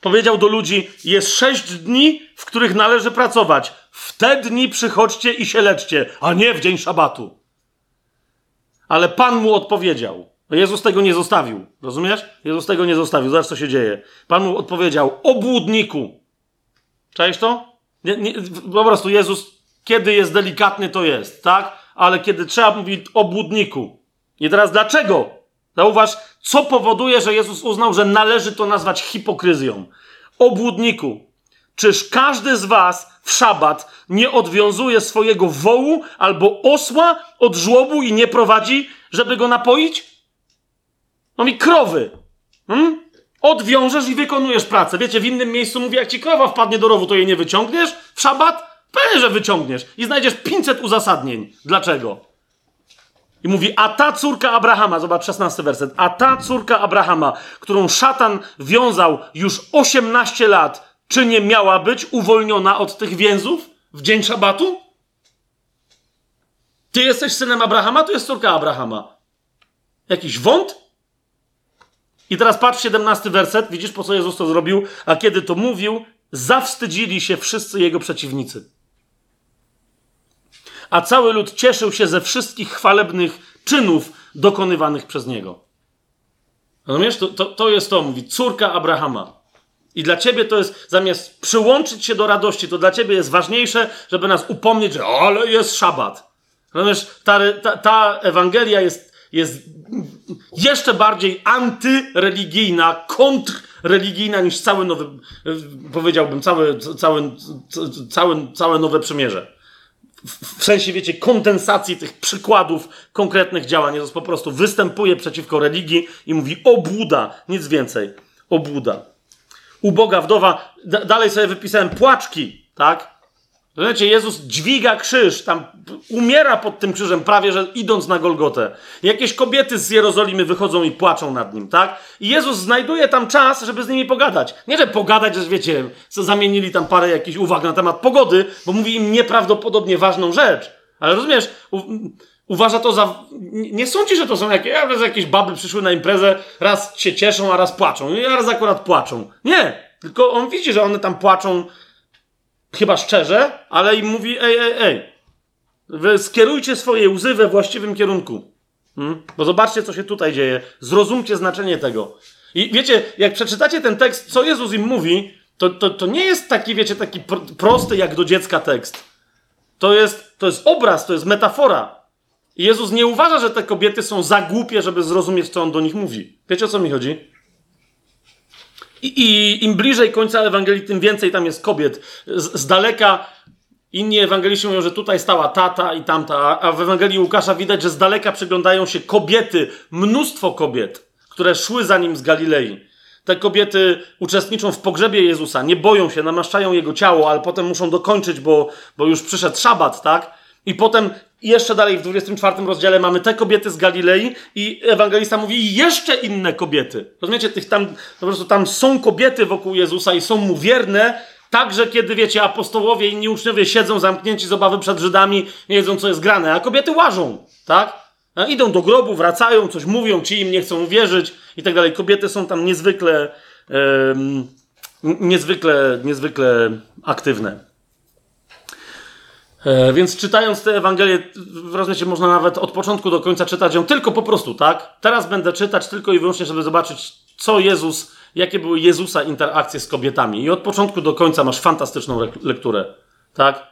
Powiedział do ludzi, jest sześć dni, w których należy pracować. W te dni przychodźcie i się leczcie, a nie w dzień szabatu. Ale Pan mu odpowiedział. Jezus tego nie zostawił. Rozumiesz? Jezus tego nie zostawił. Zobacz, co się dzieje. Pan mu odpowiedział, obłudniku. Czaisz to? Nie, nie, po prostu Jezus, kiedy jest delikatny, to jest, tak? Ale kiedy trzeba mówić obłudniku. I teraz dlaczego? Zauważ, co powoduje, że Jezus uznał, że należy to nazwać hipokryzją. Obłudniku. Czyż każdy z was w szabat nie odwiązuje swojego wołu albo osła od żłobu i nie prowadzi, żeby go napoić? No mi krowy. Hmm? Odwiążesz i wykonujesz pracę. Wiecie, w innym miejscu mówi, jak ci krowa wpadnie do rowu, to jej nie wyciągniesz? W szabat? Pewnie, że wyciągniesz. I znajdziesz 500 uzasadnień. Dlaczego? I mówi, a ta córka Abrahama, zobacz 16 werset, a ta córka Abrahama, którą szatan wiązał już 18 lat, czy nie miała być uwolniona od tych więzów w dzień szabatu? Ty jesteś synem Abrahama, to jest córka Abrahama. Jakiś wąt? I teraz patrz 17 werset, widzisz po co Jezus to zrobił, a kiedy to mówił, zawstydzili się wszyscy jego przeciwnicy. A cały lud cieszył się ze wszystkich chwalebnych czynów dokonywanych przez niego. Rozumiesz? To, to, to jest to, mówi, córka Abrahama. I dla ciebie to jest, zamiast przyłączyć się do radości, to dla ciebie jest ważniejsze, żeby nas upomnieć, że ale jest szabat. Rozumiesz, ta, ta, ta Ewangelia jest, jest jeszcze bardziej antyreligijna, kontrreligijna niż cały nowy, powiedziałbym, całe, całe, całe, całe nowe przymierze. W sensie, wiecie, kondensacji tych przykładów konkretnych działań. Jezus po prostu występuje przeciwko religii i mówi obłuda, nic więcej. Obłuda uboga wdowa, dalej sobie wypisałem płaczki, tak? Wiecie, Jezus dźwiga krzyż, tam umiera pod tym krzyżem, prawie że idąc na Golgotę. Jakieś kobiety z Jerozolimy wychodzą i płaczą nad nim, tak? I Jezus znajduje tam czas, żeby z nimi pogadać. Nie, że pogadać, że wiecie, co zamienili tam parę jakichś uwag na temat pogody, bo mówi im nieprawdopodobnie ważną rzecz. Ale rozumiesz, uważa to za. Nie sądzi, że to są jakieś, jakieś baby przyszły na imprezę, raz się cieszą, a raz płaczą. I raz akurat płaczą. Nie. Tylko on widzi, że one tam płaczą chyba szczerze, ale im mówi: ej, ej, ej. Wy skierujcie swoje łzy we właściwym kierunku. Hmm? Bo zobaczcie, co się tutaj dzieje. Zrozumcie znaczenie tego. I wiecie, jak przeczytacie ten tekst, co Jezus im mówi, to, to, to nie jest taki, wiecie, taki prosty jak do dziecka tekst. To jest, to jest obraz, to jest metafora. I Jezus nie uważa, że te kobiety są za głupie, żeby zrozumieć, co on do nich mówi. Wiecie o co mi chodzi? I, im bliżej końca Ewangelii, tym więcej tam jest kobiet. Z, z daleka inni ewangeliści mówią, że tutaj stała tata i tamta, a w Ewangelii Łukasza widać, że z daleka przyglądają się kobiety, mnóstwo kobiet, które szły za nim z Galilei. Te kobiety uczestniczą w pogrzebie Jezusa, nie boją się, namaszczają jego ciało, ale potem muszą dokończyć, bo, bo już przyszedł szabat, tak? I potem jeszcze dalej w 24 rozdziale mamy te kobiety z Galilei i ewangelista mówi jeszcze inne kobiety. Rozumiecie? Tych tam, po prostu tam są kobiety wokół Jezusa i są mu wierne Także kiedy, wiecie, apostołowie i inni uczniowie siedzą zamknięci z obawy przed Żydami, nie wiedzą, co jest grane, a kobiety łażą, tak? A idą do grobu, wracają, coś mówią, ci im nie chcą wierzyć i tak dalej. Kobiety są tam niezwykle, em, niezwykle, niezwykle aktywne. E, więc czytając tę Ewangelię, w rozumiecie, można nawet od początku do końca czytać ją tylko po prostu, tak? Teraz będę czytać tylko i wyłącznie, żeby zobaczyć, co Jezus, jakie były Jezusa interakcje z kobietami. I od początku do końca masz fantastyczną lekturę, tak?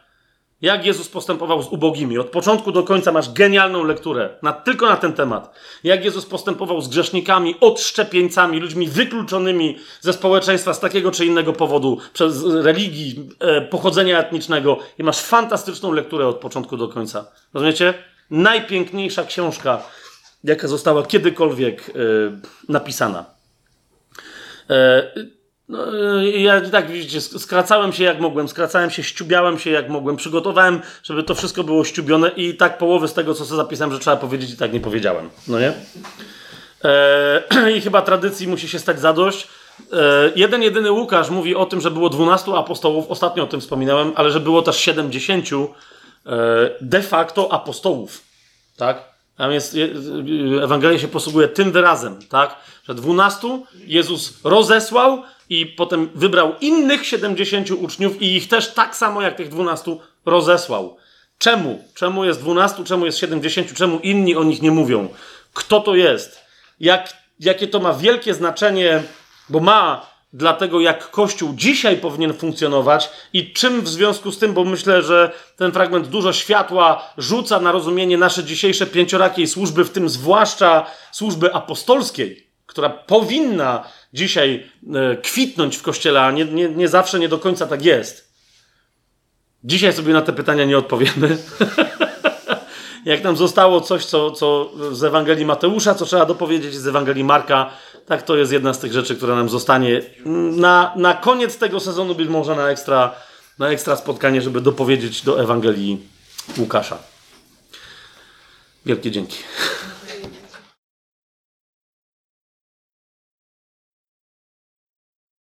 Jak Jezus postępował z ubogimi. Od początku do końca masz genialną lekturę, na, tylko na ten temat. Jak Jezus postępował z grzesznikami, odszczepieńcami, ludźmi wykluczonymi ze społeczeństwa z takiego czy innego powodu, przez religii, e, pochodzenia etnicznego. I masz fantastyczną lekturę od początku do końca. Rozumiecie? Najpiękniejsza książka, jaka została kiedykolwiek e, napisana. E, no, ja tak widzicie, skracałem się jak mogłem, skracałem się, ściubiałem się jak mogłem, przygotowałem, żeby to wszystko było ściubione i tak połowy z tego, co sobie zapisałem, że trzeba powiedzieć i tak nie powiedziałem. No nie? Eee, I chyba tradycji musi się stać zadość. Eee, jeden, jedyny Łukasz mówi o tym, że było 12 apostołów, ostatnio o tym wspominałem, ale że było też 70 eee, de facto apostołów. Tak? Tam jest, Ewangelia się posługuje tym wyrazem, tak? Że 12 Jezus rozesłał, i potem wybrał innych 70 uczniów i ich też tak samo jak tych 12 rozesłał. Czemu? Czemu jest 12, czemu jest 70, czemu inni o nich nie mówią? Kto to jest? Jak, jakie to ma wielkie znaczenie, bo ma dla tego, jak Kościół dzisiaj powinien funkcjonować i czym w związku z tym, bo myślę, że ten fragment dużo światła rzuca na rozumienie nasze dzisiejsze pięciorakiej służby, w tym zwłaszcza służby apostolskiej, która powinna dzisiaj e, kwitnąć w kościele, a nie, nie, nie zawsze, nie do końca tak jest. Dzisiaj sobie na te pytania nie odpowiemy. Jak nam zostało coś, co, co z Ewangelii Mateusza, co trzeba dopowiedzieć z Ewangelii Marka, tak to jest jedna z tych rzeczy, która nam zostanie na, na koniec tego sezonu, być może na ekstra, na ekstra spotkanie, żeby dopowiedzieć do Ewangelii Łukasza. Wielkie dzięki.